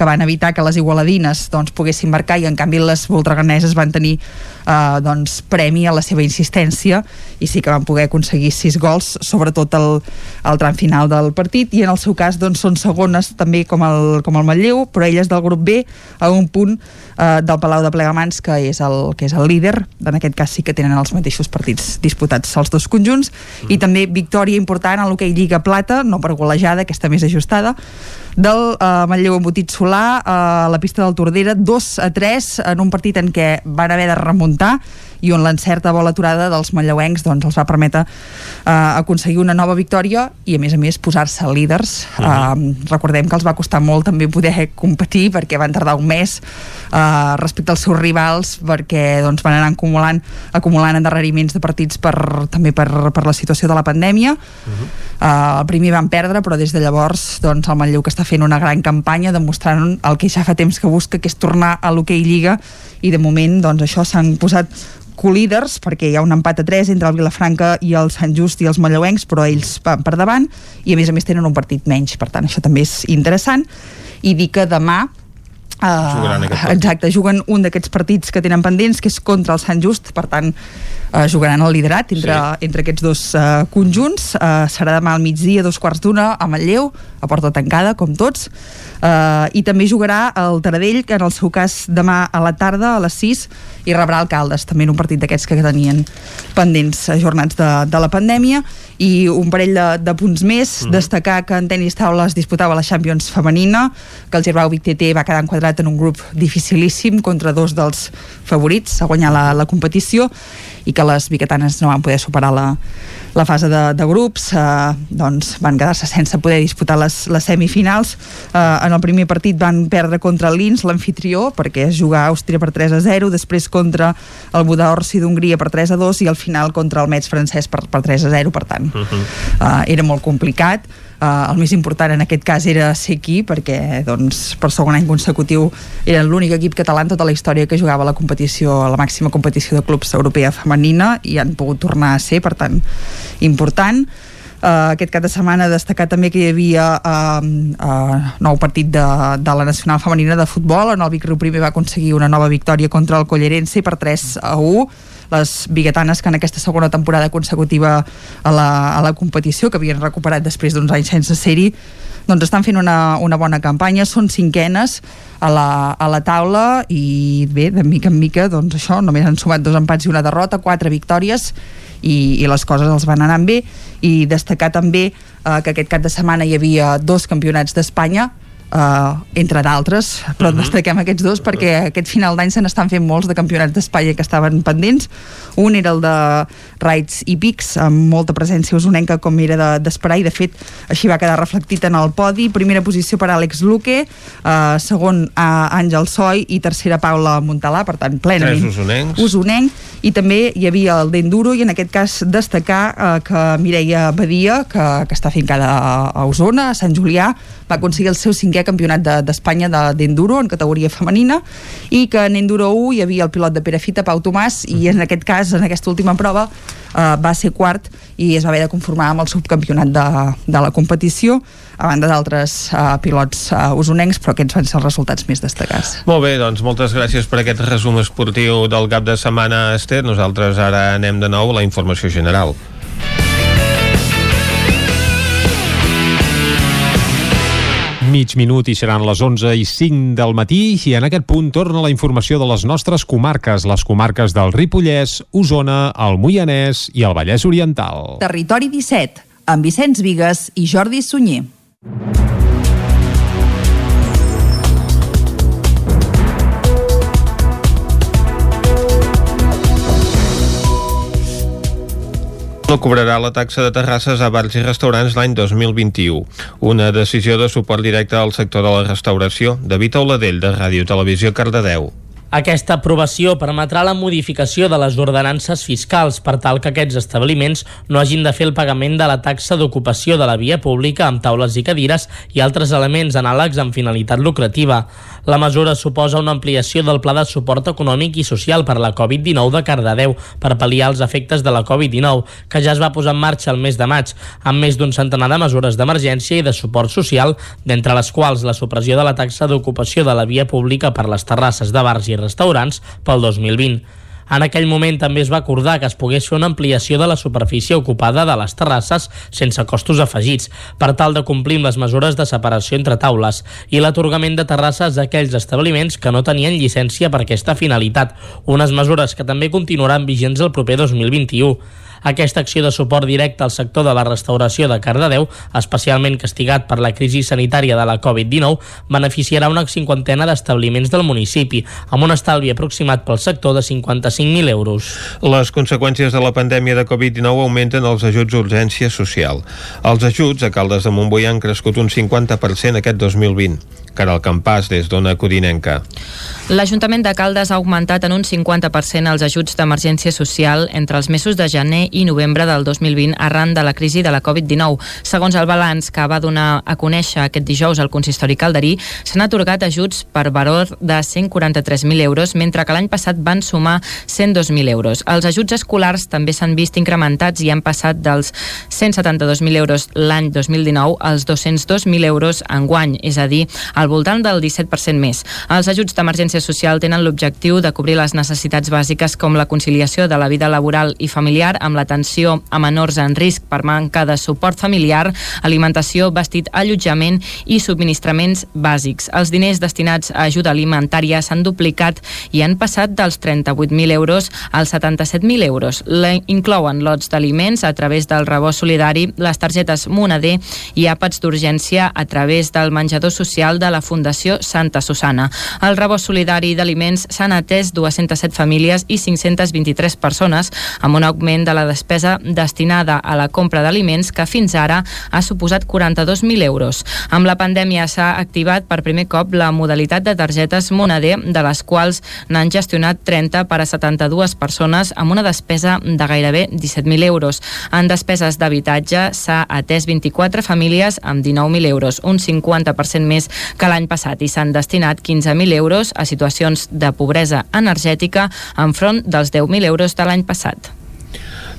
que van evitar que les igualadines doncs, poguessin marcar i en canvi les voltreganeses van tenir eh, doncs, premi a la seva insistència i sí que van poder aconseguir sis gols sobretot al, al tram final del partit. I en el seu cas doncs, són segones també com el, com el Manlleu però elles del grup B a un punt eh, del Palau de Plegamans que és, el, que és el líder. En aquest cas sí que tenen els mateixos partits disputats els dos conjunts. I també victòria important a l'hoquei Lliga Plata no per golejada, aquesta més ajustada del eh, Manlleu embotit Solà eh, a la pista del Tordera 2 a 3 en un partit en què van haver de remuntar i on l'encerta bola aturada dels manlleuencs doncs, els va permetre eh, aconseguir una nova victòria i a més a més posar-se líders. Eh, recordem que els va costar molt també poder competir perquè van tardar un mes eh, respecte als seus rivals perquè doncs, van anar acumulant, acumulant endarreriments de partits per, també per, per la situació de la pandèmia. Eh, el primer van perdre però des de llavors doncs, el Manlleu que està fent una gran campanya demostrant el que ja fa temps que busca que és tornar a l'hoquei Lliga i de moment doncs, això s'han posat colíders perquè hi ha un empat a 3 entre el Vilafranca i el Sant Just i els Manlleuencs però ells van per davant i a més a més tenen un partit menys. Per tant això també és interessant. I dir que demà Uh, exacte, juguen un d'aquests partits que tenen pendents, que és contra el Sant Just, per tant, eh, jugaran el liderat entre, sí. entre aquests dos eh, conjunts. Eh, serà demà al migdia, dos quarts d'una, a Manlleu, a porta tancada, com tots. Eh, I també jugarà el Taradell, que en el seu cas demà a la tarda, a les 6, i rebrà Alcaldes, també en un partit d'aquests que tenien pendents ajornats de, de la pandèmia i un parell de, de punts més. Mm. destacar que en tenis taula es disputava la Champions femenina que el Girbau Vic TT va quedar enquadrat en un grup dificilíssim contra dos dels favorits a guanyar la, la competició i que les biquetanes no van poder superar la, la fase de, de grups. Eh, doncs van quedar-se sense poder disputar les, les semifinals. Eh, en el primer partit van perdre contra l'Ins, l'anfitrió perquè es jugar a Àustria per 3 a 0 després contra el Budaorsi d'Hongria per 3 a 2 i al final contra el Metz francès per, per 3 a 0 per tant uh -huh. eh, era molt complicat. Uh, el més important en aquest cas era ser aquí perquè doncs, per segon any consecutiu era l'únic equip català en tota la història que jugava a la competició, a la màxima competició de clubs europea femenina i han pogut tornar a ser, per tant, important. Uh, aquest cap de setmana destacar també que hi havia uh, uh, nou partit de, de la Nacional Femenina de Futbol on el Vic Riu primer va aconseguir una nova victòria contra el Collerense per 3 a 1 les biguetanes que en aquesta segona temporada consecutiva a la, a la competició, que havien recuperat després d'uns anys sense ser-hi, doncs estan fent una, una bona campanya, són cinquenes a la, a la taula i bé, de mica en mica, doncs això, només han sumat dos empats i una derrota, quatre victòries i, i les coses els van anant bé. I destacar també eh, que aquest cap de setmana hi havia dos campionats d'Espanya Uh, entre d'altres, però uh mhm. -huh. destaquem aquests dos perquè aquest final d'any se n'estan fent molts de campionats d'Espanya que estaven pendents. Un era el de Raids i Pics, amb molta presència usonenca com era d'esperar de, i de fet així va quedar reflectit en el podi. Primera posició per Àlex Luque, uh, segon a Àngel Soi i tercera Paula Montalà, per tant plenament usonencs. usonenc. I també hi havia el d'Enduro i en aquest cas destacar uh, que Mireia Badia, que, que està fincada a, a Osona, a Sant Julià, va aconseguir el seu cinquè campionat d'Espanya de, d'enduro en categoria femenina i que en Enduro 1 hi havia el pilot de Perafita, Pau Tomàs i en aquest cas, en aquesta última prova eh, va ser quart i es va haver de conformar amb el subcampionat de, de la competició a banda d'altres uh, pilots uh, usonencs, però aquests van ser els resultats més destacats. Molt bé, doncs moltes gràcies per aquest resum esportiu del cap de setmana, Esther. Nosaltres ara anem de nou a la informació general. Mig minut i seran les 11 i 5 del matí i en aquest punt torna la informació de les nostres comarques, les comarques del Ripollès, Osona, el Moianès i el Vallès Oriental. Territori 17, amb Vicenç Vigues i Jordi Sunyer. No cobrarà la taxa de terrasses a bars i restaurants l'any 2021. Una decisió de suport directe al sector de la restauració. David Auladell, de Ràdio Televisió Cardedeu. Aquesta aprovació permetrà la modificació de les ordenances fiscals per tal que aquests establiments no hagin de fer el pagament de la taxa d'ocupació de la via pública amb taules i cadires i altres elements anàlegs amb finalitat lucrativa. La mesura suposa una ampliació del pla de suport econòmic i social per la Covid-19 de Cardedeu per pal·liar els efectes de la Covid-19, que ja es va posar en marxa el mes de maig, amb més d'un centenar de mesures d'emergència i de suport social, d'entre les quals la supressió de la taxa d'ocupació de la via pública per les terrasses de bars i restaurants pel 2020. En aquell moment també es va acordar que es pogués fer una ampliació de la superfície ocupada de les terrasses sense costos afegits, per tal de complir amb les mesures de separació entre taules i l'atorgament de terrasses a aquells establiments que no tenien llicència per aquesta finalitat, unes mesures que també continuaran vigents el proper 2021. Aquesta acció de suport directe al sector de la restauració de Cardedeu, especialment castigat per la crisi sanitària de la Covid-19, beneficiarà una cinquantena d'establiments del municipi, amb un estalvi aproximat pel sector de 55.000 euros. Les conseqüències de la pandèmia de Covid-19 augmenten els ajuts d'urgència social. Els ajuts a Caldes de Montbui han crescut un 50% aquest 2020. Caral Campàs, des d'Ona Codinenca. L'Ajuntament de Caldes ha augmentat en un 50% els ajuts d'emergència social entre els mesos de gener i novembre del 2020 arran de la crisi de la Covid-19. Segons el balanç que va donar a conèixer aquest dijous al consistori calderí, s'han atorgat ajuts per valor de 143.000 euros, mentre que l'any passat van sumar 102.000 euros. Els ajuts escolars també s'han vist incrementats i han passat dels 172.000 euros l'any 2019 als 202.000 euros en guany, és a dir, al voltant del 17% més. Els ajuts d'emergència social tenen l'objectiu de cobrir les necessitats bàsiques com la conciliació de la vida laboral i familiar amb l'atenció a menors en risc per manca de suport familiar, alimentació, vestit, allotjament i subministraments bàsics. Els diners destinats a ajuda alimentària s'han duplicat i han passat dels 38.000 euros als 77.000 euros. La inclouen lots d'aliments a través del rebost solidari, les targetes Moneder i àpats d'urgència a través del menjador social de la Fundació Santa Susana. Al rebost solidari d'aliments s'han atès 207 famílies i 523 persones, amb un augment de la despesa destinada a la compra d'aliments que fins ara ha suposat 42.000 euros. Amb la pandèmia s'ha activat per primer cop la modalitat de targetes Moneder, de les quals n'han gestionat 30 per a 72 persones amb una despesa de gairebé 17.000 euros. En despeses d'habitatge s'ha atès 24 famílies amb 19.000 euros, un 50% més que l'any passat i s'han destinat 15.000 euros a situacions de pobresa energètica enfront dels 10.000 euros de l'any passat.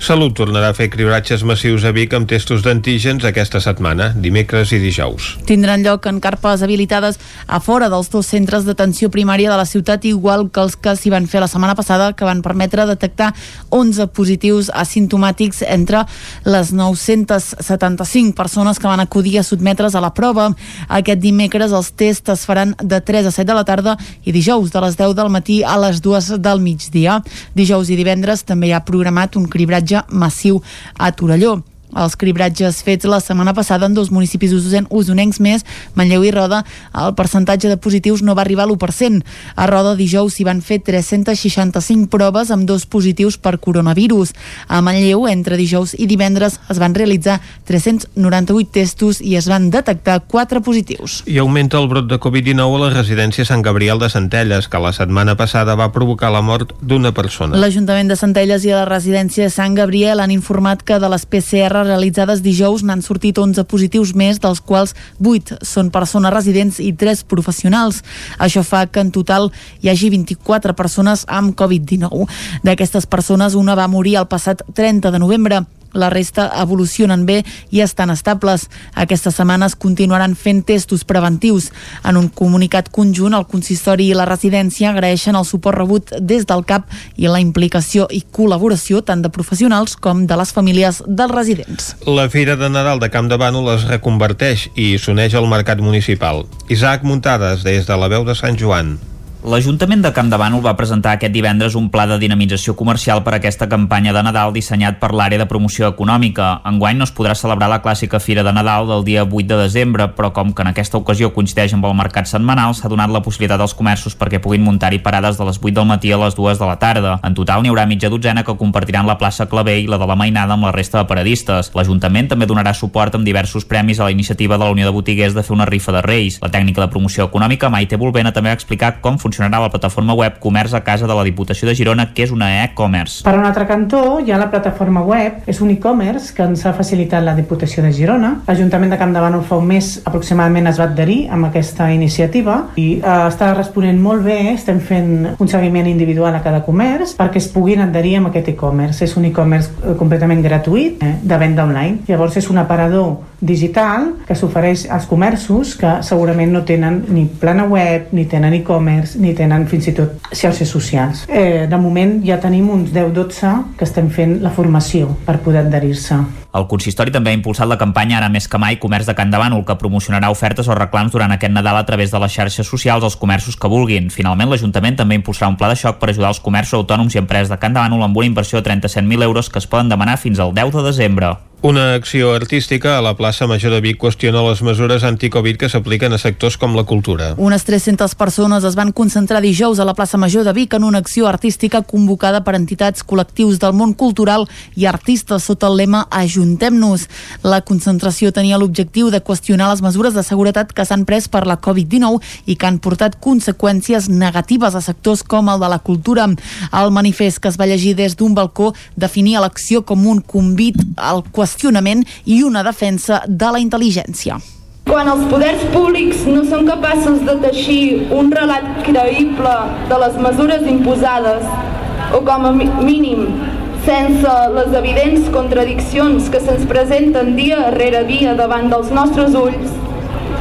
Salut tornarà a fer cribratges massius a Vic amb testos d'antígens aquesta setmana, dimecres i dijous. Tindran lloc en carpes habilitades a fora dels dos centres d'atenció primària de la ciutat, igual que els que s'hi van fer la setmana passada, que van permetre detectar 11 positius asimptomàtics entre les 975 persones que van acudir a sotmetre's a la prova. Aquest dimecres els tests es faran de 3 a 7 de la tarda i dijous de les 10 del matí a les 2 del migdia. Dijous i divendres també hi ha programat un cribratge massiu a Torelló els cribratges fets la setmana passada en dos municipis usonencs més, Manlleu i Roda, el percentatge de positius no va arribar a l'1%. A Roda dijous s'hi van fer 365 proves amb dos positius per coronavirus. A Manlleu, entre dijous i divendres, es van realitzar 398 testos i es van detectar 4 positius. I augmenta el brot de Covid-19 a la residència Sant Gabriel de Centelles, que la setmana passada va provocar la mort d'una persona. L'Ajuntament de Centelles i la residència Sant Gabriel han informat que de les PCR realitzades dijous n'han sortit 11 positius més, dels quals 8 són persones residents i 3 professionals. Això fa que en total hi hagi 24 persones amb Covid-19. D'aquestes persones, una va morir el passat 30 de novembre. La resta evolucionen bé i estan estables. Aquestes setmanes continuaran fent testos preventius. En un comunicat conjunt, el consistori i la residència agraeixen el suport rebut des del CAP i la implicació i col·laboració tant de professionals com de les famílies dels residents. La Fira de Nadal de Camp de Bànol es reconverteix i s'uneix al mercat municipal. Isaac Muntades, des de la veu de Sant Joan. L'Ajuntament de Camp de Bànol va presentar aquest divendres un pla de dinamització comercial per a aquesta campanya de Nadal dissenyat per l'àrea de promoció econòmica. Enguany no es podrà celebrar la clàssica Fira de Nadal del dia 8 de desembre, però com que en aquesta ocasió coincideix amb el mercat setmanal, s'ha donat la possibilitat als comerços perquè puguin muntar-hi parades de les 8 del matí a les 2 de la tarda. En total n'hi haurà mitja dotzena que compartiran la plaça Clavé i la de la Mainada amb la resta de paradistes. L'Ajuntament també donarà suport amb diversos premis a la iniciativa de la Unió de Botiguers de fer una rifa de Reis. La tècnica de promoció econòmica Maite Volvena també ha explicat com funcionarà la plataforma web Comerç a Casa de la Diputació de Girona, que és una e-commerce. Per un altre cantó, hi ha la plataforma web, és un e-commerce que ens ha facilitat la Diputació de Girona. L'Ajuntament de Camp de Bànol fa un mes aproximadament es va adherir amb aquesta iniciativa i eh, està responent molt bé, estem fent un seguiment individual a cada comerç perquè es puguin adherir amb aquest e-commerce. És un e-commerce eh, completament gratuït eh, de venda online. Llavors és un aparador digital que s'ofereix als comerços que segurament no tenen ni plana web, ni tenen e-commerce, ni tenen fins i tot xarxes socials. Eh, de moment ja tenim uns 10-12 que estem fent la formació per poder adherir-se. El consistori també ha impulsat la campanya Ara més que mai Comerç de Can de Bànol, que promocionarà ofertes o reclams durant aquest Nadal a través de les xarxes socials als comerços que vulguin. Finalment, l'Ajuntament també impulsarà un pla de xoc per ajudar els comerços autònoms i empreses de Can de Bànol amb una inversió de 37.000 euros que es poden demanar fins al 10 de desembre. Una acció artística a la plaça Major de Vic qüestiona les mesures anticovid que s'apliquen a sectors com la cultura. Unes 300 persones es van concentrar dijous a la plaça Major de Vic en una acció artística convocada per entitats col·lectius del món cultural i artistes sota el lema Ajuntem-nos. La concentració tenia l'objectiu de qüestionar les mesures de seguretat que s'han pres per la Covid-19 i que han portat conseqüències negatives a sectors com el de la cultura. El manifest que es va llegir des d'un balcó definia l'acció com un convit al qüestionament qüestionament i una defensa de la intel·ligència. Quan els poders públics no són capaços de teixir un relat creïble de les mesures imposades o com a mínim sense les evidents contradiccions que se'ns presenten dia rere dia davant dels nostres ulls,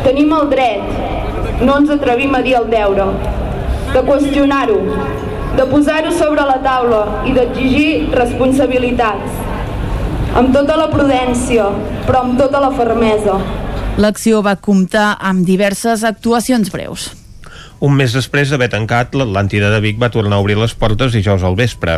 tenim el dret, no ens atrevim a dir el deure, de qüestionar-ho, de posar-ho sobre la taula i d'exigir responsabilitats amb tota la prudència, però amb tota la fermesa. L'acció va comptar amb diverses actuacions breus. Un mes després d'haver tancat, l'Atlàntida de Vic va tornar a obrir les portes dijous al vespre.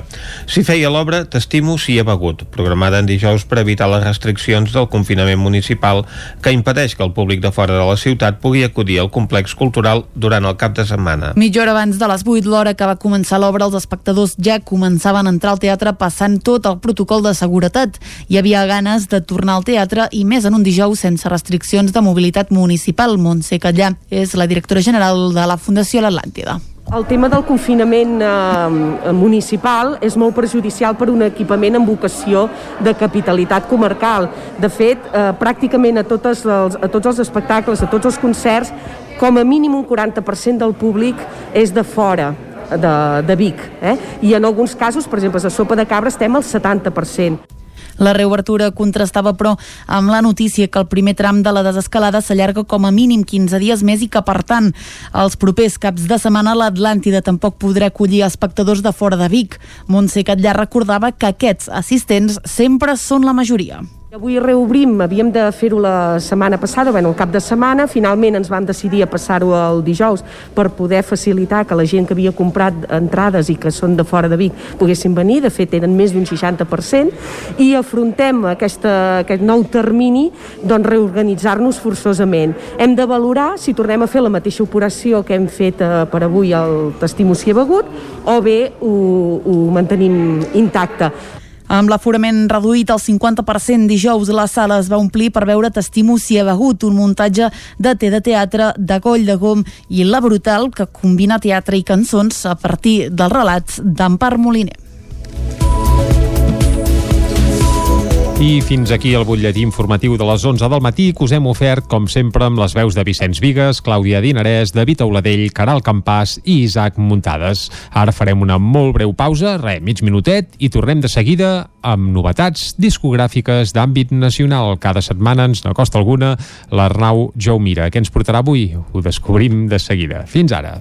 S'hi feia l'obra T'estimo si he begut, programada en dijous per evitar les restriccions del confinament municipal que impedeix que el públic de fora de la ciutat pugui acudir al complex cultural durant el cap de setmana. Mitja hora abans de les 8, l'hora que va començar l'obra, els espectadors ja començaven a entrar al teatre passant tot el protocol de seguretat. Hi havia ganes de tornar al teatre i més en un dijous sense restriccions de mobilitat municipal. Montse Catllà és la directora general de la Fundació Fundació L'Atlàntida. El tema del confinament eh, municipal és molt perjudicial per un equipament amb vocació de capitalitat comarcal. De fet, eh, pràcticament a, totes els, a tots els espectacles, a tots els concerts, com a mínim un 40% del públic és de fora de, de Vic. Eh? I en alguns casos, per exemple, a Sopa de Cabra estem al 70%. La reobertura contrastava, però, amb la notícia que el primer tram de la desescalada s'allarga com a mínim 15 dies més i que, per tant, els propers caps de setmana l'Atlàntida tampoc podrà acollir espectadors de fora de Vic. Montse Catllà recordava que aquests assistents sempre són la majoria. Avui reobrim, havíem de fer-ho la setmana passada, bueno, el cap de setmana, finalment ens vam decidir a passar-ho el dijous per poder facilitar que la gent que havia comprat entrades i que són de fora de Vic poguessin venir, de fet eren més d'un 60%, i afrontem aquesta, aquest nou termini doncs reorganitzar-nos forçosament. Hem de valorar si tornem a fer la mateixa operació que hem fet eh, per avui el Testimo si he begut o bé ho, ho mantenim intacte. Amb l'aforament reduït al 50% dijous, la sala es va omplir per veure T'estimo si he begut, un muntatge de té de teatre de Goll de Gom i La Brutal, que combina teatre i cançons a partir dels relats d'Empar Moliner. I fins aquí el butlletí informatiu de les 11 del matí que us hem ofert, com sempre, amb les veus de Vicenç Vigues, Clàudia Dinarès, David Auladell, Caral Campàs i Isaac Muntades. Ara farem una molt breu pausa, re, mig minutet, i tornem de seguida amb novetats discogràfiques d'àmbit nacional. Cada setmana ens n'acosta alguna l'Arnau Jaumira. Què ens portarà avui? Ho descobrim de seguida. Fins ara.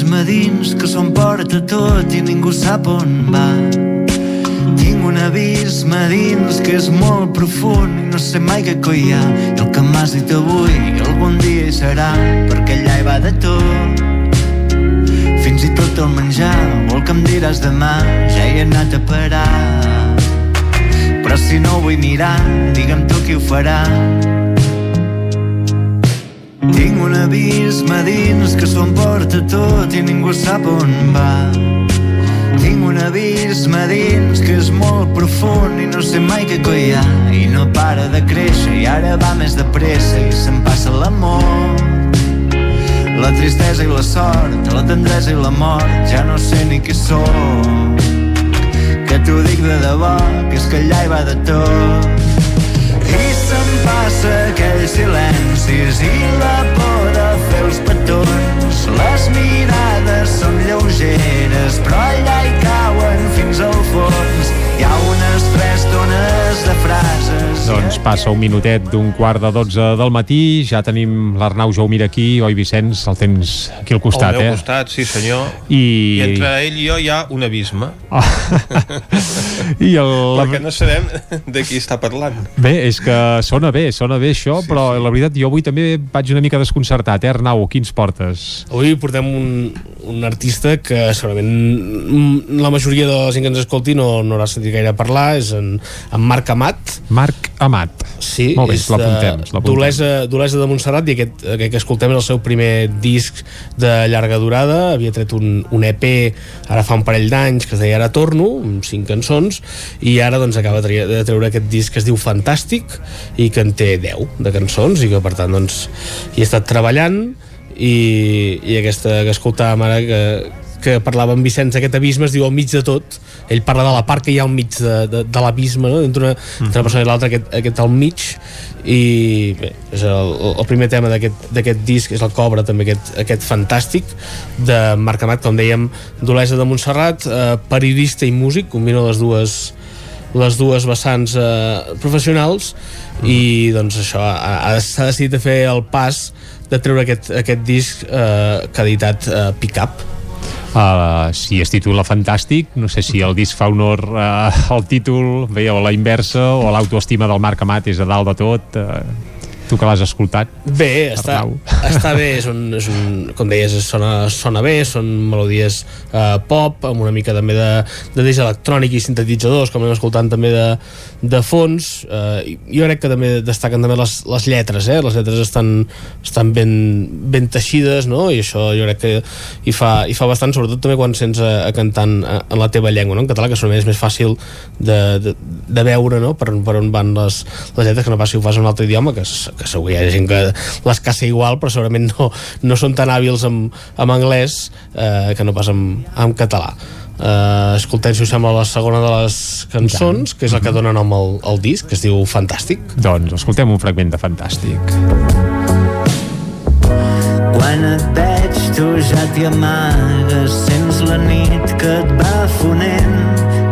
Abisme dins que s'ho emporta tot i ningú sap on va. Tinc un abisme dins que és molt profund i no sé mai què coi hi ha. I el que m'has dit avui algun dia hi serà, perquè allà hi va de tot. Fins i tot el menjar o el que em diràs demà ja hi he anat a parar. Però si no ho vull mirar, digue'm tu qui ho farà un abisme dins que s'ho emporta tot i ningú sap on va. Tinc un abisme dins que és molt profund i no sé mai què coi hi ha i no para de créixer i ara va més de pressa i se'n passa l'amor. La tristesa i la sort, la tendresa i la mort, ja no sé ni qui sóc. Que t'ho dic de debò, que és que allà hi va de tot i se'm passa aquells silencis i la por de fer els petons Les mirades són lleugeres, però allà hi cauen fins al fons. Hi ha unes tres tones de frases. Doncs passa un minutet d'un quart de 12 del matí, ja tenim l'Arnau Jaumir aquí, oi Vicenç? El tens aquí al costat, al meu eh? costat, sí senyor. I... I entre ell i jo hi ha un abisme. I el... Perquè no sabem de qui està parlant. Bé, és que sona bé, sona bé això, sí, però sí. la veritat jo avui també vaig una mica desconcertat, eh, Arnau? Quins portes? Avui portem un, un artista que segurament la majoria de la gent que ens escolti no, no haurà sentit gaire parlar, és en, en Marc Amat. Marc Amat. Sí, Molt bé, és l'apuntem, de- d'Olesa d'Olesa de Montserrat i aquest, aquest que escoltem és el seu primer disc de llarga durada, havia tret un, un EP ara fa un parell d'anys que es deia Ara torno, amb cinc cançons i ara doncs acaba de tre- de treure aquest disc que es diu Fantàstic i que en té 10 de cançons i que per tant doncs hi he estat treballant i, i aquesta que escoltàvem ara que, que parlava amb Vicenç aquest abisme es diu al mig de tot. Ell parla de la part que hi ha al mig de, de, de l'abisme no? entre, una, entre una persona i l'altra aquest, aquest al mig. I bé, és el, el primer tema d'aquest disc és el obre també aquest, aquest fantàstic de Marc Amat, com dèiem d'Olesa de Montserrat, eh, periodista i músic combina les dues les dues vessants eh, professionals. I doncs això ha- ha- s'ha decidit de fer el pas de treure aquest, aquest disc eh, que ha editat eh, Pick Up Uh, si es titula Fantàstic, no sé si el disc fa honor uh, al títol, a la inversa, o l'autoestima del Marc Amat és a dalt de tot. Uh, tu que l'has escoltat. Bé, està, està bé, és un, és un, com deies, sona, sona bé, són melodies eh, pop, amb una mica també de, de disc electrònic i sintetitzadors, com hem escoltant també de, de fons. Eh, jo crec que també destaquen també les, les lletres, eh? les lletres estan, estan ben, ben teixides, no? i això jo crec que hi fa, hi fa bastant, sobretot també quan sents a, a cantant en la teva llengua, no? en català, que segurament és més fàcil de, de, de veure no? per, per on van les, les lletres, que no pas si ho fas en un altre idioma, que, que segur que hi ha gent que les caça igual, però segurament no, no són tan hàbils amb, amb anglès eh, que no pas amb, amb català. Uh, escoltem si us sembla la segona de les cançons que és el que dona nom al, al disc que es diu Fantàstic. Doncs escoltem un fragment de Fantàstic. Quan et veig tu ja t'hi amagues Sents la nit que et va fonent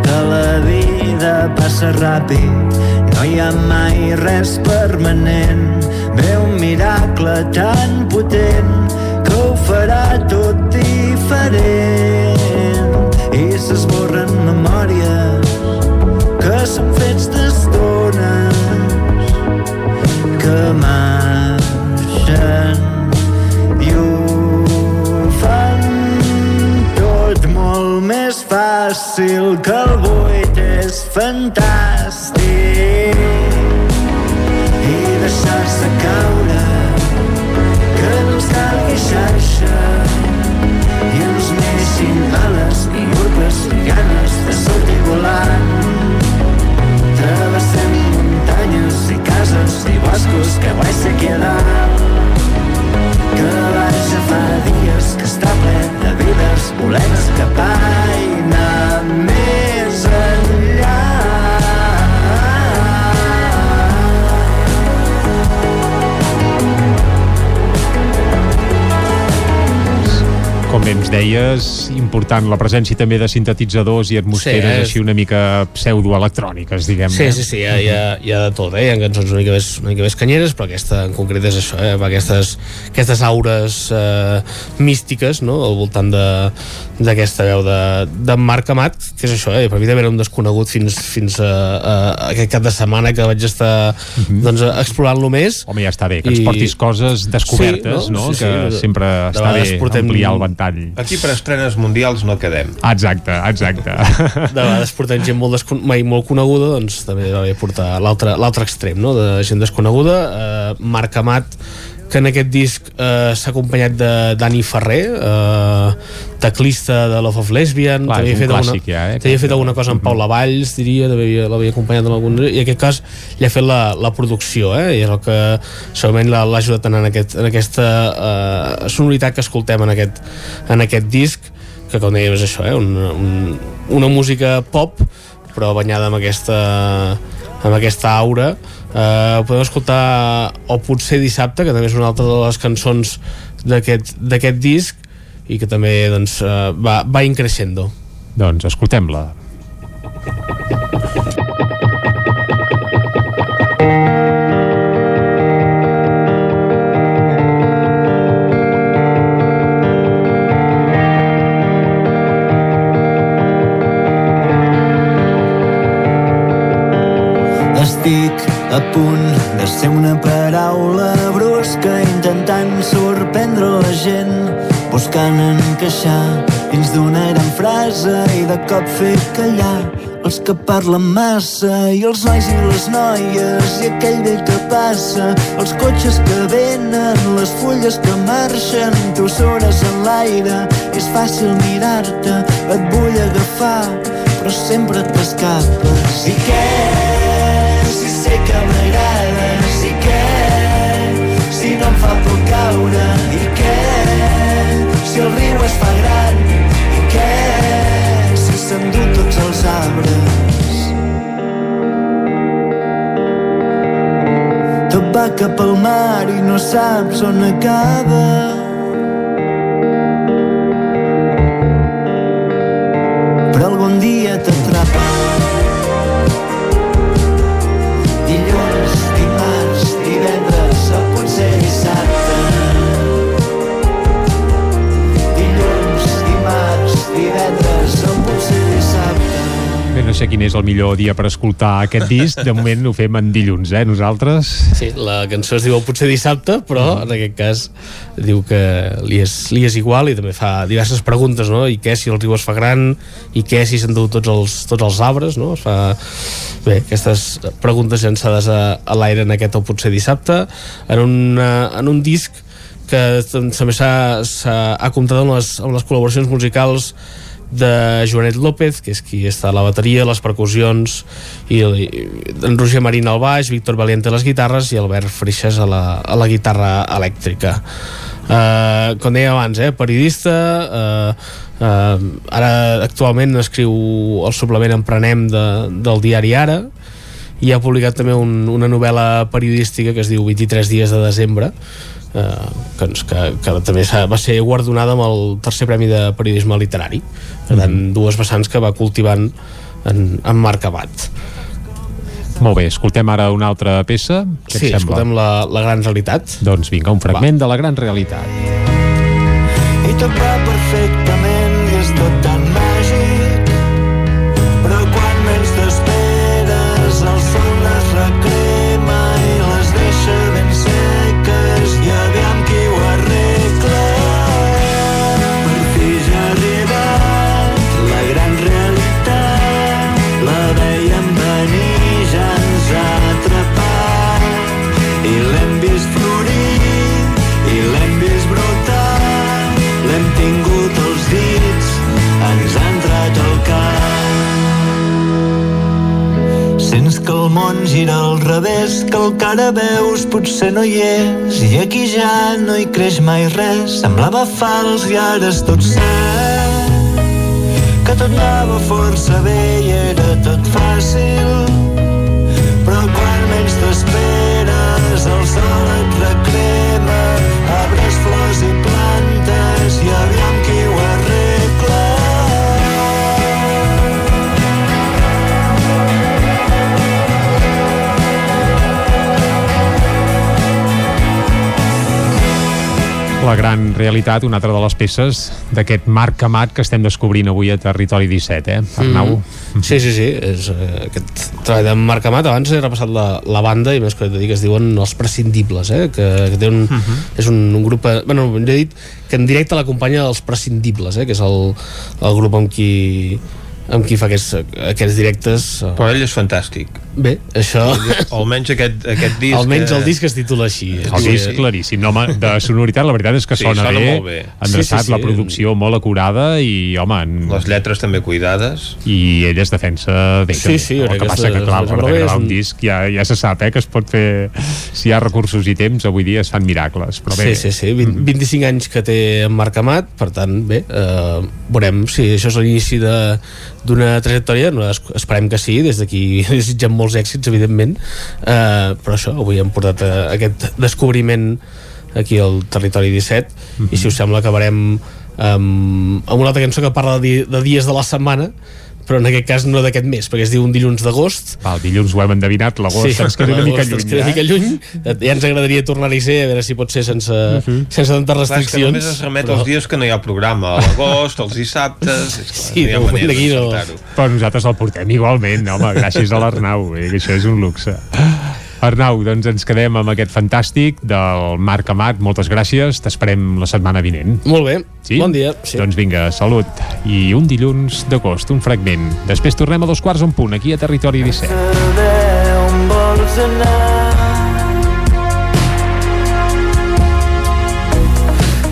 Que la vida passa ràpid No hi ha mai res permanent. Ve un miracle tan potent Que ho farà tot diferent són fets d'estones Que marxen i ho fan tot molt més fàcil que el buit és fantàstic i deixar-se caure que no els calgui xarxa i ens neixin ales i urpes i ganes de sortir volant boscos que vaig aquí a dalt que baixa fa dies que està ple de vides volem escapar i com bé ens deies, important la presència també de sintetitzadors i atmosferes Sí, és- així una mica pseudoelectròniques, diguem Sí, sí, sí, hi ha, hi ha, hi ha de tot, eh? Hi ha cançons una mica més, una mica més canyeres, però aquesta en concret és això, eh? Aquestes, aquestes aures eh, místiques, no?, al voltant d'aquesta veu de, de Marc Amat, que és això, eh? Per mi també era un desconegut fins, fins a, a, aquest cap de setmana que vaig estar doncs, explorant-lo més. Home, ja està bé, que ens portis coses descobertes, Sí, no? Sí, sí, que de- sempre està bé ampliar el ventall. Aquí per estrenes mundials no quedem. Exacte, exacte. de vegades portem gent molt descon mai molt coneguda doncs també va bé portar l'altre extrem no? de gent desconeguda eh, Marc Amat que en aquest disc eh, s'ha acompanyat de Dani Ferrer eh, teclista de Love of Lesbian Clar, també un fet alguna, ja, eh, també ha aquest. fet alguna cosa amb Paula Valls diria, l'havia acompanyat en algun i en aquest cas li ha fet la, la producció eh? i és el que segurament l'ha ajudat en, aquest, en aquesta eh, sonoritat que escoltem en aquest, en aquest disc que com dèiem és això, eh? una, un, una música pop però banyada amb aquesta amb aquesta aura eh, podem escoltar o potser dissabte que també és una altra de les cançons d'aquest disc i que també doncs, uh, va, va increixendo. Doncs escoltem-la. Punt de ser una paraula brusca intentant sorprendre la gent buscant encaixar dins d'una gran frase i de cop fer callar els que parlen massa i els nois i les noies i aquell vell que passa els cotxes que venen les fulles que marxen tu sures en l'aire és fàcil mirar-te et vull agafar però sempre t'escapes. I què sé que m'agrades i què? Si no em fa por caure. I què? Si el riu es fa gran. I què? Si s'endú tots els arbres. Tot va cap al mar i no saps on acaba quin és el millor dia per escoltar aquest disc. De moment ho fem en dilluns, eh, nosaltres. Sí, la cançó es diu potser dissabte, però en aquest cas diu que li és, li és igual i també fa diverses preguntes, no? I què si el riu es fa gran? I què si s'endú tots els, tots els arbres, no? Es fa... Bé, aquestes preguntes llançades a, a l'aire en aquest el potser dissabte, en un, en un disc que també s'ha s'ha- ha comptat amb les, amb les col·laboracions musicals de Joanet López, que és qui està a la bateria, les percussions, i, i en Roger Marín al baix, Víctor Valiente a les guitarres i Albert Freixas a la, a la guitarra elèctrica. Uh, com deia abans, eh, periodista, uh, uh, ara actualment escriu el suplement Emprenem de, del diari Ara, i ha publicat també un, una novel·la periodística que es diu 23 dies de desembre eh, que, doncs, que, que també va ser guardonada amb el tercer premi de periodisme literari per tant, dues vessants que va cultivant en, en Marc Abat Molt bé, escoltem ara una altra peça. Què et sí, sembla? escoltem la, la gran realitat Doncs vinga, un fragment de la gran realitat. i tot va perfectament món gira al revés que el que ara veus potser no hi és. I aquí ja no hi creix mai res. Semblava fals i ara és tot cert que tot anava força bé i era tot fàcil La gran realitat, una altra de les peces d'aquest Marc Amat que estem descobrint avui a Territori 17, eh, Arnau? Mm. Sí, sí, sí, és eh, aquest treball de Marc Amat, abans he repassat la, la banda i més que que es diuen els prescindibles, eh, que, que té un, uh -huh. és un, un grup, eh, bueno, he dit que en directe l'acompanya els prescindibles, eh, que és el, el grup amb qui amb qui fa aquests, aquests directes eh. Però ell és fantàstic. Bé, això... Almenys aquest, aquest disc... Almenys eh, el disc es titula així. El disc claríssim, no, home, de sonoritat la veritat és que Sí, sona, sona bé, molt bé. endreçat, Sí, sí, sí. la producció molt acurada i, home... En... Les lletres també cuidades. I ell es defensa bé, Sí, sí, el que passa que, clar, per gravar un un- disc ja, ja se sap eh, que es pot fer si hi ha recursos i temps, avui dia es fan miracles però bé, Sí, sí, sí, 20, 25 anys que té en Marc Amat, per tant, bé, eh, veurem si això és l'inici de- d'una trajectòria, no, es- esperem que sí, des d'aquí desitgem molts èxits, evidentment, eh, però això, avui hem portat eh, aquest descobriment aquí al Territori 17, i si us sembla acabarem um, amb una altra cançó que parla de, de dies de la setmana però en aquest cas no d'aquest mes, perquè es diu un dilluns d'agost. Va, el dilluns ho hem endevinat, l'agost sí, ens queda una mica lluny. Ens queda una mica eh? lluny. Ja ens agradaria tornar-hi a ser, a veure si pot ser sense, uh -huh. sense tantes Clar, és que restriccions. només es remet als dies que no hi ha programa, a l'agost, als dissabtes... És clar, Sí, no hi ha manera d'aquí no. Però nosaltres el portem igualment, home, gràcies a l'Arnau, eh, que això és un luxe. Arnau, doncs ens quedem amb aquest fantàstic del Marc Amat, moltes gràcies, t'esperem la setmana vinent. Molt bé, sí? bon dia. Sí. Doncs vinga, salut. I un dilluns d'agost, un fragment. Després tornem a dos quarts en punt, aquí a Territori 17. on vols anar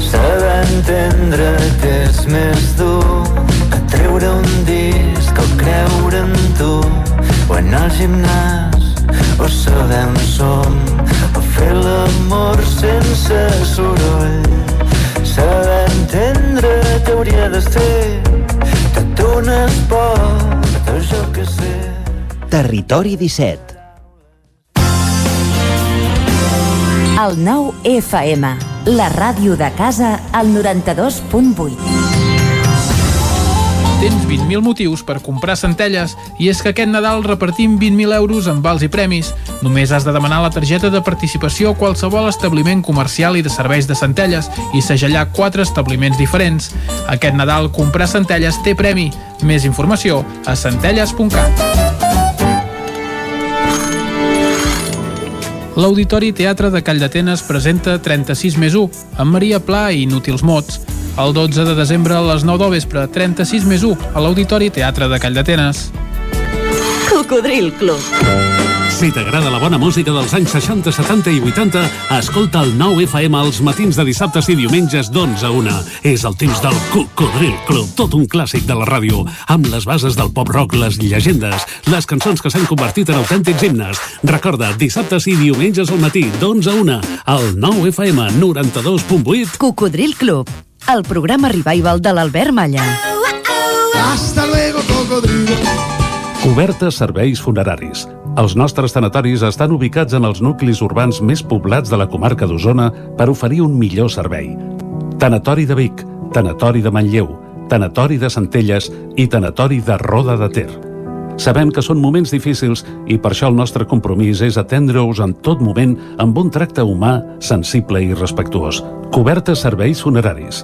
Saber entendre que és més dur que treure un disc o creure en tu o anar al gimnàs o saber on som o fer l'amor sense soroll saber entendre que hauria de ser tot un esport o jo que sé Territori 17. El 9 FM, la ràdio de casa, al 92.8. Tens 20.000 motius per comprar centelles i és que aquest Nadal repartim 20.000 euros en vals i premis. Només has de demanar la targeta de participació a qualsevol establiment comercial i de serveis de centelles i segellar quatre establiments diferents. Aquest Nadal comprar centelles té premi. Més informació a centelles.cat. L'Auditori Teatre de Call d'Atenes presenta 36 més 1, amb Maria Pla i Inútils Mots. El 12 de desembre a les 9 del vespre, 36 més 1, a l'Auditori Teatre de Call d'Atenes. Cocodril Club. Si t'agrada la bona música dels anys 60, 70 i 80, escolta el 9 FM els matins de dissabtes i diumenges d'11 a 1. És el temps del Cocodril Club, tot un clàssic de la ràdio, amb les bases del pop-rock, les llegendes, les cançons que s'han convertit en autèntics himnes. Recorda, dissabtes i diumenges al matí, d'11 a 1, al 9 FM 92.8. Cocodril Club, el programa revival de l'Albert Malla. Hasta luego, cocodrilo. Cobertes serveis funeraris. Els nostres tanatoris estan ubicats en els nuclis urbans més poblats de la comarca d'Osona per oferir un millor servei. Tanatori de Vic, Tanatori de Manlleu, Tanatori de Centelles i Tanatori de Roda de Ter. Sabem que són moments difícils i per això el nostre compromís és atendre-us en tot moment amb un tracte humà, sensible i respectuós. Cobertes serveis funeraris.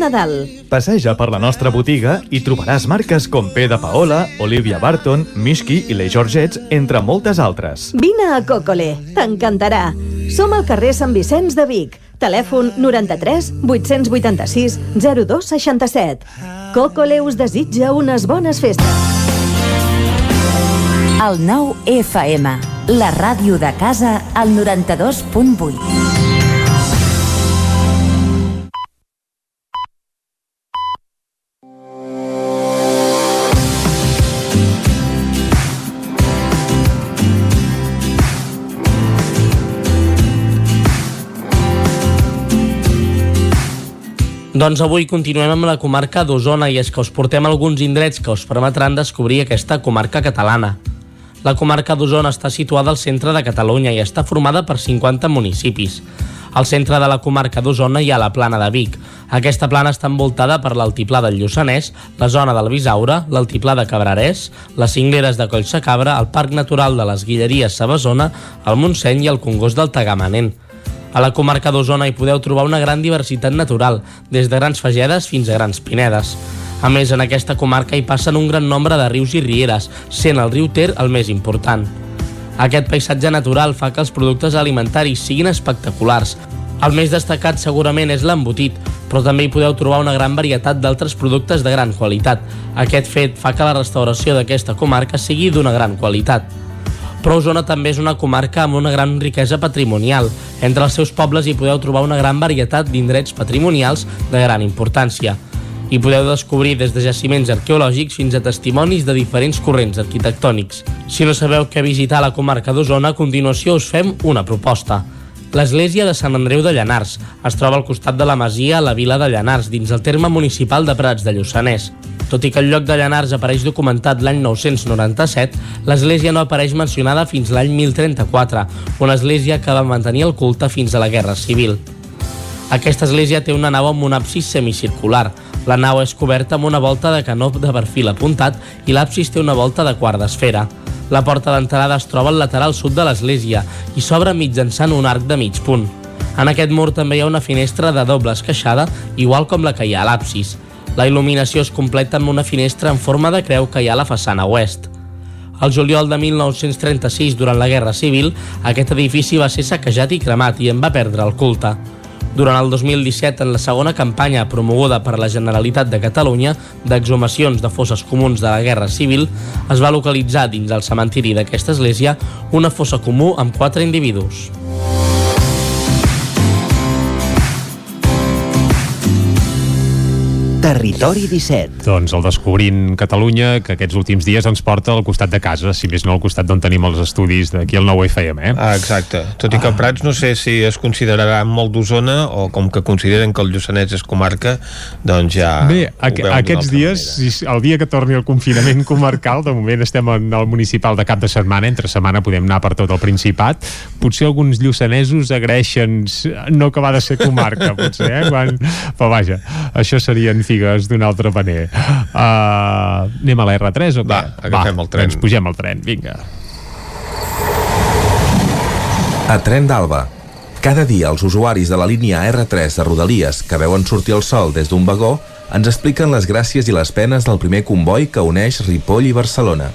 Nadal. Passeja per la nostra botiga i trobaràs marques com P de Paola, Olivia Barton, Mishki i les Georgets, entre moltes altres. Vine a Cocole. T'encantarà. Som al carrer Sant Vicenç de Vic. Telèfon 93 886 0267. Cocole us desitja unes bones festes. El 9 FM, la ràdio de casa, al 92.8. Doncs avui continuem amb la comarca d'Osona i és que us portem alguns indrets que us permetran descobrir aquesta comarca catalana. La comarca d'Osona està situada al centre de Catalunya i està formada per 50 municipis. Al centre de la comarca d'Osona hi ha la plana de Vic. Aquesta plana està envoltada per l'altiplà del Lluçanès, la zona del Bisaure, l'altiplà de Cabrerès, les cingleres de Collsacabra, el Parc Natural de les Guilleries Sabasona, el Montseny i el Congost del Tagamanent. A la comarca d'Osona hi podeu trobar una gran diversitat natural, des de grans fagedes fins a grans pinedes. A més, en aquesta comarca hi passen un gran nombre de rius i rieres, sent el riu Ter el més important. Aquest paisatge natural fa que els productes alimentaris siguin espectaculars. El més destacat segurament és l'embotit, però també hi podeu trobar una gran varietat d'altres productes de gran qualitat. Aquest fet fa que la restauració d'aquesta comarca sigui d'una gran qualitat. Però Osona també és una comarca amb una gran riquesa patrimonial. Entre els seus pobles hi podeu trobar una gran varietat d'indrets patrimonials de gran importància. Hi podeu descobrir des de jaciments arqueològics fins a testimonis de diferents corrents arquitectònics. Si no sabeu què visitar a la comarca d'Osona, a continuació us fem una proposta. L'església de Sant Andreu de Llanars es troba al costat de la masia a la vila de Llanars, dins el terme municipal de Prats de Lluçanès. Tot i que el lloc de Llanars apareix documentat l'any 997, l'església no apareix mencionada fins l'any 1034, una església que va mantenir el culte fins a la Guerra Civil. Aquesta església té una nau amb un absis semicircular. La nau és coberta amb una volta de canó de perfil apuntat i l'absis té una volta de quart d'esfera. La porta d'entrada es troba al lateral sud de l'església i s'obre mitjançant un arc de mig punt. En aquest mur també hi ha una finestra de doble esqueixada, igual com la que hi ha a l'absis. La il·luminació es completa amb una finestra en forma de creu que hi ha a la façana oest. El juliol de 1936, durant la Guerra Civil, aquest edifici va ser saquejat i cremat i en va perdre el culte. Durant el 2017, en la segona campanya promoguda per la Generalitat de Catalunya d'exhumacions de fosses comuns de la Guerra Civil, es va localitzar dins el cementiri d'aquesta església una fossa comú amb quatre individus. Territori 17. Doncs el Descobrint Catalunya, que aquests últims dies ens porta al costat de casa, si més no al costat d'on tenim els estudis d'aquí al 9 FM, eh? Ah, exacte. Tot i que Prats no sé si es considerarà molt d'Osona o com que consideren que el Lluçanès és comarca, doncs ja... Bé, aqu aquests dies, si, el dia que torni el confinament comarcal, de moment estem en el municipal de cap de setmana, entre setmana podem anar per tot el Principat, potser alguns lluçanesos agraeixen no acabar de ser comarca, potser, eh? Quan... Però vaja, això serien figues d'un altre paner. Uh, anem a la R3 o què? Va, agafem Va, el tren. Doncs pugem al tren, vinga. A Tren d'Alba. Cada dia els usuaris de la línia R3 de Rodalies que veuen sortir el sol des d'un vagó ens expliquen les gràcies i les penes del primer comboi que uneix Ripoll i Barcelona.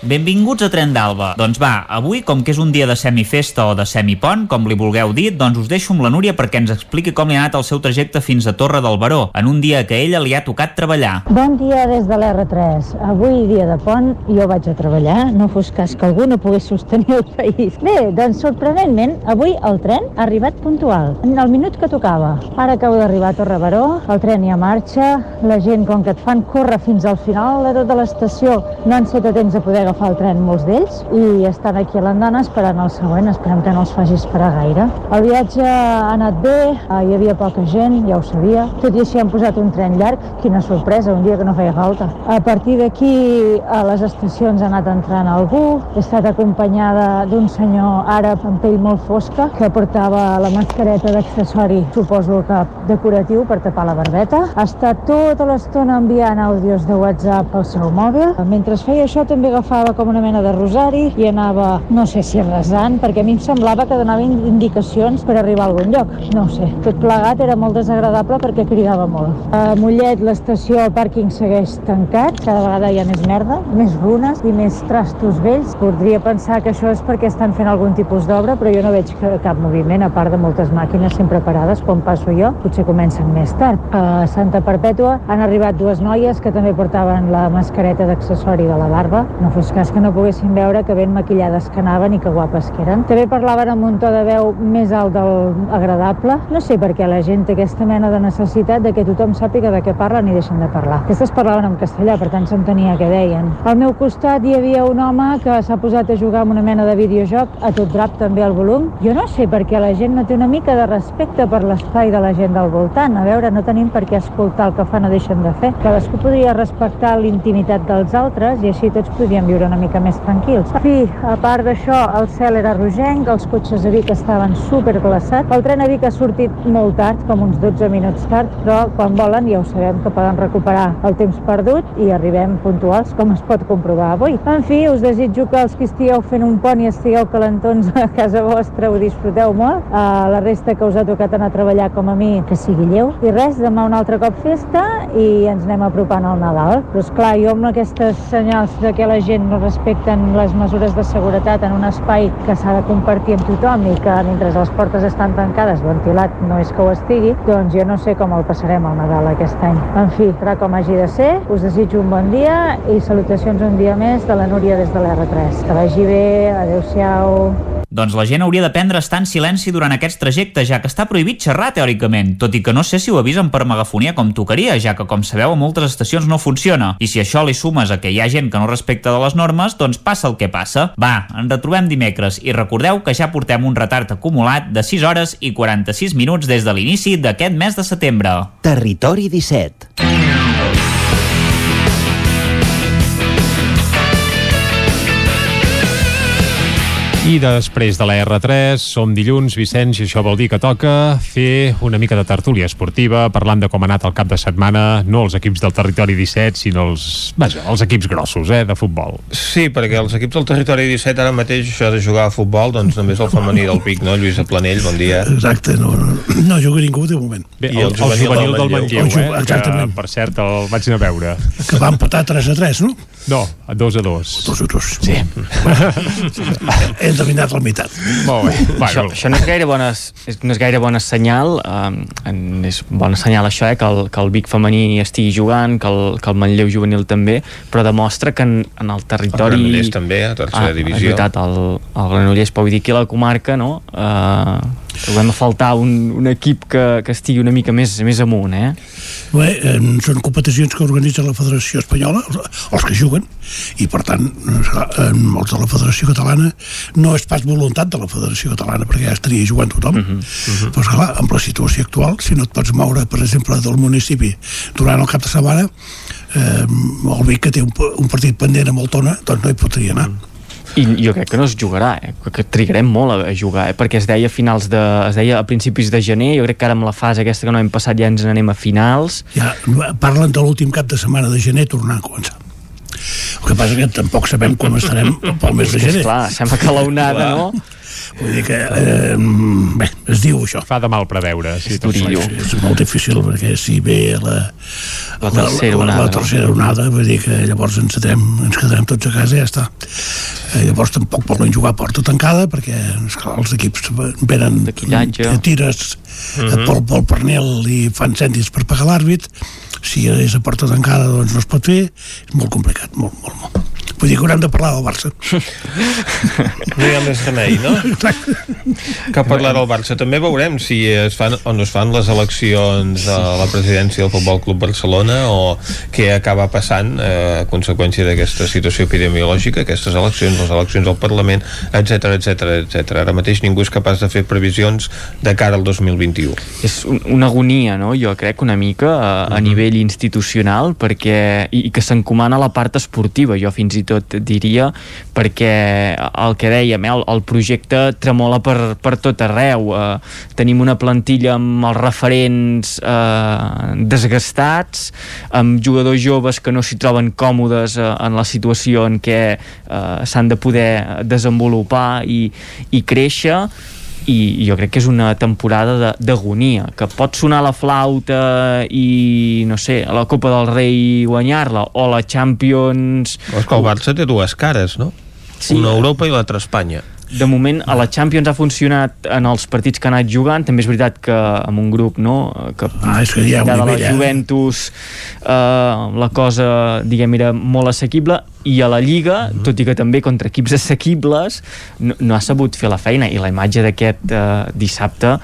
Benvinguts a Tren d'Alba. Doncs va, avui, com que és un dia de semifesta o de semipont, com li vulgueu dir, doncs us deixo amb la Núria perquè ens expliqui com li ha anat el seu trajecte fins a Torre del Baró, en un dia que ella li ha tocat treballar. Bon dia des de l'R3. Avui, dia de pont, jo vaig a treballar, no fos cas que algú no pogués sostenir el país. Bé, doncs sorprenentment, avui el tren ha arribat puntual, en el minut que tocava. Ara acabo d'arribar a Torre Baró, el tren ja marxa, la gent, com que et fan córrer fins al final de tota l'estació, no han set a temps de poder agafar el tren molts d'ells i estan aquí a l'andana esperant el següent, esperem que no els faci esperar gaire. El viatge ha anat bé, eh, hi havia poca gent, ja ho sabia, tot i així han posat un tren llarg, quina sorpresa, un dia que no feia falta. A partir d'aquí a les estacions ha anat entrant algú, he estat acompanyada d'un senyor àrab amb pell molt fosca que portava la mascareta d'accessori, suposo que decoratiu per tapar la barbeta. Ha estat tota l'estona enviant àudios de WhatsApp al seu mòbil. Mentre feia això també agafava com una mena de rosari i anava, no sé si resant, perquè a mi em semblava que donava indicacions per arribar a algun lloc. No sé. Tot plegat era molt desagradable perquè cridava molt. A Mollet l'estació, el pàrquing segueix tancat, cada vegada hi ha més merda, més runes i més trastos vells. Podria pensar que això és perquè estan fent algun tipus d'obra, però jo no veig cap moviment, a part de moltes màquines sempre parades, quan passo jo, potser comencen més tard. A Santa Perpètua han arribat dues noies que també portaven la mascareta d'accessori de la barba. No fos cas que no poguessin veure que ben maquillades que anaven i que guapes que eren. També parlaven amb un to de veu més alt del agradable. No sé per què la gent té aquesta mena de necessitat de que tothom sàpiga de què parlen i deixen de parlar. Aquestes parlaven en castellà, per tant s'entenia què deien. Al meu costat hi havia un home que s'ha posat a jugar amb una mena de videojoc, a tot drap també al volum. Jo no sé per què la gent no té una mica de respecte per l'espai de la gent del voltant. A veure, no tenim per què escoltar el que fan o deixen de fer. Cadascú podria respectar l'intimitat dels altres i així tots podríem viure una mica més tranquils. En fi, a part d'això, el cel era rogenc, els cotxes a Vic estaven superglaçats. El tren a Vic ha sortit molt tard, com uns 12 minuts tard, però quan volen ja ho sabem que poden recuperar el temps perdut i arribem puntuals, com es pot comprovar avui. En fi, us desitjo que els que estigueu fent un pont i estigueu calentons a casa vostra ho disfruteu molt. Uh, la resta que us ha tocat anar a treballar com a mi, que sigui lleu. I res, demà un altre cop festa i ens anem apropant al Nadal. Però esclar, jo amb aquestes senyals de que la gent no respecten les mesures de seguretat en un espai que s'ha de compartir amb tothom i que mentre les portes estan tancades, ventilat no és que ho estigui, doncs jo no sé com el passarem al Nadal aquest any. En fi, serà com hagi de ser. Us desitjo un bon dia i salutacions un dia més de la Núria des de l'R3. Que vagi bé, adeu-siau. Doncs la gent hauria d'aprendre a estar en silenci durant aquests trajectes, ja que està prohibit xerrar teòricament, tot i que no sé si ho avisen per megafonia com tocaria, ja que com sabeu a moltes estacions no funciona. I si això li sumes a que hi ha gent que no respecta de les normes, doncs passa el que passa. Va, ens retrobem dimecres i recordeu que ja portem un retard acumulat de 6 hores i 46 minuts des de l'inici d'aquest mes de setembre. Territori 17. I després de la R3 som dilluns, Vicenç, i això vol dir que toca fer una mica de tertúlia esportiva, parlant de com ha anat el cap de setmana, no els equips del territori 17, sinó els, vaja, els equips grossos, eh, de futbol. Sí, perquè els equips del territori 17 ara mateix això de jugar a futbol, doncs només el femení del Pic, no? Lluís Planell, bon dia. Exacte, no, no, no juga ningú de moment. Bé, el, el, el juvenil del Manlleu, El ju- eh, exactament. que, per cert, el vaig anar a veure. Que va empatar 3 a 3, no? No, a 2 a 2. 2 a 2. Sí. Hem dominat la meitat. Molt bé. això, això no és gaire bona, no és gaire bona senyal eh, és bona senyal això eh, que, el, que el Vic femení estigui jugant que el, que el Manlleu juvenil també però demostra que en, en el territori El Granollers també, a tercera ah, divisió. és veritat, el, el Granollers però vull dir que la comarca no, eh, trobem a faltar un, un equip que, que estigui una mica més, més amunt eh? Bé, eh, són competicions que organitza la Federació Espanyola, els, els que juguen, i per tant, esclar, en els de la Federació Catalana no és pas voluntat de la Federació Catalana, perquè ja estaria jugant tothom. Uh -huh, uh -huh. Però, esclar, amb la situació actual, si no et pots moure, per exemple, del municipi durant el cap de setmana, eh, el Vic que té un, un partit pendent amb el Tona, doncs no hi podria anar. I jo crec que no es jugarà eh? que trigarem molt a, a jugar eh? perquè es deia a finals de, es deia a principis de gener jo crec que ara amb la fase aquesta que no hem passat ja ens n'anem a finals Ja parlen de l'últim cap de setmana de gener tornar a començar. El que passa que tampoc sabem quan estarem pel mes de gener. Clar, sembla que l'onada, no? Vull dir que, eh, bé, es diu això. Fa de mal preveure. Sí, és, durillo. és molt difícil perquè si ve la, La tercera la, onada, la, la tercera onada, vull dir que llavors ens, quedarem, ens quedarem tots a casa i ja està. Eh, llavors tampoc volen jugar a porta tancada perquè esclar, els equips venen tires. Mm -hmm. pel, pel pernil i fan cèntims per pagar l'àrbit si és a porta tancada doncs no es pot fer és molt complicat, molt, molt, molt vull dir que haurem de parlar del Barça No hi ha més remei, no? Que parlar del Barça. També veurem si es fan o no es fan les eleccions de la presidència del Futbol Club Barcelona o què acaba passant eh, a conseqüència d'aquesta situació epidemiològica, aquestes eleccions, les eleccions al Parlament, etc etc etc. Ara mateix ningú és capaç de fer previsions de cara al 2021. és un, una agonia, no? jo crec una mica a, a nivell institucional perquè, i, i que s'encomana la part esportiva jo fins i tot diria perquè el que dèiem, eh, el, el projecte tremola per, per tot arreu eh, tenim una plantilla amb els referents eh, desgastats amb jugadors joves que no s'hi troben còmodes eh, en la situació en què eh, s'han de poder desenvolupar i, i créixer i jo crec que és una temporada de- d'agonia, que pot sonar la flauta i, no sé, a la Copa del Rei guanyar-la, o la Champions... És que el Barça té dues cares, no? Sí. Una a Europa i l'altra a Espanya. De moment, a la Champions ha funcionat en els partits que ha anat jugant. També és veritat que amb un grup, no?, que, ah, és que hi ha un de la nivell, eh? Juventus eh, la cosa, diguem, era molt assequible i a la Lliga, Mhm. tot i que també contra equips assequibles, no, no ha sabut fer la feina i la imatge d'aquest eh, dissabte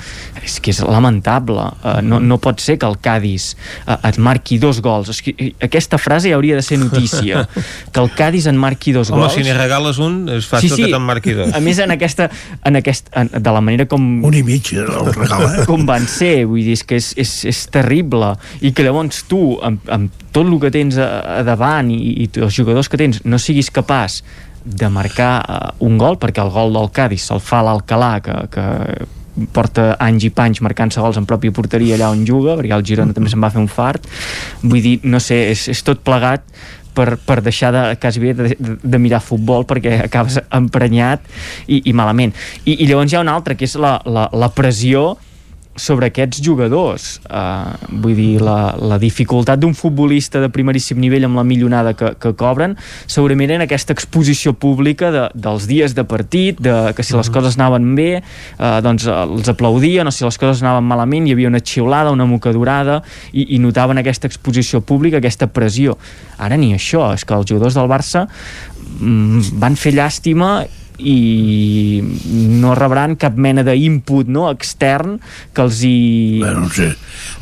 és que és lamentable. Eh, no, no pot ser que el Cádiz eh, et marqui dos gols. És que, eh, aquesta frase hauria de ser notícia. que el Cádiz en marqui dos Home, gols. si n'hi regales un, és fàcil que te'n marqui dos. A més, en aquesta, en aquest, en, de la manera com... Un i mig, el regala. Com van ser, vull dir, és que és, és, és terrible. I que llavors tu, amb, amb tot el que tens a, a davant i, i els jugadors que tens, no siguis capaç de marcar uh, un gol, perquè el gol del Cádiz se'l fa l'Alcalà, que, que porta anys i panys marcant-se gols en pròpia porteria allà on juga, perquè el Girona també se'n va fer un fart. Vull dir, no sé, és, és tot plegat per, per deixar de, quasi bé de, de, de mirar futbol perquè acabes emprenyat i, i malament. I, I llavors hi ha una altra, que és la, la, la pressió sobre aquests jugadors. Uh, vull dir, la, la dificultat d'un futbolista de primeríssim nivell amb la millonada que, que cobren, segurament en aquesta exposició pública de, dels dies de partit, de, que si les coses anaven bé, uh, doncs els aplaudien, o si les coses anaven malament, hi havia una xiulada, una mocadurada, i, i notaven aquesta exposició pública, aquesta pressió. Ara ni això, és que els jugadors del Barça mm, van fer llàstima i no rebran cap mena d'input no, extern que els hi... Bueno, no sé,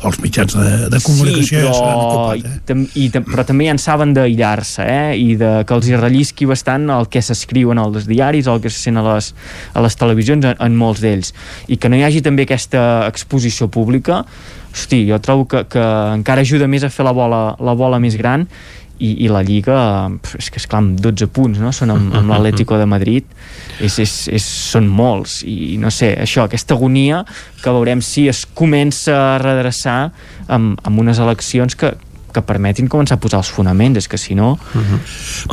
els mitjans de, de comunicació sí, però, ja ocupat, eh? i, tam, i, tam, però també ja en saben d'aïllar-se eh? i de, que els hi rellisqui bastant el que s'escriuen als diaris, el que se sent a les, a les televisions en, en molts d'ells i que no hi hagi també aquesta exposició pública hosti, jo trobo que, que encara ajuda més a fer la bola, la bola més gran i, i la Lliga és que esclar, amb 12 punts no? són amb, amb l'Atlético de Madrid és, és, és, són molts i no sé, això, aquesta agonia que veurem si es comença a redreçar amb, amb unes eleccions que, que permetin començar a posar els fonaments, és que si no... Uh -huh.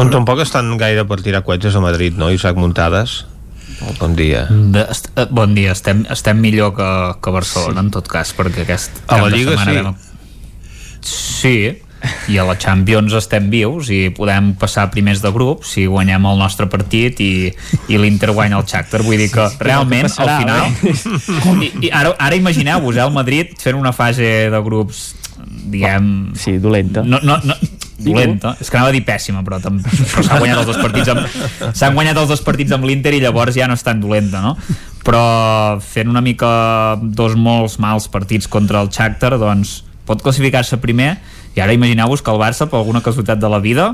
On tampoc estan gaire per tirar coetges a Madrid, no, Isaac Muntades? Bon dia. De, est, eh, bon dia, estem, estem millor que, que Barcelona, sí. en tot cas, perquè aquest A la Lliga, sí. Vam... Sí, i a la Champions estem vius i podem passar primers de grup si guanyem el nostre partit i, i l'Inter guanya el Shakhtar. Vull dir que realment passarà, al final i, i ara, ara imagineu-vos eh, el Madrid fent una fase de grups diguem... Sí, dolenta. No, no, no, dolenta, és que anava a dir pèssima però, però s'han guanyat els dos partits amb s'han guanyat els dos partits amb l'Inter i llavors ja no és tan dolenta no? però fent una mica dos molts mals partits contra el Shakhtar doncs pot classificar-se primer i ara imagineu-vos que el Barça per alguna casualitat de la vida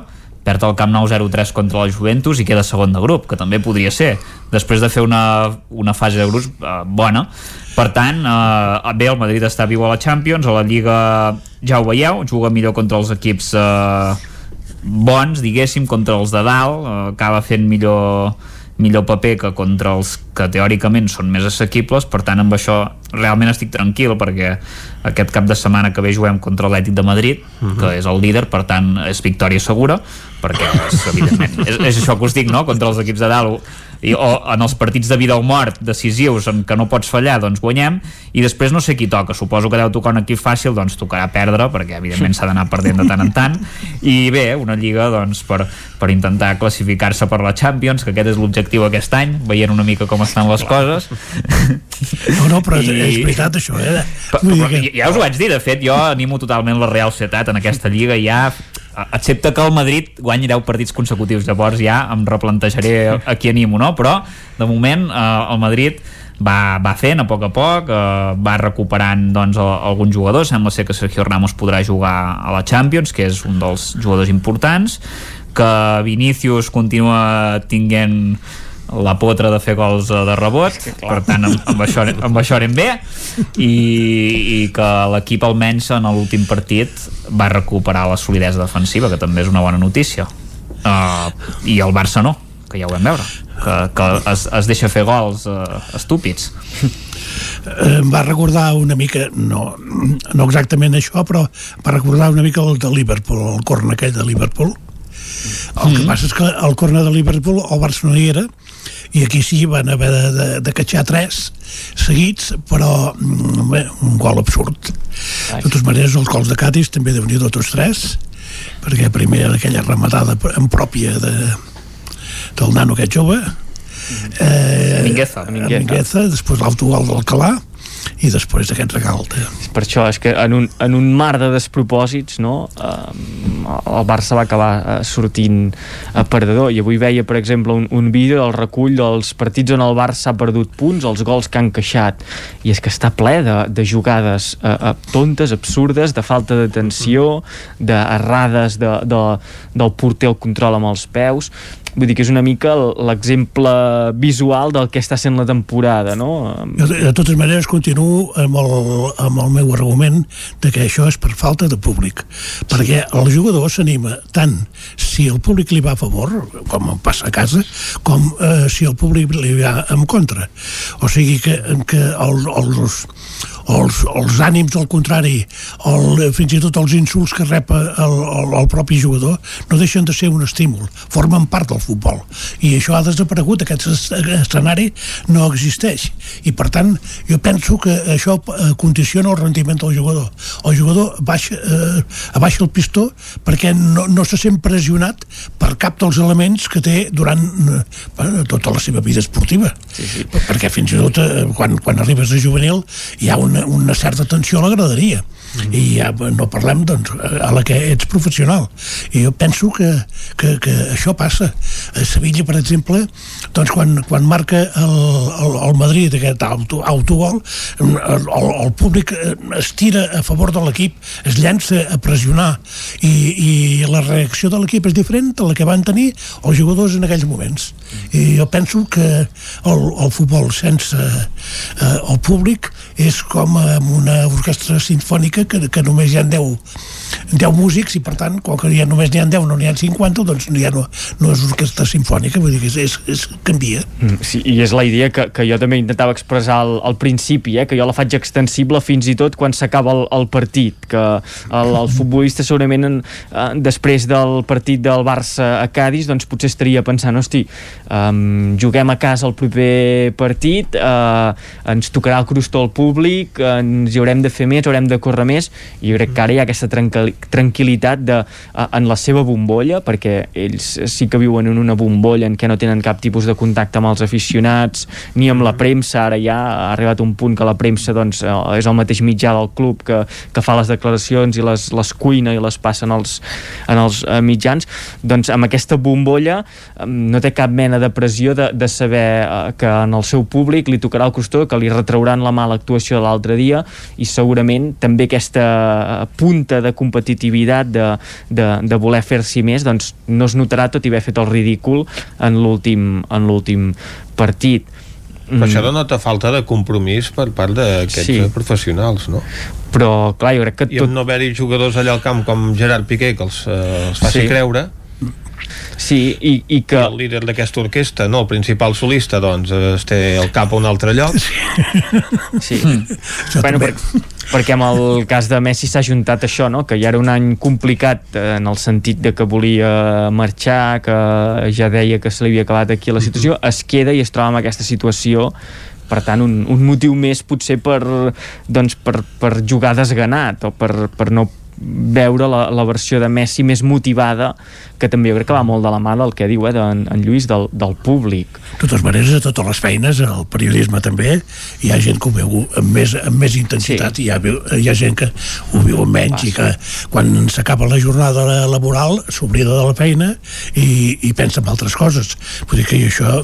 perd el Camp Nou 0-3 contra la Juventus i queda segon de grup, que també podria ser després de fer una, una fase de grups eh, bona. Per tant, eh, bé, el Madrid està viu a la Champions, a la Lliga ja ho veieu, juga millor contra els equips eh, bons, diguéssim, contra els de dalt, eh, acaba fent millor millor paper que contra els que teòricament són més assequibles, per tant amb això realment estic tranquil perquè aquest cap de setmana que ve juguem contra l'Ètic de Madrid, uh -huh. que és el líder per tant és victòria segura perquè és, evidentment, és, és això que us dic no? contra els equips de dalt i, o en els partits de vida o mort decisius en què no pots fallar, doncs guanyem. I després no sé qui toca, suposo que deu tocar un equip fàcil, doncs tocarà perdre perquè evidentment s'ha d'anar perdent de tant en tant. I bé, una lliga doncs per, per intentar classificar-se per la Champions que aquest és l'objectiu aquest any veient una mica com estan les coses. No, no, però I... és veritat això, eh? però, però, ja us ho vaig dir, de fet jo animo totalment la Real Societat en aquesta lliga ja excepte que el Madrid guanyi 10 partits consecutius llavors ja em replantejaré a qui animo no? però de moment eh, el Madrid va, va fent a poc a poc eh, va recuperant doncs, alguns jugadors sembla ser que Sergio Ramos podrà jugar a la Champions que és un dels jugadors importants que Vinícius continua tinguent la potra de fer gols eh, de rebot. Per tant amb, amb, això, amb això anem bé. I, i que l'equip almenys en l'últim partit va recuperar la solidesa defensiva que també és una bona notícia. Uh, i el Barça no que ja ho vam veure que, que es, es deixa fer gols uh, estúpids. Em va recordar una mica, no, no exactament això, però va recordar una mica el de Liverpool, el corn aquell de Liverpool. El que passa és que el corner de Liverpool el Barça no hi era i aquí sí van haver de, de, de catxar tres seguits però mm, bé, un gol absurd de totes maneres els gols de Cádiz també deuen nhi tots tres perquè primer aquella rematada en pròpia de, del nano aquest jove eh, Mingueza. Mingueza. Mingueza després l'autogol d'Alcalà i després aquest regal de... per això és que en un, en un mar de despropòsits no, eh, el Barça va acabar eh, sortint eh, perdedor. I avui veia per exemple un, un vídeo del recull dels partits on el Barça ha perdut punts els gols que han queixat. I és que està ple de, de jugades eh, eh, tontes, absurdes, de falta d'atenció d'errades de, de, del porter al control amb els peus. Vull dir que és una mica l'exemple visual del que està sent la temporada no? De, totes maneres, continuo amb el, amb el meu argument de que això és per falta de públic. Perquè el jugador s'anima tant si el públic li va a favor, com passa a casa, com eh, si el públic li va en contra. O sigui que, que el, els, els, els ànims al contrari, el, fins i tot els insults que rep el, el, el propi jugador, no deixen de ser un estímul, formen part del futbol. I això ha desaparegut, aquest escenari no existeix. I per tant, jo penso que això eh, condiciona el rendiment del jugador. El jugador baixa, eh, abaixa el pistó perquè no, no se sent pressionat per cap dels elements que té durant eh, tota la seva vida esportiva. Sí, sí. Perquè fins i tot eh, quan, quan arribes a juvenil hi ha una, una certa tensió a la graderia mm. i ja no parlem doncs, a la que ets professional. I jo penso que, que, que això passa. A Sevilla per exemple doncs quan, quan marca el, el, el Madrid aquest auto, autogol el, el, el públic es tira a favor de l'equip es llença a pressionar. I, i la reacció de l'equip és diferent a la que van tenir els jugadors en aquells moments. I jo penso que el, el futbol sense eh, el públic és com amb una orquestra sinfònica que, que només hi ha 10, 10 músics i per tant, com que ja només n'hi ha 10 no n'hi ha 50, doncs ja no, no és orquestra sinfònica, vull dir que és, és, és canvia. Mm, sí, i és la idea que, que jo també intentava expressar al, al principi, eh, que jo la faig extensible fins i tot quan s'acaba el, el partit, que el, el futbolista segurament en, eh, després del partit del Barça a Cádiz doncs potser estaria pensant, hosti, um, juguem a casa el proper partit, uh, ens tocarà el crustó al públic, ens hi haurem de fer més, haurem de córrer més, i jo crec que ara hi ha aquesta tranquil·litat de, en la seva bombolla, perquè ells sí que viuen en una bombolla en què no tenen cap tipus de contacte amb els aficionats, ni amb la premsa, ara ja ha arribat un punt que la premsa doncs, és el mateix mitjà del club que, que fa les declaracions i les, les cuina i les passen als, en els uh, mitjans, doncs amb aquesta bombolla no té cap mena de pressió de, de saber uh, que en el seu públic li tocarà el costó, que li retrauran la mala actuació de l'altre dia i segurament també aquesta eh, punta de competitivitat de, de, de voler fer-s'hi més doncs no es notarà tot i haver fet el ridícul en l'últim en l'últim partit però això mm. denota falta de compromís per part d'aquests sí. professionals, no? Però, clar, jo crec que... I tot... no haver-hi jugadors allà al camp com Gerard Piqué que els, eh, els faci sí. creure Sí, i, i que... I el líder d'aquesta orquestra, no, el principal solista, doncs es té el cap a un altre lloc. Sí. Mm. bueno, per, perquè amb el cas de Messi s'ha juntat això, no? que ja era un any complicat eh, en el sentit de que volia marxar, que ja deia que se li havia acabat aquí la situació, mm -hmm. es queda i es troba en aquesta situació per tant un, un motiu més potser per, doncs, per, per jugar desganat o per, per no veure la, la versió de Messi més motivada que també jo crec que va molt de la mà del que diu eh, en, en Lluís, del, del públic de totes maneres, a totes les feines el periodisme també, hi ha gent que ho veu amb més, amb més intensitat sí. i hi ha, hi ha gent que ho viu amb menys Passa. i que quan s'acaba la jornada laboral s'oblida de la feina i, i pensa en altres coses vull dir que això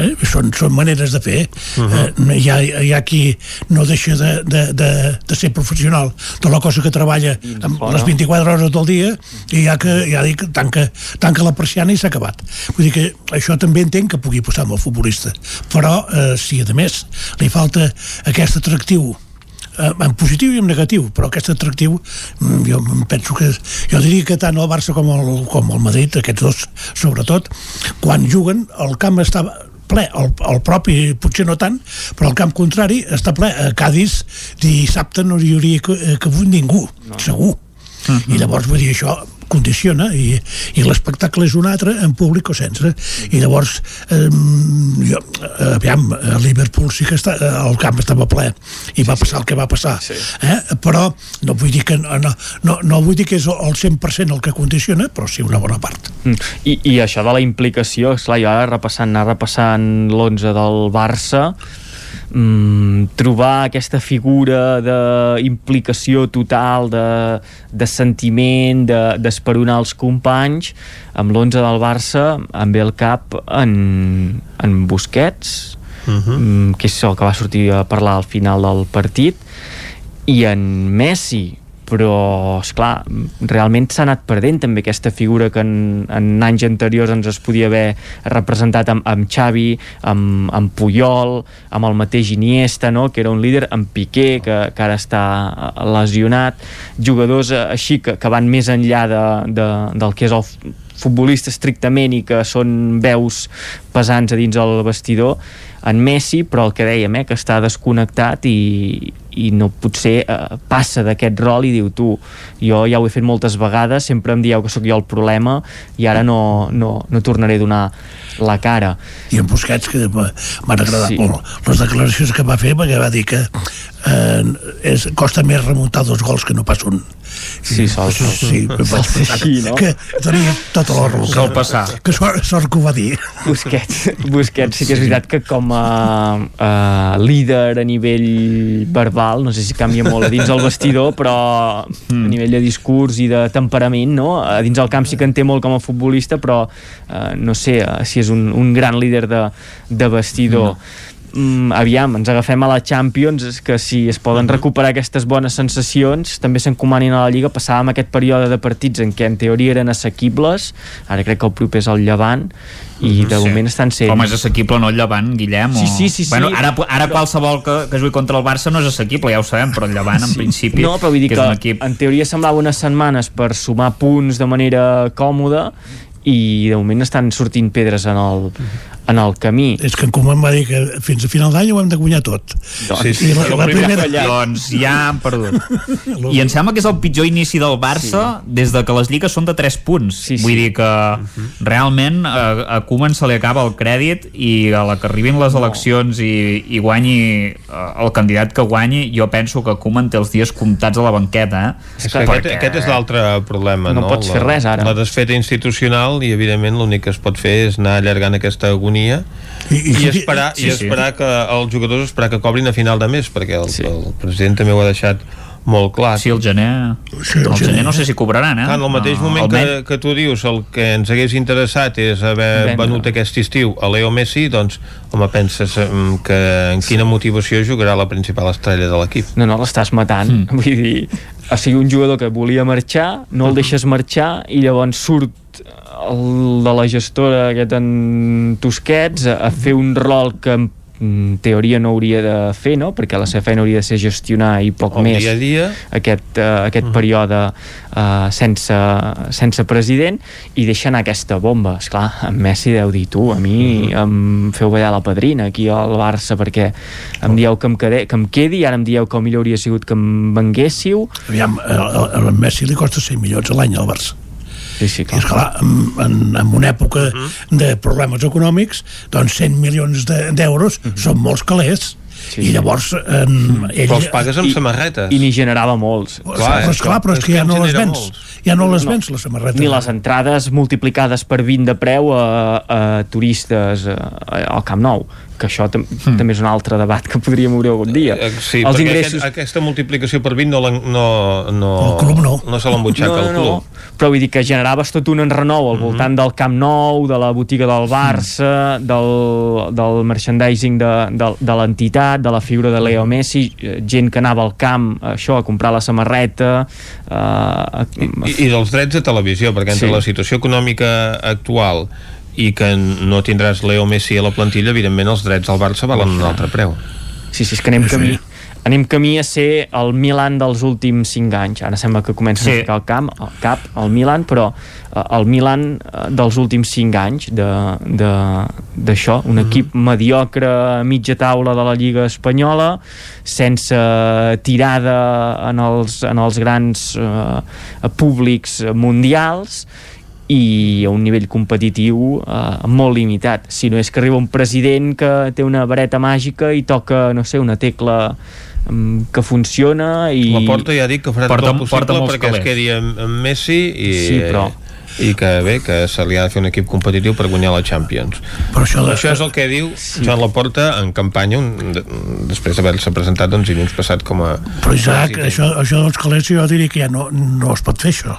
eh, són, són maneres de fer uh -huh. eh, hi, ha, hi ha qui no deixa de, de, de, de ser professional de la cosa que treballa amb, les 24 hores del dia i ja que ja dic, tanca, tanca la persiana i s'ha acabat. Vull dir que això també entenc que pugui passar amb el futbolista, però eh, si a més li falta aquest atractiu eh, en positiu i en negatiu, però aquest atractiu mm, jo penso que jo diria que tant el Barça com el, com el Madrid, aquests dos sobretot, quan juguen el camp està ple, el, el propi potser no tant, però el camp contrari està ple. A Cádiz dissabte no hi hauria cabut ningú, no. segur Uh -huh. I llavors, vull dir, això condiciona i, i l'espectacle és un altre en públic o sense i llavors eh, jo, aviam, a Liverpool sí que està, el camp estava ple i va passar el que va passar sí. eh? però no vull dir que no, no, no vull dir que és el 100% el que condiciona però sí una bona part mm. I, i això de la implicació, esclar, jo ara repassant, anar repassant l'11 del Barça mm, trobar aquesta figura d'implicació total, de, de sentiment, d'esperonar de, els companys, amb l'11 del Barça em ve el cap en, en Busquets, uh mhm. -huh. que és el que va sortir a parlar al final del partit, i en Messi, però és clar, realment s'ha anat perdent també aquesta figura que en, en anys anteriors ens es podia haver representat amb, amb Xavi, amb, amb Puyol amb el mateix Iniesta no? que era un líder, amb Piqué que, que ara està lesionat jugadors així que, que van més enllà de, de, del que és el futbolista estrictament i que són veus pesants a dins el vestidor en Messi, però el que dèiem, eh, que està desconnectat i, i no potser eh, passa d'aquest rol i diu tu, jo ja ho he fet moltes vegades, sempre em dieu que sóc jo el problema i ara no, no, no tornaré a donar la cara. I en Busquets, que m'han agradat Sí. sí. molt les declaracions que va fer, perquè va dir que eh, és, costa més remuntar dos gols que no pas un. Sí, sol, sí, sol. sí, Sol ser pensar així, no? que tenia tota la raó. Sol passar. Que sort, sort que ho va dir. Busquets, Busquets sí que és veritat que com a, a líder a nivell verbal, no sé si canvia molt a dins el vestidor, però a nivell de discurs i de temperament, no? A dins el camp sí que en té molt com a futbolista, però eh, no sé eh, si és un, un gran líder de, de vestidor. Mm, aviam, ens agafem a la Champions és que si es poden recuperar aquestes bones sensacions també s'encomanin a la Lliga. Passàvem aquest període de partits en què en teoria eren assequibles. Ara crec que el proper és el Llevant i de moment estan sent Home, és assequible, no, el Llevant, Guillem? Sí, o... sí, sí, sí. Bueno, ara, ara qualsevol que, que jugui contra el Barça no és assequible, ja ho sabem, però el Llevant, en principi, No, però vull dir que que, equip... en teoria semblava unes setmanes per sumar punts de manera còmoda i de moment estan sortint pedres en el, en el camí. És que en Koeman va dir que fins a final d'any ho hem de guanyar tot. Sí, sí, I la, la primera... Doncs ja han perdut. I em sembla que és el pitjor inici del Barça sí. des de que les lligues són de 3 punts. Sí, sí. Vull dir que realment a, a Koeman se li acaba el crèdit i a la que arribin les eleccions i, i guanyi eh, el candidat que guanyi, jo penso que Koeman té els dies comptats a la banqueta. Eh? És que aquest, aquest és l'altre problema, No no? pots fer la, res, ara. La desfeta institucional i, evidentment, l'únic que es pot fer és anar allargant aquesta agonia i, i, i esperar, sí, i sí. esperar que els jugadors esperar que cobrin a final de mes, perquè el, sí. el president també ho ha deixat molt clar. Sí, el gener... Sí, el gener no sé si cobraran, eh? Clar, en el mateix Ah, moment el que, que tu dius el que ens hagués interessat és haver Vendre. venut aquest estiu a Leo Messi, doncs, home, penses mm, que en quina motivació jugarà la principal estrella de l'equip? No, no, l'estàs matant. Mm. Vull dir, o sigui, un jugador que volia marxar, no el deixes marxar i llavors surt el de la gestora aquest en Tusquets a, a fer un rol que en teoria no hauria de fer, no? perquè la seva feina hauria de ser gestionar i poc El més dia a dia. aquest, uh, aquest període uh, sense, sense president i deixa anar aquesta bomba esclar, en Messi deu dir tu a mi em feu ballar la padrina aquí al Barça perquè em dieu que em, quede, que em quedi i ara em dieu que el millor hauria sigut que em venguéssiu Aviam, a, a, a Messi li costa 100 milions a l'any al Barça. Sí, sí, I esclar, en, en, en una època de problemes econòmics, doncs 100 milions de- d'euros són molts calés. Sí, I llavors en, ell, Però els pagues amb samarretes. i n'hi generava molts Clar, però, esclar, però és que ja no les vens. Ja no les vens, les samarretes. ni les entrades multiplicades per 20 de preu a, a turistes a, a, al Camp Nou que això tam mm. també és un altre debat que podríem obrir algun dia Eh, Sí, els ingressos aquest, aquesta multiplicació per 20 no, no, no, El club no. no se l'embutxaca el club. però vull dir que generaves tot un enrenou al voltant del Camp Nou, de la botiga del Barça, del, del merchandising de, de, de l'entitat, de la figura de Leo Messi, eh, gent que anava al camp, això, a comprar la samarreta... Eh, a, I, I dels drets de televisió, perquè entre sí. la situació econòmica actual i que no tindràs Leo Messi a la plantilla, evidentment els drets del Barça valen un altre preu. Sí, sí, és que anem camí anem camí a ser el Milan dels últims 5 anys ara sembla que comença sí. Sí. a ficar el camp el cap, el Milan, però eh, el Milan eh, dels últims 5 anys de- de- d'això, un equip mediocre a mitja taula de la Lliga Espanyola sense tirada en els, en els grans eh, públics mundials i a un nivell competitiu eh, molt limitat. Si no és que arriba un president que té una vareta màgica i toca, no sé, una tecla mm, que funciona i... La Porta ja dic que farà Porta- tot el possible perquè calés. es quedi amb, amb Messi i, Sí, però- i que bé, que se li ha de fer un equip competitiu per guanyar la Champions. Però això, de... Això és el que diu sí. Joan Laporta en campanya un, de, després d'haver-se presentat doncs, dilluns passat com a... Però Isaac, això, això dels calés jo diria que ja no, no es pot fer això.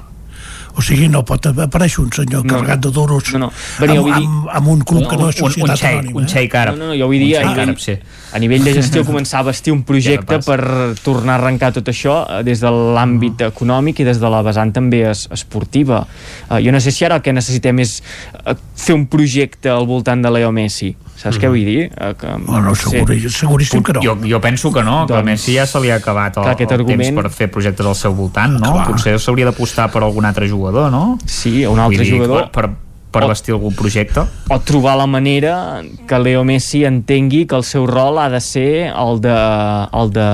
O sigui, no pot aparèixer un senyor No. carregat de duros No, no. Però amb, amb, amb un club que no és un, un societat xeic, anònima. un xeic àrab. No, no, jo vull dir, un a xeic nivell, àrab, sí. a nivell de gestió començar a vestir un projecte Ja no per tornar a arrencar tot això eh, des de l'àmbit econòmic i des de la vessant també es, esportiva. Uh, jo no sé si ara el que necessitem és uh, fer un projecte al voltant de Leo Messi. Saps què vull dir? Que, Bueno, seguri, seguríssim que no. Jo, jo penso que no, que Doncs- a Messi ja se li ha acabat el, Clar, aquest el argument- temps per fer projectes al seu voltant, no? Clar. Potser s'hauria d'apostar per algun altre jugador jugador, no? Sí, un altre Vull dir, jugador. Per, per O- vestir algun projecte. o trobar la manera que Leo Messi entengui que el seu rol ha de ser el de, el de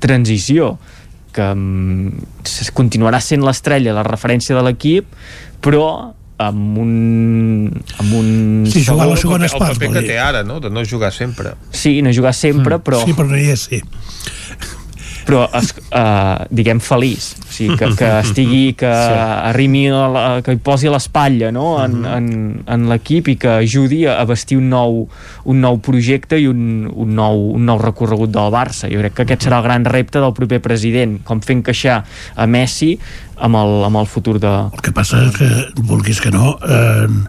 transició que mm, continuarà sent l'estrella, la referència de l'equip però amb un amb un Sí, jugar a la segona el paper que dir. té ara, no? de no jugar sempre. sí, no jugar sempre però, Sí, però no hi és, sí. Però es, uh, diguem feliç. O sigui, que, que estigui que sí. arrimi a la, que hi posi l'espatlla no? en, en, en l'equip i que ajudi a, a vestir un nou, un nou projecte i un, un, nou, un nou recorregut del Barça. Jo crec que aquest serà el gran repte del proper president. Com fer encaixar a Messi amb el, amb el futur de... El que passa és que, vulguis que no, en,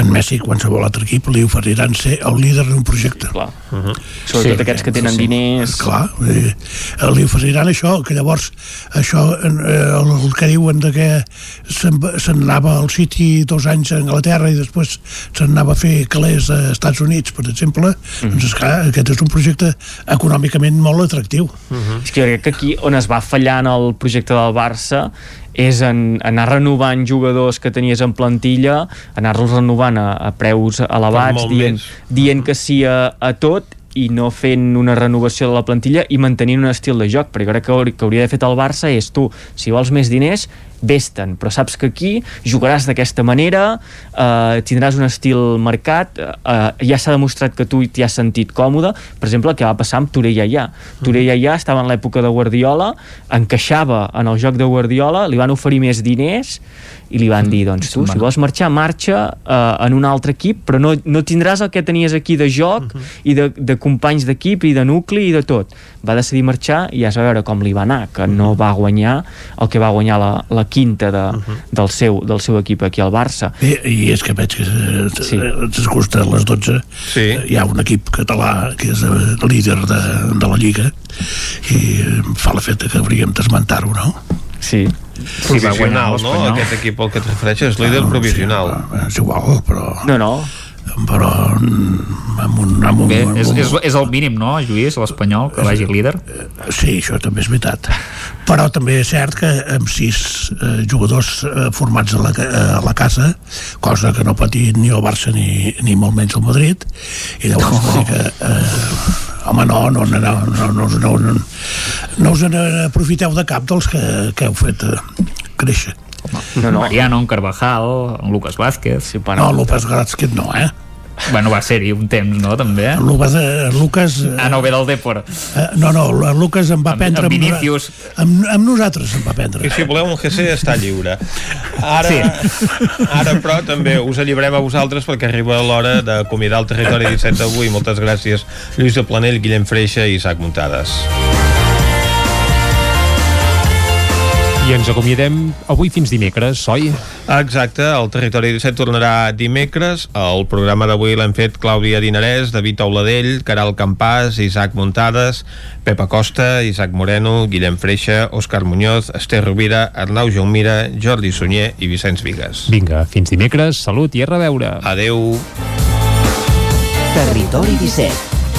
en Messi, qualsevol altre equip, li oferiran ser el líder d'un projecte. Clar. Uh -huh. Sobretot sí, aquests que tenen sí. diners... Clar, eh, li oferiran això, que llavors això, eh, el, el que diuen de que se'n se'n anava al City dos anys a Anglaterra i després se'n anava a fer calés a Estats Units, per exemple, mm. doncs esclar, aquest és un projecte econòmicament molt atractiu. Uh -huh. És que jo crec que aquí on es va fallar en el projecte del Barça és en anar renovant jugadors que tenies en plantilla, anar-los renovant a, a preus elevats, dient, més. dient que sí a, a tot i no fent una renovació de la plantilla i mantenint un estil de joc, perquè crec que que hauria de fet el Barça és tu, si vols més diners vés-te'n, però saps que aquí jugaràs d'aquesta manera, eh, tindràs un estil marcat, eh, ja s'ha demostrat que tu t'hi has sentit còmode, per exemple el que va passar amb Touré Iaià. Touré Iaià estava en l'època de Guardiola, encaixava en el joc de Guardiola, li van oferir més diners i li van dir, doncs tu, si vols marxar, marxa eh, en un altre equip, però no, no tindràs el que tenies aquí de joc i de, de companys d'equip i de nucli i de tot. Va decidir marxar i ja es va veure com li va anar, que no va guanyar el que va guanyar la, la quinta de, del, seu, del seu equip aquí al Barça. Bé, i és que veig que eh, sí. ens costa a les 12 sí. hi ha un equip català que és el líder de, de la Lliga i fa l'efecte que hauríem d'esmentar-ho, no? Sí. Provisional, no? Aquest equip al que et refereixes és líder provisional. Sí, és igual, però... No, no. Però amb un... Amb un Bé, amb és, un- és, és el mínim, no, Lluís, l'espanyol, que vagi líder? Sí, això també és veritat. Però també és cert que amb sis eh, jugadors eh, formats a la, eh, a la casa, cosa que no patit ni el Barça ni, ni molt menys el Madrid, i llavors oh. que, eh, home, no, no, no, no, no, no, no, no, no us n'aprofiteu de cap dels que, que heu fet eh, créixer. No, no. Mariano, en Carvajal, en Lucas Vázquez. Sí, No, López Grazquet no, eh? Bueno, va ser-hi un temps, no, també? Lucas, eh, Lucas eh, Ah, no, ve del Depor. eh, no, no, el Lucas em va Amb- prendre amb amb, amb, amb nosaltres em va prendre I si voleu, un GC està lliure. Ara, Sí. ara però, també us alliberem a vosaltres perquè arriba l'hora d'acomiadar el territori 17 d'avui. Moltes gràcies, Lluís de Planell, Guillem Freixa i Isaac Muntades. I ens acomiadem avui fins dimecres, oi? Exacte, el Territori 17 tornarà dimecres. El programa d'avui l'hem fet Clàudia Dinarès, David Auladell, Caral Campàs, Isaac Muntades, Pepa Costa, Isaac Moreno, Guillem Freixa, Òscar Muñoz, Esther Rovira, Arnau Jaumira, Jordi Sunyer i Vicenç Vigues. Vinga, fins dimecres, salut i a reveure. Adeu. Territori 17,